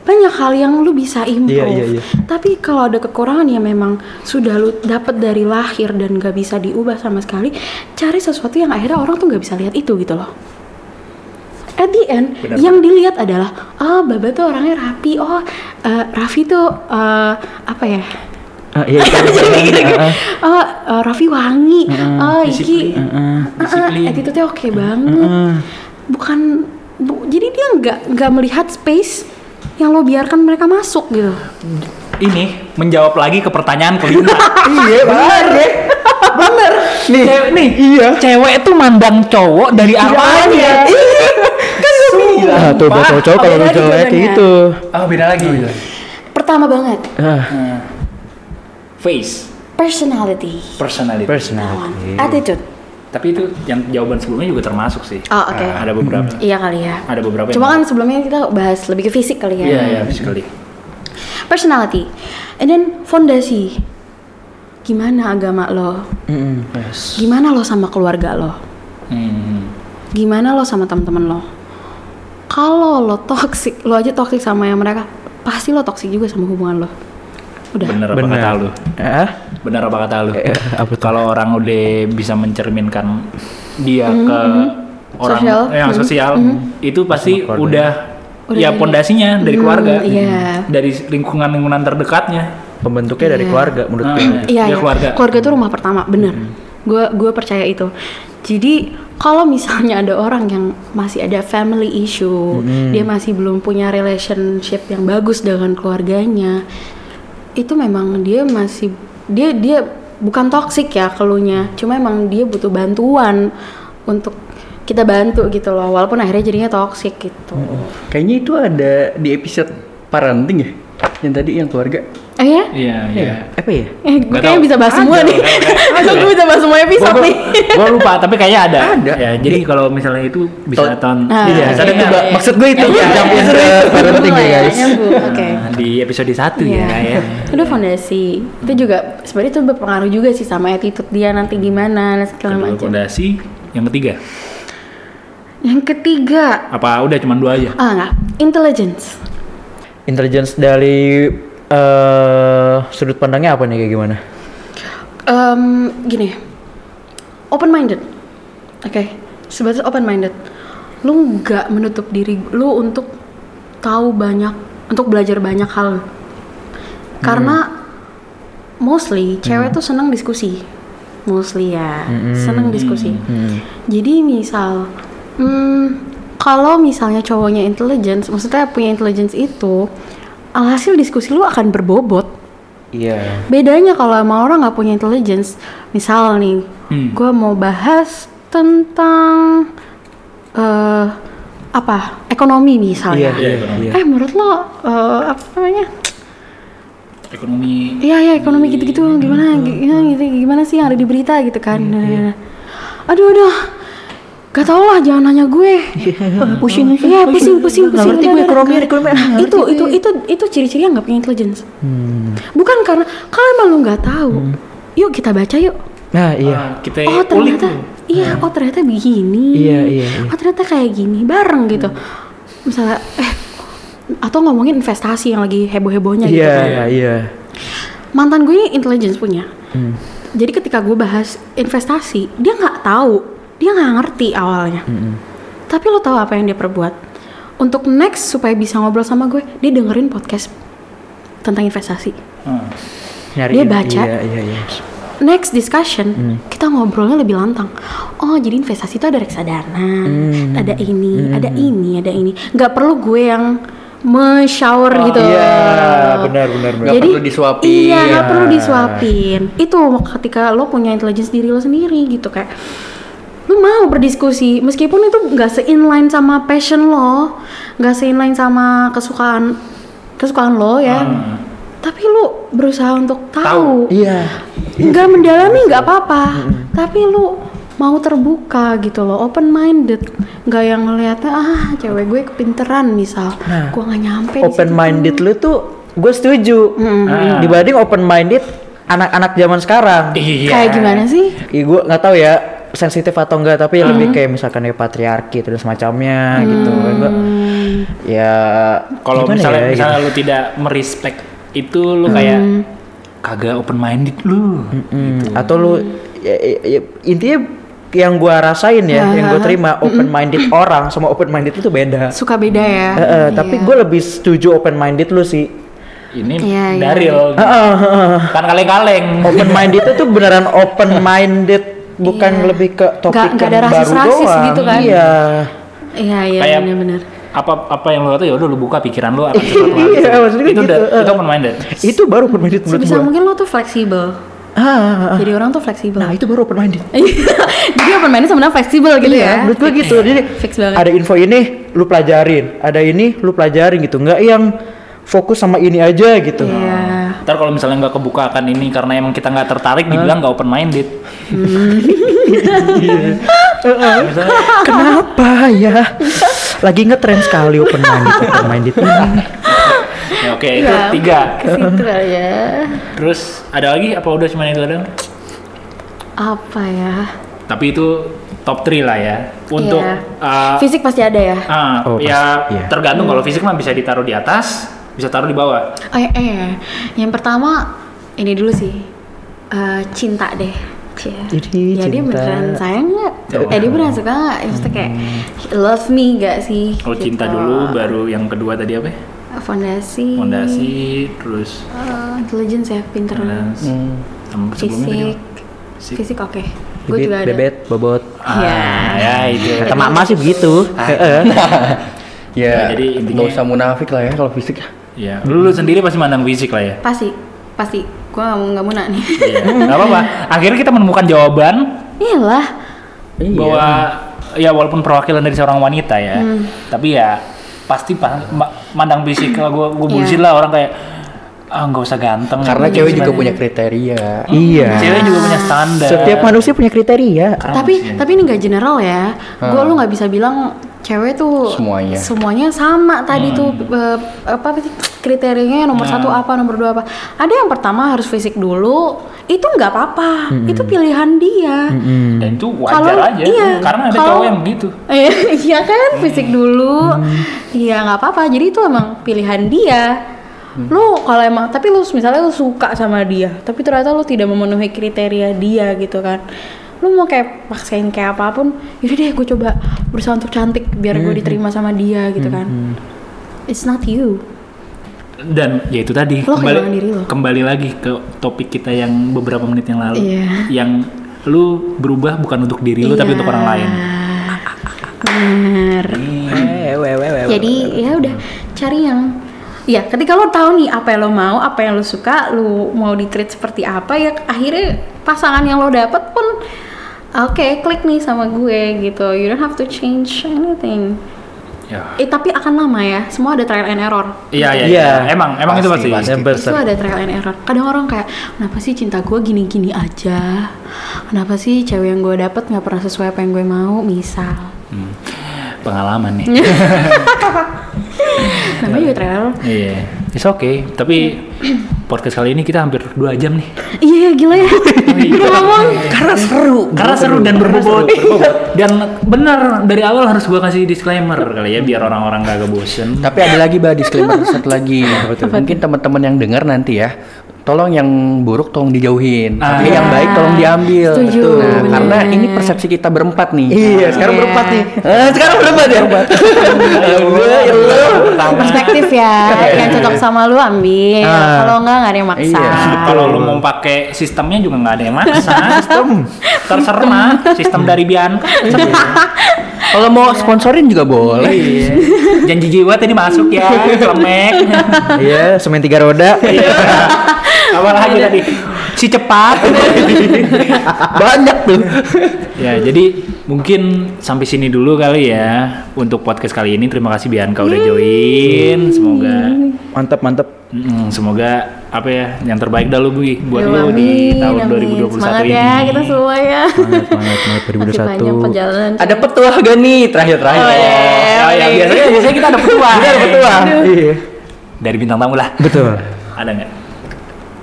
banyak hal yang lu bisa improve. Iya, iya, iya. Tapi kalau ada kekurangan yang memang sudah lu dapat dari lahir dan gak bisa diubah sama sekali, cari sesuatu yang akhirnya orang tuh gak bisa lihat itu gitu loh. At the end, Benar. yang dilihat adalah, oh Baba tuh orangnya rapi, oh eh, Raffi tuh eh, apa ya? Ah, iya, itu. Ah, ah. Oh eh, Raffi wangi, oh Iki, disiplin. Ah, ah. Attitude-nya oke banget Ah. bukan bu- jadi dia nggak nggak melihat space yang lo biarkan mereka masuk gitu Ini menjawab lagi ke pertanyaan kelima. Iya, benar deh. Bener. Nih, Cewek- nih, iya. Cewek tuh mandang cowok dari awalnya. Kan gue bilang. Ah, tuh buat cowok kalau lu jelek kayak jawabannya. gitu. Oh, beda lagi. pertama banget Ah, Face, personality personality. personality. attitude Tapi itu yang jawaban sebelumnya juga termasuk sih. Oh, oke. Ah, ada beberapa. iya kali ya Ada beberapa. cuma kan sebelumnya kita bahas lebih ke fisik kali ya Iya, iya, physically. personality and then fondasi gimana agama lo Mm-mm. Yes. gimana lo sama keluarga lo Hmm. gimana lo sama teman-teman lo kalau lo toxic lo aja toxic sama yang mereka pasti lo toxic juga sama hubungan lo udah Bener apa Bener. kata lu? Ah, Bener apa kata lu? Eh? Kalau orang udah bisa mencerminkan dia ke orang Mm-hmm, Sosial. yang Mhm. sosial, itu pasti udah, Udah ya dari- pondasinya dari Hmm, keluarga, iya. dari lingkungan-lingkungan terdekatnya. Pembentuknya dari Iya. keluarga menurut Ah, gue. Iya, iya. keluarga. Keluarga itu rumah pertama, bener. Gue gue percaya itu. Jadi kalau misalnya ada orang yang masih ada family issue, dia masih belum punya relationship yang bagus dengan keluarganya, itu memang dia masih dia dia bukan toksik ya keluhnya, cuma emang dia butuh bantuan untuk kita bantu gitu loh, walaupun akhirnya jadinya toksik gitu. Kayaknya itu ada di episode parenting ya? Yang tadi yang keluarga. Oh ya? Iya, iya. Apa ya? Eh, gue kayaknya bisa bahas semua Ada, nih. ada, gue bisa bahas semua episode nih. Gue lupa, tapi kayaknya ada. Ada. Ya, jadi kalau misalnya itu bisa tahun. Ah, Iya, bisa iya, dengar. iya. Maksud gue itu. Iya, iya. ke parenting ya, guys. nyambung. Oke. Nah, di episode 1 Iya. ya, ya. Itu fondasi. Itu juga sebenarnya itu berpengaruh juga sih sama attitude dia nanti gimana dan segala macam. fondasi, yang ketiga. Yang ketiga, Apa udah cuma dua aja? ah enggak, intelligence. Intelligence dari eh sudut pandangnya apa nih kayak gimana? Em, gini, open minded. Oke, sebatas open minded. Lu nggak menutup diri lu untuk tahu banyak, untuk belajar banyak hal. Karena mostly cewek tuh senang diskusi. Mostly ya, senang diskusi. Hmm. Jadi misal, hmm, kalau misalnya cowoknya intelligence, maksudnya punya intelligence itu, alhasil diskusi lu akan berbobot. Iya. Bedanya kalau sama orang nggak punya intelligence, misal nih, Hmm. gue mau bahas tentang eh apa ekonomi misalnya. Iya, iya, ekonomi. iya. Eh menurut lo eh, apa namanya? Ekonomi. Iya ya ekonomi gitu-gitu gimana gimana gitu gimana sih yang ada di berita gitu kan. Nah, nah, nah. Aduh aduh. Gak tau lah jangan nanya gue. pusing. Iya pusing pusing pusing. ngerti gue ekonomi, ekonomi. Nah, itu itu itu itu ciri-ciri yang nggak punya intelligence. Hmm. Bukan karena kalau emang lu nggak tahu, yuk kita baca yuk. Nah, iya. Ah, kita oh ternyata tuh. iya oh ternyata begini Iya, iya, iya. oh ternyata kayak gini bareng gitu misalnya eh atau ngomongin investasi yang lagi heboh hebohnya gitu Iya, kan. iya. mantan gue ini intelligence punya Hmm. jadi ketika gue bahas investasi dia nggak tahu dia nggak ngerti awalnya Mm-mm. tapi lo tahu apa yang dia perbuat untuk next supaya bisa ngobrol sama gue dia dengerin podcast tentang investasi Nyari Dia baca. Iya, iya, iya. next discussion kita ngobrolnya lebih lantang. Oh jadi investasi itu ada reksadana, ada ini, ada ini, ada ini. Nggak perlu gue yang me-shower gitu. Iya, benar benar benar. Nggak perlu disuapin. Iya, nggak Iya. perlu disuapin. Itu ketika lo punya intelligence diri lo sendiri gitu kayak lo mau berdiskusi meskipun itu nggak se-inline sama passion lo, nggak se-inline sama kesukaan kesukaan lo ya. Tapi lo berusaha untuk tahu. Iya. Nggak mendalami nggak apa-apa. Tapi lo mau terbuka gitu loh, open minded. Nggak yang ngeliatnya ah cewek gue kepinteran misal, Nah, gue nggak nyampe. di Open situ." minded lu tuh gue setuju. Ah. Dibanding open minded anak-anak zaman sekarang. Iya. Kayak gimana sih? Iya gue nggak tahu ya sensitif atau enggak tapi lebih kayak misalkan ya patriarki dan semacamnya gitu kan gua ya Kalau misalnya ya, misalnya gitu. lu tidak merespek itu lu kayak kagak open minded lu. Mm, atau lu ya, ya- ya, intinya yang gua rasain ya yang gue terima open minded orang sama open minded itu beda Suka beda ya. Eh, eh, tapi Iya. gue lebih setuju open minded lu sih Ini. Daryl. Heeh, heeh. Kan kaleng-kaleng. open minded itu beneran open minded bukan Iya. lebih ke topik nggak yang ada baru rasis-rasis doang gitu kan? iya Iya iya Kayak- benar-benar. apa apa yang lu kata ya udah lu buka pikiran akan sesuatu hal Iya, gitu. maksudnya itu gitu. udah itu open minded. itu baru open minded menurut Sebisa gue mungkin lo tuh fleksibel. ah, ah, ah. Jadi orang tuh fleksibel. nah itu baru open minded Jadi open minded sebenarnya fleksibel gitu iya, ya. menurut gue gitu. Jadi Fix banget. ada info ini lu pelajarin, ada ini lu pelajarin gitu. Nggak yang fokus sama ini aja gitu. Iya. Ntar kalau misalnya nggak kebukakan ini karena emang kita nggak tertarik dibilang nggak open minded. Kenapa ya? Lagi ngetren sekali open minded, open minded ini. Ya oke itu Iya. tiga. Ke situ kali ya. Terus ada lagi apa udah cuma itu doang? Apa ya? Tapi itu top 3 lah ya. Untuk Iya. uh, Fisik pasti ada ya. ah, Oh, ya pasti, iya. tergantung kalau fisik mah bisa ditaruh di atas, bisa taruh di bawah. Oh, eh, eh. Yang pertama ini dulu sih. Eh, cinta deh. Cie. Jadi ya dia cinta. beneran sayang nggak? Oh. Eh dia beneran suka nggak? Ya, Maksudnya kayak love me gak sih? Oh cinta Gitu. dulu, baru yang kedua tadi apa? ya? Fondasi. Fondasi, terus Eh, intelligence ya, pinter. Hmm. Sama Fisik. Fisik. Fisik oke. Gue Bibit, juga ada. bebet, bobot. Iya. Ah, ya itu. Kata mama sih begitu. Heeh. ya, Ya, jadi intinya- nggak usah munafik lah ya kalau fisik ya. Ya, lu, lu sendiri pasti mandang fisik lah ya. Pasti, pasti. Gue gak mau nggak mau nih. Iya, nggak apa-apa. Akhirnya kita menemukan jawaban Iyalah. Iya. bahwa ya walaupun perwakilan dari seorang wanita ya, Hmm. tapi ya pasti pa- ma- mandang fisik kalau gue gue Iya. bullshit lah orang kayak ah nggak usah ganteng. Karena Gitu cewek juga punya kriteria. Iya. Cewek juga punya standar. Setiap manusia punya kriteria. Karena tapi manusia. tapi ini nggak general ya. Gue lu nggak bisa bilang cewek tuh Semuanya. semuanya sama tadi tuh eh, apa kriterianya nomor satu apa nomor dua apa. Ada yang pertama harus fisik dulu. Itu nggak apa-apa. Itu pilihan dia. dan itu wajar Kalau- aja. iya, Karena ada kalau- cowok yang begitu. Eh, Iya kan fisik dulu. Iya nggak apa-apa. Jadi itu emang pilihan dia. Lu kalau emang tapi lu misalnya lu suka sama dia, tapi ternyata lu tidak memenuhi kriteria dia gitu kan. Lu mau kayak paksain kayak apa pun, yaudah deh gue coba berusaha untuk cantik biar gue diterima sama dia gitu kan. It's not you. Dan ya itu tadi Lo kembali diri lo. kembali lagi ke topik kita yang beberapa menit yang lalu. Iya. Yang lu berubah bukan untuk diri lu tapi Iya. untuk orang lain. We, we. Jadi ya udah cari yang ya ketika lo tahu nih apa yang lo mau, apa yang lo suka, lo mau di treat seperti apa ya akhirnya pasangan yang lo dapet pun oke klik nih sama gue gitu. You don't have to change anything. Ya. Eh tapi akan lama ya. Semua ada trial and error. Iya iya. Iya. iya. Emang emang itu Pasti, pasti. pasti. Itu ada trial and error. Kadang orang kayak, kenapa sih cinta gue gini-gini aja? Kenapa sih cewek yang gue dapet nggak pernah sesuai apa yang gue mau? Misal. Hmm. Pengalaman nih. Namanya juga trial. Iya. It's okay. Tapi podcast kali ini kita hampir dua jam nih. Iya ya gila ya. Udah ngomong. Karena seru. Karena seru dan berbobot. dan benar dari awal harus gua kasih disclaimer kali ya biar orang-orang gak bosen. Tapi ada lagi bah disclaimer satu lagi. Mungkin teman-teman yang dengar nanti ya tolong yang buruk tolong dijauhin, Ah. tapi yang baik tolong diambil. Setuju, Nah, bener. karena ini persepsi kita berempat nih. Iya, sekarang Iya. berempat nih. Eh, sekarang berempat ya? Berempat. perspektif ya yang cocok sama lu ambil Ah. kalau enggak nggak ada yang maksa Iya. Kalau lu mau pakai sistemnya juga nggak ada yang maksa. Sistem terserah sistem dari Bianca. Kalau mau sponsorin juga boleh. Iya. Janji jiwa tadi masuk ya, klemek. Iya, semen tiga roda. Apa lagi tadi? Si cepat. Banyak tuh. ya, jadi mungkin sampai sini dulu kali ya untuk podcast kali ini. Terima kasih Bianca udah join. Semoga Mantap, mantap. mm, semoga apa ya yang terbaik dah lu Bu, buat lu di tahun amin. 2021 semangat ini. ya kita semua ya Semangat, semangat, semangat masih banyak 2021. perjalanan Ada petua gak nih terakhir-terakhir? Oh, iya. Oh, ya, biasanya biasanya kita ada petua. Kita ada petua. Iya. Dari bintang tamu lah. Betul. Ada nggak?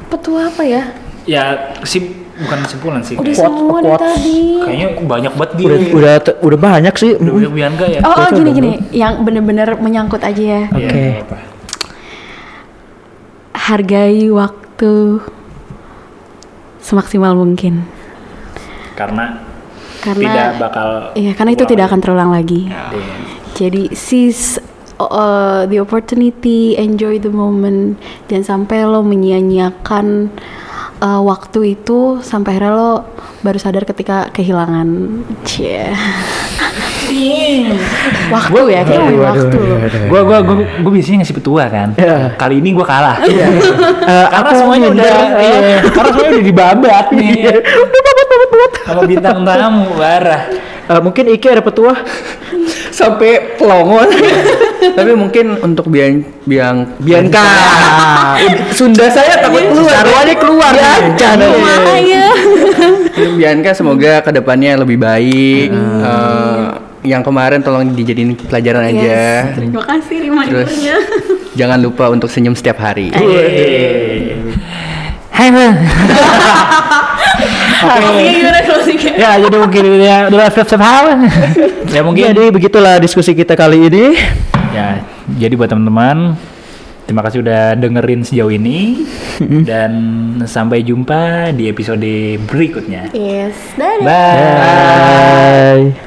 Petua apa ya Ya sim bukan kesimpulan sih. udah kayak- semua dari tadi Kayaknya banyak banget dia. Udah udah te- udah banyak sih. Udah banyak Bianca ya. oh, oh gini gini yang bener-bener menyangkut aja ya Iya, Oke. nggak apa-apa. hargai waktu semaksimal mungkin Karena karena tidak bakal iya karena itu tidak lagi. akan terulang lagi Iya. Jadi seize uh, the opportunity, enjoy the moment. Jangan sampai lo menyia-nyiakan uh, waktu itu sampai akhirnya lo baru sadar ketika kehilangan. Cie. waktu ya, kita ngomongin Waduh, waktu. waduh, waduh. Gua gua gua gua biasanya ngasih petua kan. Iya. Kali ini gua kalah. Eh, Karena aku semuanya udah minta, iya, karena semuanya udah dibabat nih. Sama bintang tamu parah. eh, mungkin Iki ada petua. Sampai pelongo. Tapi mungkin untuk biang biang Bianca. Sunda saya takut keluar. Taruhannya keluar. Bianca. nih. Kumaha ya? Untuk Bianca semoga ke depannya lebih baik. Eh, yang kemarin tolong dijadiin pelajaran aja. Yes. Terima kasih remindernya. Jangan lupa untuk senyum setiap hari. Hai Closingnya? Ya jadi mungkin ya udah siap siap Ya mungkin Jadi begitulah diskusi kita kali ini. Ya, jadi buat teman-teman, terima kasih udah dengerin sejauh ini dan sampai jumpa di episode berikutnya. Yes, dadah. Bye.